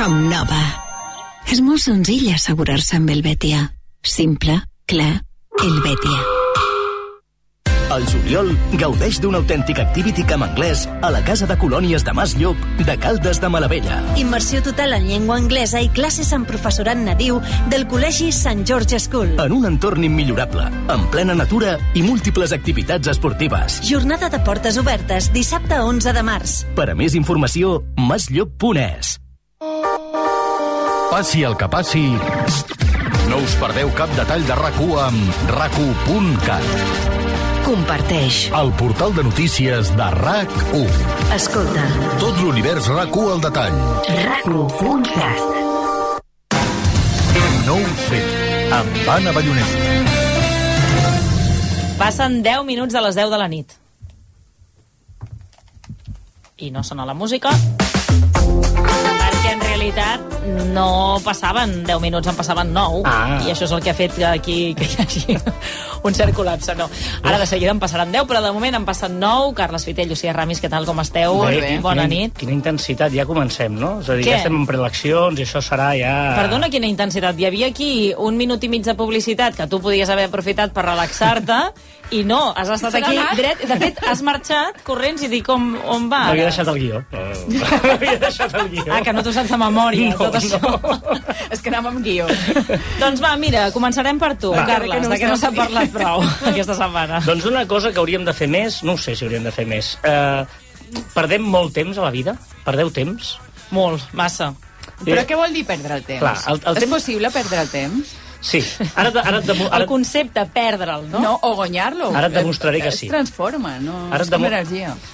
Com nova. És molt senzill assegurar-se amb el Betia. Simple, clar, el Betia. Al juliol, gaudeix d'un autèntic Activity Camp anglès a la Casa de Colònies de Mas Llop de Caldes de Malavella. Immersió total en llengua anglesa i classes amb professorat nadiu del Col·legi Sant George School. En un entorn immillorable, en plena natura i múltiples activitats esportives. Jornada de portes obertes, dissabte 11 de març. Per a més informació, masllop.es. Passi el que passi, no us perdeu cap detall de RAC1 amb rac1.cat. Comparteix. El portal de notícies de RAC1. Escolta. Tot l'univers RAC1 al detall. RAC1.cat. No ho sé, amb Anna Ballonesta. Passen 10 minuts de les 10 de la nit. I no sona la música realitat no passaven 10 minuts, en passaven 9 Ah. i això és el que ha fet que aquí que hi hagi un cert col·lapse no. ara de seguida en passaran 10 però de moment en passen 9 Carles Fitell, Lucía Ramis, què tal, com esteu? Bé, Bona quina, nit Quina intensitat, ja comencem, no? És a dir, Què? ja estem en preeleccions i això serà ja... Perdona, quina intensitat. Hi havia aquí un minut i mig de publicitat que tu podies haver aprofitat per relaxar-te i no, has estat aquí anat? dret. De fet, has marxat corrents i dic on, on va. M'havia ara? deixat el guió. M'havia deixat el guió. Ah, que no t'ho saps de memòria, No, tot això. És que anàvem amb guió. doncs va, mira, començarem per tu, Va. Carles, Que no de què no s'ha sé. parlat prou aquesta setmana. Doncs una cosa que hauríem de fer més, no ho sé si hauríem de fer més. Uh, perdem molt temps a la vida? Perdeu temps? Molt, massa. Però què vol dir perdre el temps? Clar, el- el És temps- possible perdre el temps? Sí. Ara, te- ara, demo- ara, El concepte, perdre'l, no? No, o guanyar-lo. Ara et demostraré que sí. Es transforma, no? Ara és et com demo-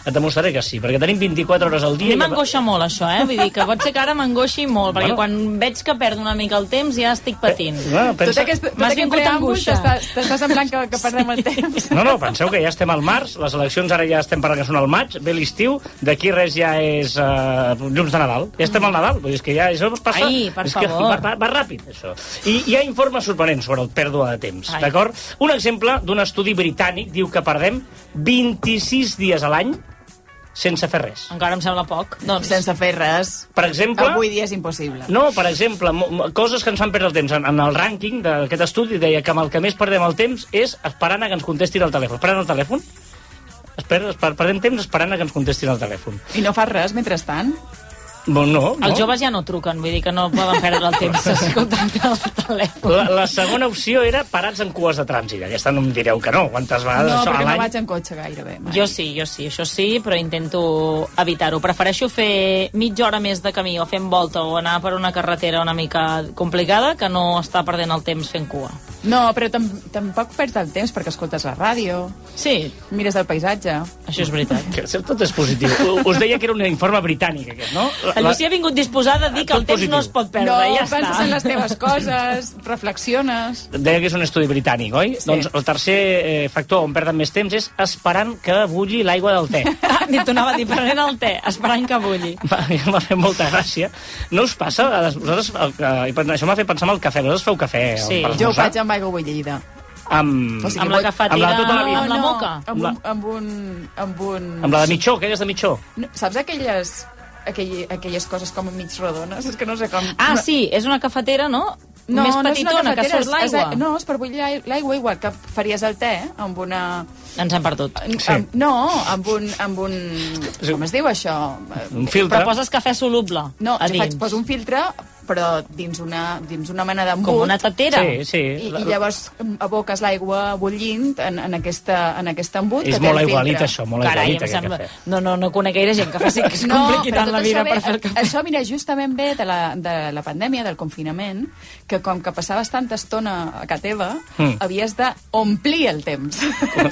et demostraré que sí, perquè tenim 24 hores al A dia... mi i- m'angoixa molt això, eh? Vull dir que pot ser que ara m'angoixi molt, perquè Bueno. quan veig que perdo una mica el temps ja estic patint. bueno, pensa- Tot aquest, tot M'has aquest vingut preàmbul angoixa. t'està t'està semblant que, que perdem el temps. No, no, penseu que ja estem al març, les eleccions ara ja estem parlant que són al maig, ve l'estiu, d'aquí res ja és uh, llums de Nadal. Ja estem al Nadal, vull dir és que ja això passa... Ai, per és que favor. va, va, va ràpid, això. I hi ha informes sorprenents sobre el pèrdua de temps, d'acord? Un exemple d'un estudi britànic diu que perdem 26 dies a l'any sense fer res. Encara em sembla poc. Doncs... Sense fer res. Per exemple... Avui dia és impossible. No, per exemple, coses que ens fan perdre el temps. En, en el rànquing d'aquest estudi deia que amb el que més perdem el temps és esperant a que ens contestin el telèfon. Esperant el telèfon? Esper, esper, perdem temps esperant a que ens contestin el telèfon. I no fas res mentrestant? Bon, no, no. Els joves ja no truquen, vull dir que no poden perdre el temps escoltant el telèfon. La, la segona opció era parats en cues de trànsit. Aquesta no em direu que no. Quantes vegades No, això a perquè no l'any? vaig en cotxe gairebé. Mai. Jo sí, jo sí, això sí, però intento evitar-ho. Prefereixo fer mitja hora més de camí o fent volta o anar per una carretera una mica complicada que no estar perdent el temps fent cua. No, però tam tampoc perds el temps perquè escoltes la ràdio. Sí. Mires el paisatge. Això és veritat. Que tot és positiu. Us deia que era un informe britànic, aquest, no? La Lucía ha vingut disposada a dir que el temps no es pot perdre, no, ja penses està. en les teves coses, reflexiones... Deia que és un estudi britànic, oi? Sí. Doncs el tercer eh, factor on perden més temps és esperant que bulli l'aigua del te. Ah, Ni t'anava a dir, prenent el te, esperant que bulli. Va, ja M'ha fet molta gràcia. No us passa? A les- Vosaltres, el, que- i per- això m'ha fet pensar en el cafè. Vosaltres feu cafè Sí, jo ho faig amb aigua bullida. Amb, O sigui, amb, la cafetera, amb la tota la vida. No, la no, moca? Amb un, amb un... Amb, un... Amb la de mitjó, aquelles de mitjó. No, saps aquelles, aquell, aquelles coses com mig rodones? És que no sé com... Ah, sí, és una cafetera, no? No, Més no és una petitona, que cafetera, surt l'aigua. No, és per bullir l'ai- l'aigua igual que faries el te, amb una... Ens hem perdut. Sí. Amb, no, amb un, amb un... Com es diu això? Un filtre. Però poses cafè soluble No, jo faig, poso un filtre, però dins una, dins una mena d'embut. Com una tatera. Sí, sí. I, i llavors aboques l'aigua bullint en, en, aquesta, en aquest embut És que molt aigualit, això, molt Carai, aigualit, sembla... cafè. No, no, no conec gaire gent que faci que es No, compliqui tant la vida això per ve, fer el cafè. Això, mira, justament ve de la, de la pandèmia, del confinament, que com que passaves tanta estona a casa teva, Mm. havies d'omplir el temps.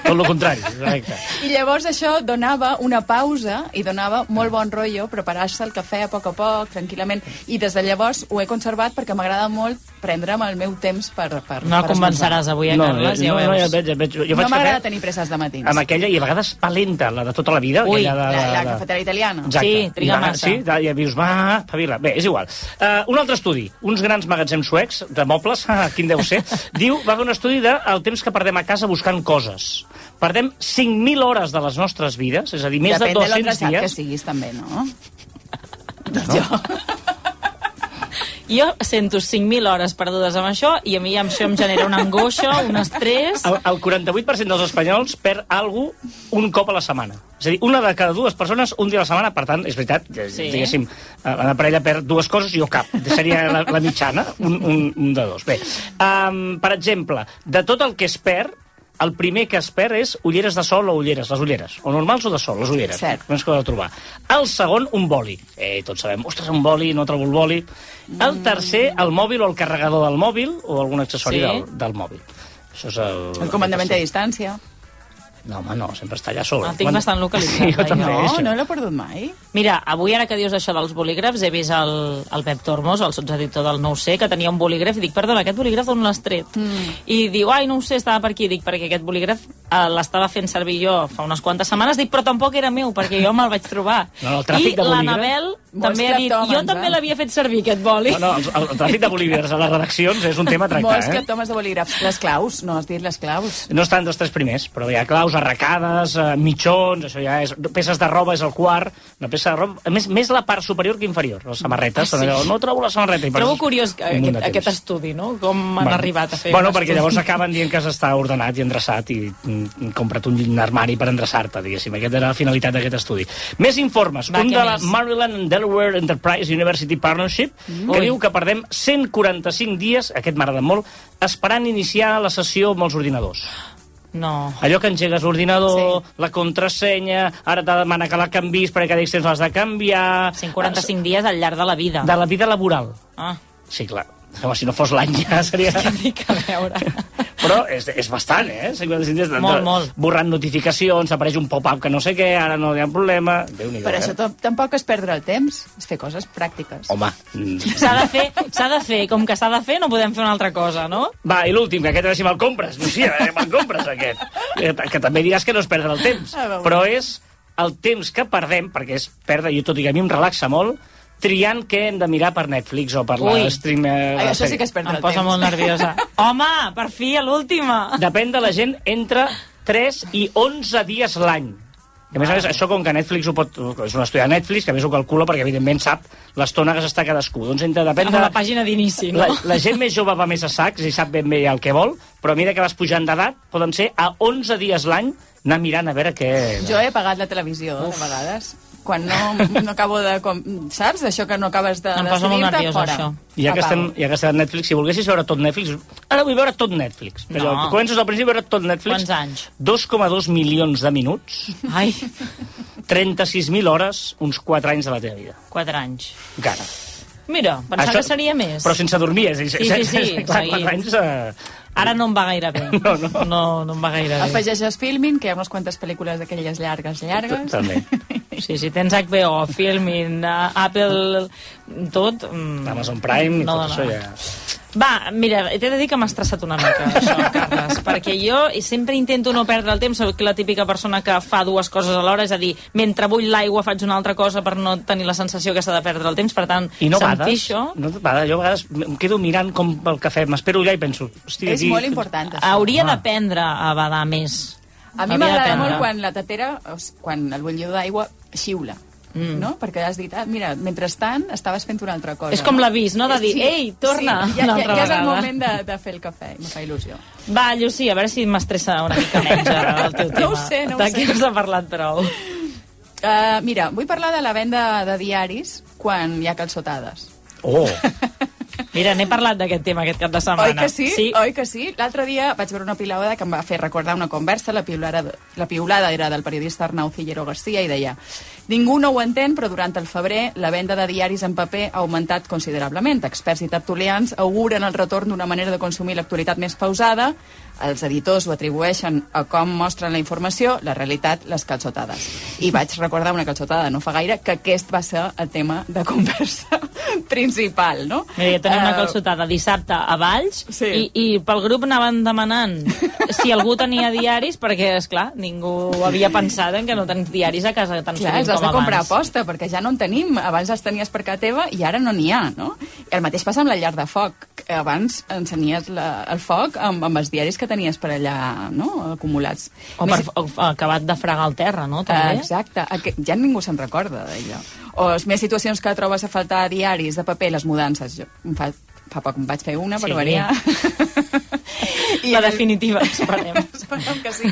Tot el contrari, correcte. I llavors això donava una pausa i donava molt bon rotllo preparar-se el cafè a poc a poc, tranquil·lament. I des de llavors ho he conservat perquè m'agrada molt prendre'm el meu temps per, per, No per convenceràs esmorzar. avui a Carles, ja ho no, no, ja veus. et veig, ja et veig. Jo No m'agrada tenir presses de matins. amb aquella, i a vegades palenta, la de tota la vida. Ui, aquella de, la, la de- cafetera italiana. Exacte. Sí, triga va- massa. Sí, ja dius, va, espavila. Bé, és igual. Uh, un altre estudi, uns grans magatzems suecs de mobles, quin deu ser, diu, va fer un estudi del de el temps que perdem a casa buscant coses. Perdem 5.000 hores de les nostres vides, és a dir, més Depèn de de 200 l'endreçat que dies. siguis, també, no? Jo sento 5.000 hores perdudes amb això i a mi això em genera una angoixa, un estrès... El, el 48% dels espanyols perd algú un cop a la setmana. És a dir, una de cada dues persones un dia a la setmana, per tant, és veritat, sí. Sí. diguéssim, eh, la parella perd dues coses i jo cap. Seria la, la mitjana, un, un, un de dos. Bé, um, per exemple, de tot el que es perd, el primer que es perd és ulleres de sol o ulleres, les ulleres. O normals o de sol, les ulleres. Cert. No és que de trobar. El segon, un boli. Eh, tots sabem, ostres, un boli, no trobo el boli. El tercer, el mòbil o el carregador del mòbil o algun accessori Sí. del, del mòbil. Això és el... El comandament a distància. No, home, no, sempre està allà a sobre. El tinc bastant localitzat, Sí, jo també, No, això. no l'he perdut mai. Mira, avui ara que dius això dels bolígrafs, he vist el, el Pep Tormos, el sotseditor del No ho sé, que tenia un bolígraf, i dic, perdona, aquest bolígraf d'on l'has tret? Mm. I diu, ai, no ho sé, estava per aquí. Dic, perquè aquest bolígraf eh, l'estava fent servir jo fa unes quantes setmanes. Dic, però tampoc era meu, perquè jo me'l vaig trobar. No, no, el tràfic I de bolígraf- l'Anabel també ha dit, jo també eh? l'havia fet servir, aquest boli. No, no, el, el, el tràfic de bolígrafs a les redaccions és un tema a tractar, Molts eh? cleptomes de bolígrafs. Les claus, no has dit les claus. No estan dels tres primers, però hi ha claus, arracades, eh, mitjons, això ja és... Peces de roba és el quart, una peça de roba... A més, més la part superior que inferior, les samarretes. Ah, sí? allò, no trobo la samarreta. i Trobo curiós aquest, aquest estudi, no? Com han arribat a fer Bueno, perquè llavors acaben dient que s'està ordenat i endreçat i mm, compra't un armari per endreçar-te, diguéssim. Aquesta era la finalitat d'aquest estudi. Més informes. Va, un de la més? Maryland and Delaware Enterprise University Partnership, Mm. que Ui. diu que perdem 145 dies, aquest m'agrada molt, esperant iniciar la sessió amb els ordinadors. No. Allò que engegues l'ordinador, sí. la contrasenya, ara t'ha de demanar que la canvis perquè cada temps l'has de canviar... 145 dies al llarg de la vida. De la vida laboral. Ah. Sí, clar. Home, si no fos l'any ja seria... a veure. Però és, és bastant, eh? 55 dies de, Molt, molt. Borrant notificacions, apareix un pop-up que no sé què, ara no hi ha problema... déu nhi Per això tam- tampoc és perdre el temps, és fer coses pràctiques. Home... S'ha de fer, s'ha de fer, com que s'ha de fer, no podem fer una altra cosa, no? Va, i l'últim, que aquest a veure si me'l compres. Lucía, eh, me'l compres, aquest. Que, que també diràs que no és perdre el temps. Ah. Però és el temps que perdem, perquè és perdre, i tot i que a mi em relaxa molt, triant què hem de mirar per Netflix o per Ui. la stream... eh, Ai, la això sí que és perdre Em el posa temps. molt nerviosa. Home, per fi, a l'última. Depèn de la gent entre 3 i 11 dies l'any. I a més a més, això com que Netflix ho pot... És un estudi de Netflix, que a més ho calcula perquè evidentment sap l'estona que s'està cadascú. Doncs entre, depèn Amb de... la pàgina d'inici, no? La, la gent més jove va més a sacs i sap ben bé el que vol, però a mesura que vas pujant d'edat, poden ser a 11 dies l'any anar mirant a veure què... Jo he pagat la televisió, de vegades. Quan no, no acabo de... Com, saps? Això que no acabes de Em posa molt nerviosa, fora. això. I ja que, estem, ja que estem a Netflix, si volguessis veure tot Netflix... Ara vull veure tot Netflix. Però No. comences al principi a veure tot Netflix. Quants anys? 2,2 milions de minuts, Ai, 36.000 hores, uns 4 anys de la teva vida. 4 anys. Encara. Mira, pensava Això- que seria més. Però sense dormir, és a dir, Sí, sí, sí, clar, seguit. 4 anys... Eh, Ara no em va gaire bé. No, no. No, no em va gaire bé. Afegeixes Filmin, que hi ha unes quantes pel·lícules d'aquelles llargues, llargues. També. Sí, si tens HBO, Filmin, uh, Apple, tot... Mm, Amazon Prime i no tot dona. això ja... Va, mira, t'he de dir que m'ha estressat una mica, això, Carles, perquè jo sempre intento no perdre el temps, soc la típica persona que fa dues coses alhora, és a dir, mentre bull l'aigua faig una altra cosa per no tenir la sensació que s'ha de perdre el temps, per tant, I no sentir bades. això... No, bada, jo a vegades em quedo mirant com el cafè, m'espero allà i penso... Hosti, És aquí... molt important, això. Hauria d'aprendre a badar més. A mi m'agrada molt quan la tatera, quan el bullidor d'aigua xiula. Mm. No? Perquè has dit, ah, mira, mentrestant estaves fent una altra cosa. És com l'avís, no? De dir, ei, torna, Sí, ja, una ja, altra ja és el moment de, de fer el cafè, i me fa il·lusió. Va, Llucí, a veure si m'estressa una mica menys ara el teu tema. No ho sé, no ho D'aquí sé. ens ha parlat prou. Uh, mira, vull parlar de la venda de diaris quan hi ha calçotades. Oh! Mira, n'he parlat d'aquest tema aquest cap de setmana. Oi que sí? Sí. Oi que sí? L'altre dia vaig veure una pilada que em va fer recordar una conversa, la piulada, la piulada era del periodista Arnau Cillero García i deia Ningú no ho entén, però durant el febrer la venda de diaris en paper ha augmentat considerablement. Experts i tertulians auguren el retorn d'una manera de consumir l'actualitat més pausada, els editors ho atribueixen a com mostren la informació, la realitat, les calçotades. I vaig recordar una calçotada no fa gaire que aquest va ser el tema de conversa principal, no? Mira, jo tenia una Eh, calçotada dissabte a Valls Sí. i, i pel grup anaven demanant si algú tenia diaris, perquè, és clar ningú havia pensat en que no tens diaris a casa tan Clar, sovint els has com de comprar a abans. posta, perquè ja no en tenim. Abans els tenies per casa teva i ara no n'hi ha, no? I el mateix passa amb la llar de foc. Abans encenies la, el foc amb, amb els diaris que tenies per allà, no?, acumulats. O, per, o acabat de fregar el terra, no? També. Exacte, Aqu- ja ningú se'n recorda d'allò. O les més situacions que trobes a faltar diaris de paper, les mudances. Jo, em fa, fa poc em vaig fer una, per Sí. variar. I la definitiva, esperem. Esperem que sí.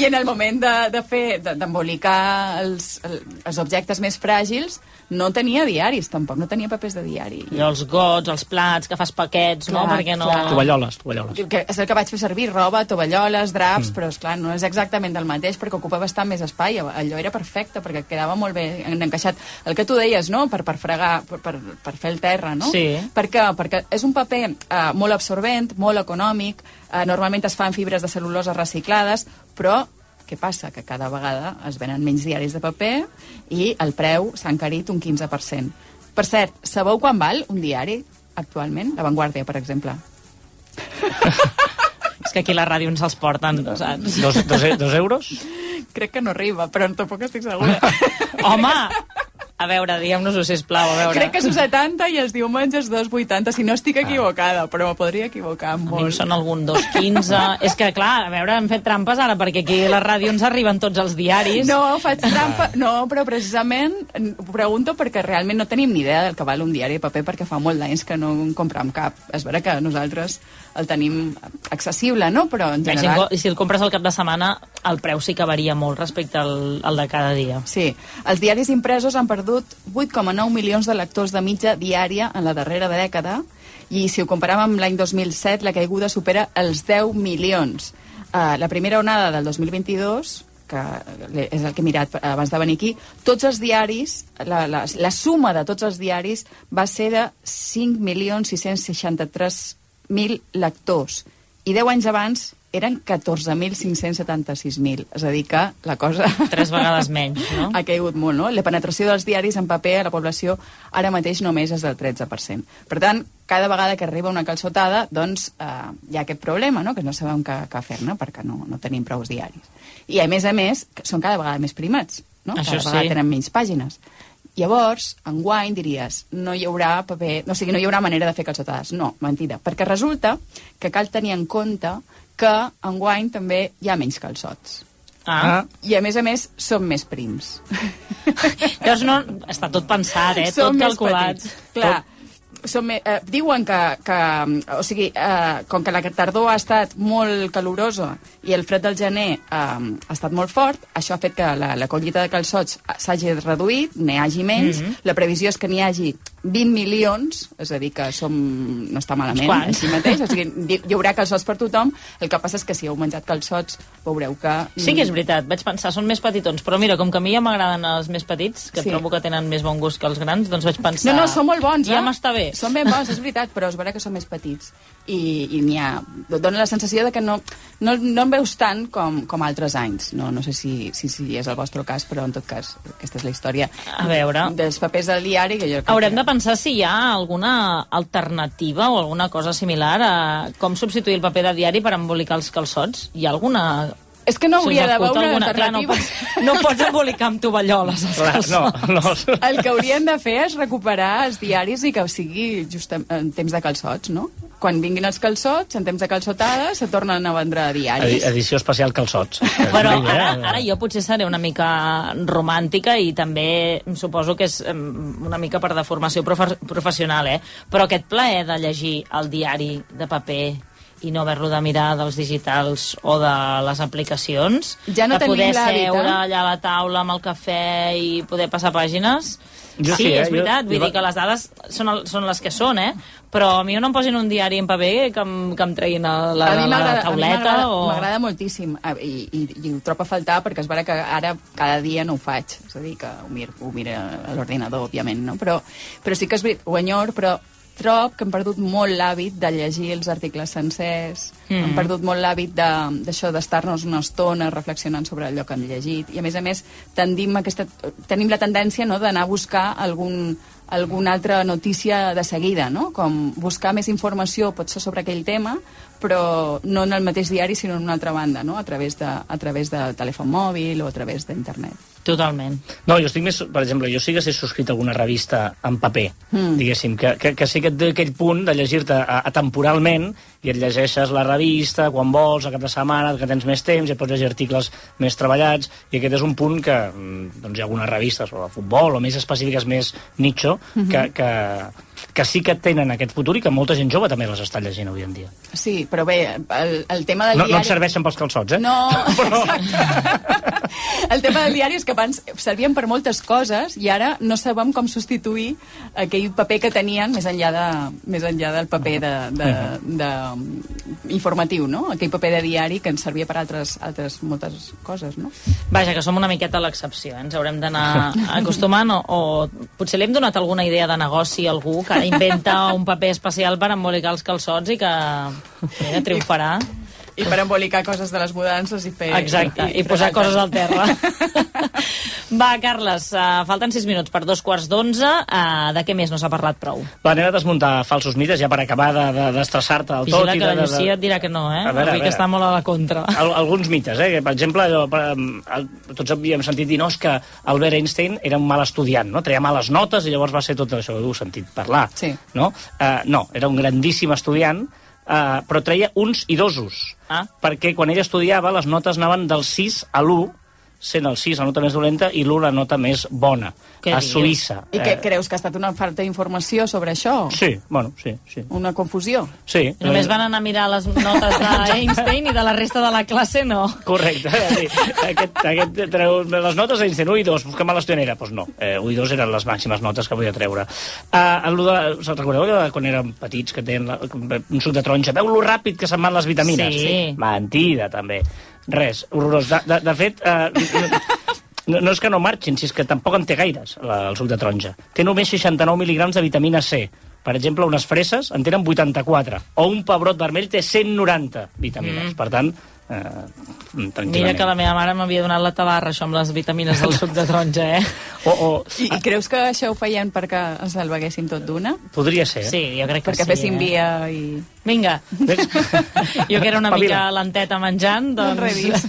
I en el moment de, de fer, de- d'embolicar els, el- els objectes més fràgils, no tenia diaris, tampoc, no tenia papers de diari. Allò, els gots, els plats, que fas paquets, no? Clar, Perquè no... clar. Tovalloles, tovalloles. Que és el que vaig fer servir, roba, tovalloles, draps, mm. però és clar, no és exactament del mateix perquè ocupa bastant més espai. Allò era perfecte perquè quedava molt bé encaixat. El que tu deies, no?, per, per fregar, per, per, per fer el terra, no? Sí. Per què? Perquè és un paper eh, molt absorbent, molt econòmic, eh, normalment es fan fibres de cel·lulosa reciclades, però què passa? Que cada vegada es venen menys diaris de paper i el preu s'ha encarit un 15%. Per cert, sabeu quan val un diari actualment? La Vanguardia, per exemple. És que aquí la ràdio ens els porten, saps? Dos, dos, e- dos euros? Crec que no arriba, però tampoc estic segura. Home, a veure, diguem-nos-ho, sisplau, a veure. Crec que és un 70 i els diumenges 2,80, si no estic equivocada, però me podria equivocar A molt. són algun 2,15... és que, clar, a veure, hem fet trampes ara, perquè aquí a la ràdio ens arriben tots els diaris. No, faig trampa. No, però precisament ho pregunto perquè realment no tenim ni idea del que val un diari de paper perquè fa molt d'anys que no en comprem cap. És vera que nosaltres el tenim accessible, no? Però en general... Si el compres al cap de setmana, el preu sí que varia molt respecte al, al de cada dia. Sí, els diaris impresos han perdut 8,9 milions de lectors de mitja diària en la darrera dècada i si ho comparem amb l'any 2007 la caiguda supera els 10 milions. Uh, la primera onada del 2022 que és el que he mirat abans de venir aquí, tots els diaris, la, la, la suma de tots els diaris va ser de 5.663.000 lectors. I 10 anys abans eren 14.576.000. És a dir, que la cosa... Tres vegades menys, no? ha caigut molt, no? La penetració dels diaris en paper a la població ara mateix només és del 13%. Per tant, cada vegada que arriba una calçotada, doncs eh, hi ha aquest problema, no?, que no sabem què, què fer-ne perquè no, no tenim prou diaris. I, a més a més, són cada vegada més primats, no? Això cada vegada sí. tenen menys pàgines. Llavors, enguany diries, no hi haurà paper, no, o sigui, no hi haurà manera de fer calçotades. No, mentida, perquè resulta que cal tenir en compte que enguany també hi ha menys calçots. Ah. I a més a més són més prims. Llavors no, està tot pensat, eh? Són tot calculat. Clar, són me, eh, diuen que, que o sigui, eh, com que la tardor ha estat molt calorosa i el fred del gener eh, ha estat molt fort, això ha fet que la, la collita de calçots s'hagi reduït, n'hi hagi menys, Mhm. la previsió és que n'hi hagi 20 milions, és a dir, que som, no està malament quants. si mateix, o sigui, hi haurà calçots per tothom, el que passa és que si heu menjat calçots veureu que... Sí que és veritat, vaig pensar, són més petitons, però mira, com que a mi ja m'agraden els més petits, que Sí. trobo que tenen més bon gust que els grans, doncs vaig pensar... No, no, són molt bons, Ja eh? m'està bé. Són ben bons, és veritat, però es veurà que són més petits. I, i n'hi ha... Dóna la sensació de que no, no, no en veus tant com, com altres anys. No, no sé si, si, si és el vostre cas, però en tot cas, aquesta és la història. A veure... Dels papers del diari, que jo crec Haurem que... de pensar si hi ha alguna alternativa o alguna cosa similar a com substituir el paper de diari per embolicar els calçots. Hi ha alguna... És que no hauria de acut veure alguna... Clar, no, alternatives. pots, no pots embolicar amb tovalloles els Clar, no, no. El que haurien de fer és recuperar els diaris i que sigui just en, en temps de calçots, no? Quan vinguin els calçots, en temps de calçotada, se tornen a vendre Edi diaris. edició especial calçots. Bueno, Vinga, ara, ara jo potser seré una mica romàntica i també suposo que és una mica per deformació profe professional, eh? Però aquest plaer de llegir el diari de paper i no haver-lo de mirar dels digitals o de les aplicacions, Ja no de tenim poder l'hàbit, eh? seure allà a la taula amb el cafè i poder passar pàgines... Jo sí, sí, eh? és veritat, Jo- vull jo- dir que les dades són, el, són les que són, eh? Però a mi no em posin un diari en paper que em, que em treguin a la, a mi la, m'agrada- a mi tauleta m'agrada o... m'agrada moltíssim i, i, i ho trobo a faltar perquè és vera que ara cada dia no ho faig és a dir, que ho miro, ho miro a l'ordinador òbviament, no? però, però sí que és veritat ho enyor, però trob que hem perdut molt l'hàbit de llegir els articles sencers, mm. hem perdut molt l'hàbit de- d'això d'estar-nos una estona reflexionant sobre allò que hem llegit, i a més a més tendim aquesta, tenim la tendència no, d'anar a buscar algun, alguna altra notícia de seguida, no? com buscar més informació potser sobre aquell tema, però no en el mateix diari, sinó en una altra banda, no? a través de, a través de telèfon mòbil o a través d'internet. Totalment. No, jo estic més... Per exemple, jo sí que he subscrit alguna revista en paper, Mm. mm. diguéssim, que, que, que sí que et té aquell punt de llegir-te atemporalment i et llegeixes la revista quan vols, a cap de setmana, que tens més temps, i pots llegir articles més treballats, i aquest és un punt que mm, doncs, hi ha algunes revistes sobre futbol o més específiques, més nicho, Mhm. que, que, que sí que tenen aquest futur i que molta gent jove també les està llegint avui en dia. Sí, però bé, el, el tema del No, no diari... et serveixen pels calçots, eh? No, exacte. El tema del diari és que abans servien per moltes coses i ara no sabem com substituir aquell paper que tenien més enllà, de, més enllà del paper de, de, de, informatiu, no? Aquell paper de diari que ens servia per altres, altres moltes coses, no? Vaja, que som una miqueta l'excepció, eh? ens haurem d'anar acostumant o, o potser li hem donat alguna idea de negoci a algú que inventa un paper especial per embolicar els calçots i que mira, triomfarà. I per embolicar coses de les mudances i fer... Exacte, i, posar coses al terra. Va, Carles, uh, falten sis minuts per dos quarts d'onze. Uh, de què més no s'ha parlat prou? Va, anem a desmuntar falsos mites, ja per acabar de- de- d'estressar-te de, del tot. Vigila i que de, la de, de... Et dirà que no, eh? A veure, a Avui que veure. està molt a la contra. Al, alguns mites, eh? que, per exemple, allò, per, el, tots havíem sentit dir no, és que Albert Einstein era un mal estudiant, no? treia males notes i llavors va ser tot això, ho heu sentit parlar. Sí. No? Uh, no, era un grandíssim estudiant, uh, però treia uns i dosos, Ah. perquè quan ell estudiava les notes anaven del 6 a l'1, sent el 6 la nota més dolenta i l'1 la nota més bona, Què a dius? Suïssa. I què creus, que ha estat una falta d'informació sobre això? Sí, bueno, sí, sí. Una confusió? Sí. I només van anar a mirar les notes d'Einstein i de la resta de la classe no. Correcte. Sí. Aquest, aquest treu les notes Einstein 1 i 2. Que mal estudiant era? Doncs pues no. Eh, 1 i 2 eren les màximes notes que podia treure. Uh, el de, us recordeu allò de quan érem petits que deien la, un suc de taronja? Veu lo ràpid que se'n van les vitamines? Sí. Mentida, també. Res, horrorós. De, de, de fet, uh, no, no és que no marxin, si és que tampoc en té gaires, la, el suc de taronja. Té només 69 mil·lígrams de vitamina C. Per exemple, unes freses en tenen 84. O un pebrot vermell té 190 vitamines. Mm. Per tant, eh. Mira que la meva mare m'havia donat la tabarra, això amb les vitamines del suc de taronja, eh? O, o, I, I creus que això ho feien perquè ens el beguéssim tot d'una? podria ser. Sí, jo crec que Perquè sí. féssim eh? via i... Vinga. jo que era una Espavila. mica lenteta menjant, doncs... redis.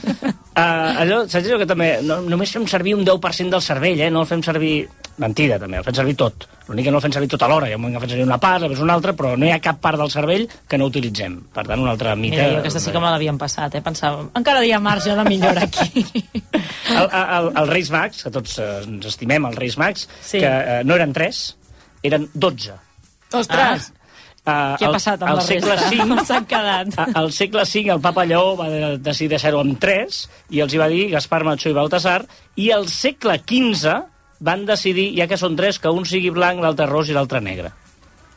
Uh, allò, saps allò que també... No, només fem servir un 10% del cervell, eh? No el fem servir... Mentida, també, el fem servir tot. L'únic que no el fem servir tot alhora, hi ha un moment que fem servir una part, després una altra, però no hi ha cap part del cervell que no utilitzem. Per tant, una altra mica... Mira, jo aquesta sí que me l'havien passat, eh? Pensava, encara hi ha marge de millora aquí. El, el, el Reis Mags, que tots eh, ens estimem, els Reis Mags, Sí. que eh, no eren 3, eren 12. Ostres! Uh, Què ha passat amb al la segle resta? V, Com s'han quedat? Al segle V el papa Lleó va de- decidir deixar-ho amb 3 i els hi va dir Gaspar Macho i Baltasar i al segle XV van decidir, ja que són tres, que un sigui blanc, l'altre ros i l'altre negre.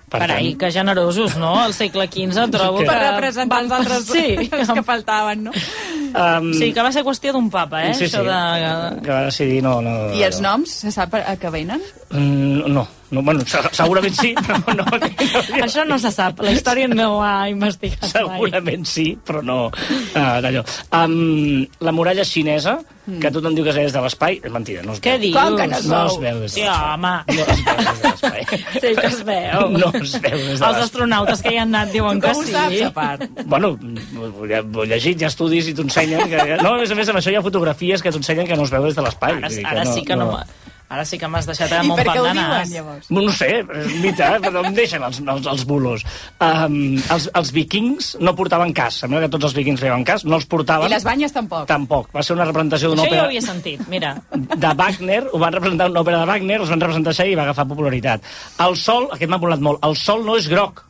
Per Carai, tant, que generosos, no? Al segle XV trobo Que- que... Per representar els altres Sí, que faltaven, no? um, sí, que va ser qüestió d'un papa, eh? sí, Això sí, de... que va decidir no... no I els noms, se sap a què venen? Mm, no, no, bueno, se- segurament sí, però no, no, Això no se sap, la història no ho ha investigat mai. Segurament sí, però no uh, d'allò. Um, la muralla xinesa, Mm. que tothom diu que és de l'espai, és mentida. No es Què veu. dius? Com que no es no veu? es veu des de Sí, home. No es veu des de l'espai. Sí que es veu. No es veu des de Els l'espai. astronautes que hi han anat diuen que Com ho sí. saps, a part? Bueno, ho he llegit, ha estudis i t'ensenyen que... No, a més a més, amb això hi ha fotografies que t'ensenyen que no es veu des de l'espai. Ara, ara sí que no... Ara sí que m'has deixat amb I un per què ho de diuen, llavors? No, sé, és mite, eh? però em deixen els, els, els bulos. Um, els, els vikings no portaven cas. Sembla que tots els vikings feien cas, no els portaven. I les banyes tampoc. Tampoc. Va ser una representació d'una Això ja ho òpera havia sentit, mira. de Wagner, ho van representar una òpera de Wagner, els van representar això i va agafar popularitat. El sol, aquest m'ha volat molt, el sol no és groc,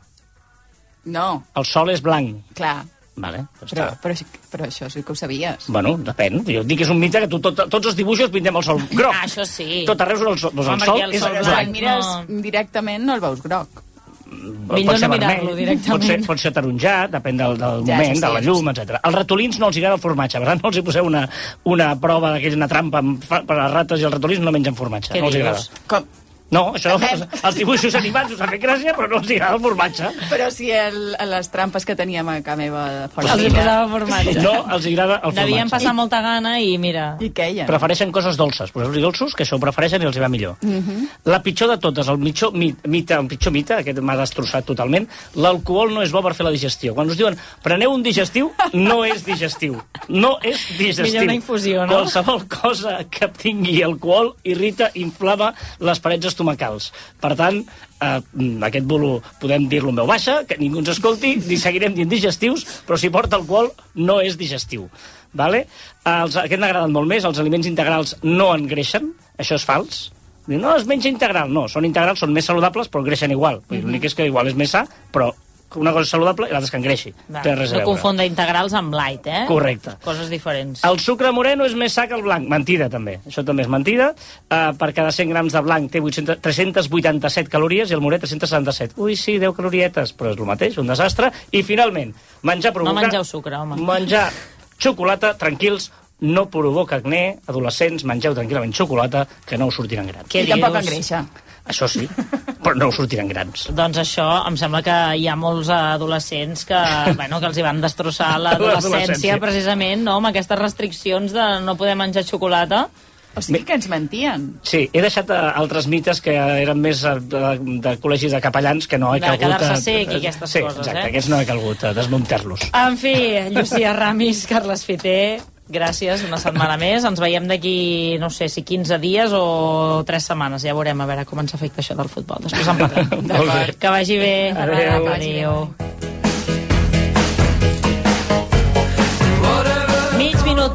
No, el sol és blanc. clar. Vale, Però, està. però, però això sí que ho sabies. Bueno, depèn. Jo dic que és un mite que tu, tot, tots els dibuixos pintem el sol groc. Ah, això sí. Tot arreu és el sol. Doncs el sol el és sol Però blanc si el mires no. directament no el veus groc. Millor no mirar-lo directament. Pot ser, pot ser taronjat, depèn del, del Ja, moment, sí, de la llum, etc. Als ratolins no els agrada el formatge, per tant no els hi poseu una, una prova d'aquella, una trampa per a les rates i els ratolins no mengen formatge. Què no els agrada. Com? No, això, els dibuixos animats us ha fet gràcia, però no els agrada el formatge. Però si el, les trampes que teníem a casa meva fora Els posava formatge. No els agrada el Devien formatge. passar molta gana i mira... I queien. Prefereixen coses dolces. Poseu-los dolços, que això ho prefereixen i els hi va millor. Mhm. La pitjor de totes, el mitjor mit, mite, el pitjor mite, aquest m'ha destrossat totalment, l'alcohol no és bo per fer la digestió. Quan us diuen, preneu un digestiu, no és digestiu. No és digestiu. Millor una infusió, no? Qualsevol cosa que tingui alcohol irrita, inflama les parets estomacals. Per tant, eh, aquest bulo podem dir-lo en veu baixa, que ningú ens escolti, ni seguirem dient digestius, però si porta alcohol no és digestiu. Vale? Els, aquest m'ha agradat molt més, els aliments integrals no engreixen, això és fals. Diu, no, es menja integral. No, són integrals, són més saludables, però engreixen igual. Mm -hmm. L'únic és que igual és més sa, però una cosa saludable i l'altra és que engreixi. Va, Té res a no veure. confondre integrals amb light, eh? Correcte. Coses diferents. El sucre moreno és més sa que el blanc. Mentida, també. Això també és mentida. Uh, per cada 100 grams de blanc té 800, 387 calories i el moret 377. Ui, sí, 10 calorietes, però és el mateix, un desastre. I, finalment, menjar No provoca... mengeu sucre, home. Menjar xocolata, tranquils, no provoca acné. Adolescents, mengeu tranquil·lament xocolata, que no us sortiran grans. Què I tampoc engreixa. Això sí, però no sortiran grans. Doncs això, em sembla que hi ha molts adolescents que, bueno, que els hi van destrossar l'adolescència precisament, no?, amb aquestes restriccions de no poder menjar xocolata. O sigui que ens mentien. Sí, he deixat eh, altres mites que eren més eh, de, de col·legis de capellans que no he De calgut... quedar-se eh, sec i aquestes sí, coses, exacte, eh? aquests no he calgut desmuntar-los. En fi, Llucia Ramis, Carles Fiter, gràcies, una setmana més. Ens veiem d'aquí, no sé, si 15 dies o 3 setmanes. Ja veurem a veure com ens afecta això del futbol. Després en parlem. Que vagi bé. Adéu. Adéu. Mig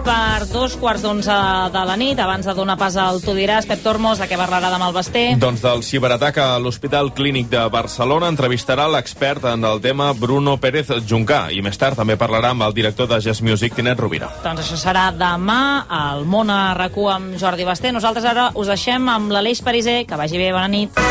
per dos quarts d'onze de la nit. Abans de donar pas al Tu diràs, Pep Tormos, de què parlarà demà el Basté? Doncs del ciberatac a l'Hospital Clínic de Barcelona entrevistarà l'expert en el tema Bruno Pérez Juncà i més tard també parlarà amb el director de Jazz Music, Tinet Rovira. Doncs això serà demà al món a RAC1 amb Jordi Basté. Nosaltres ara us deixem amb l'Aleix Pariser. Que vagi bé, bona nit.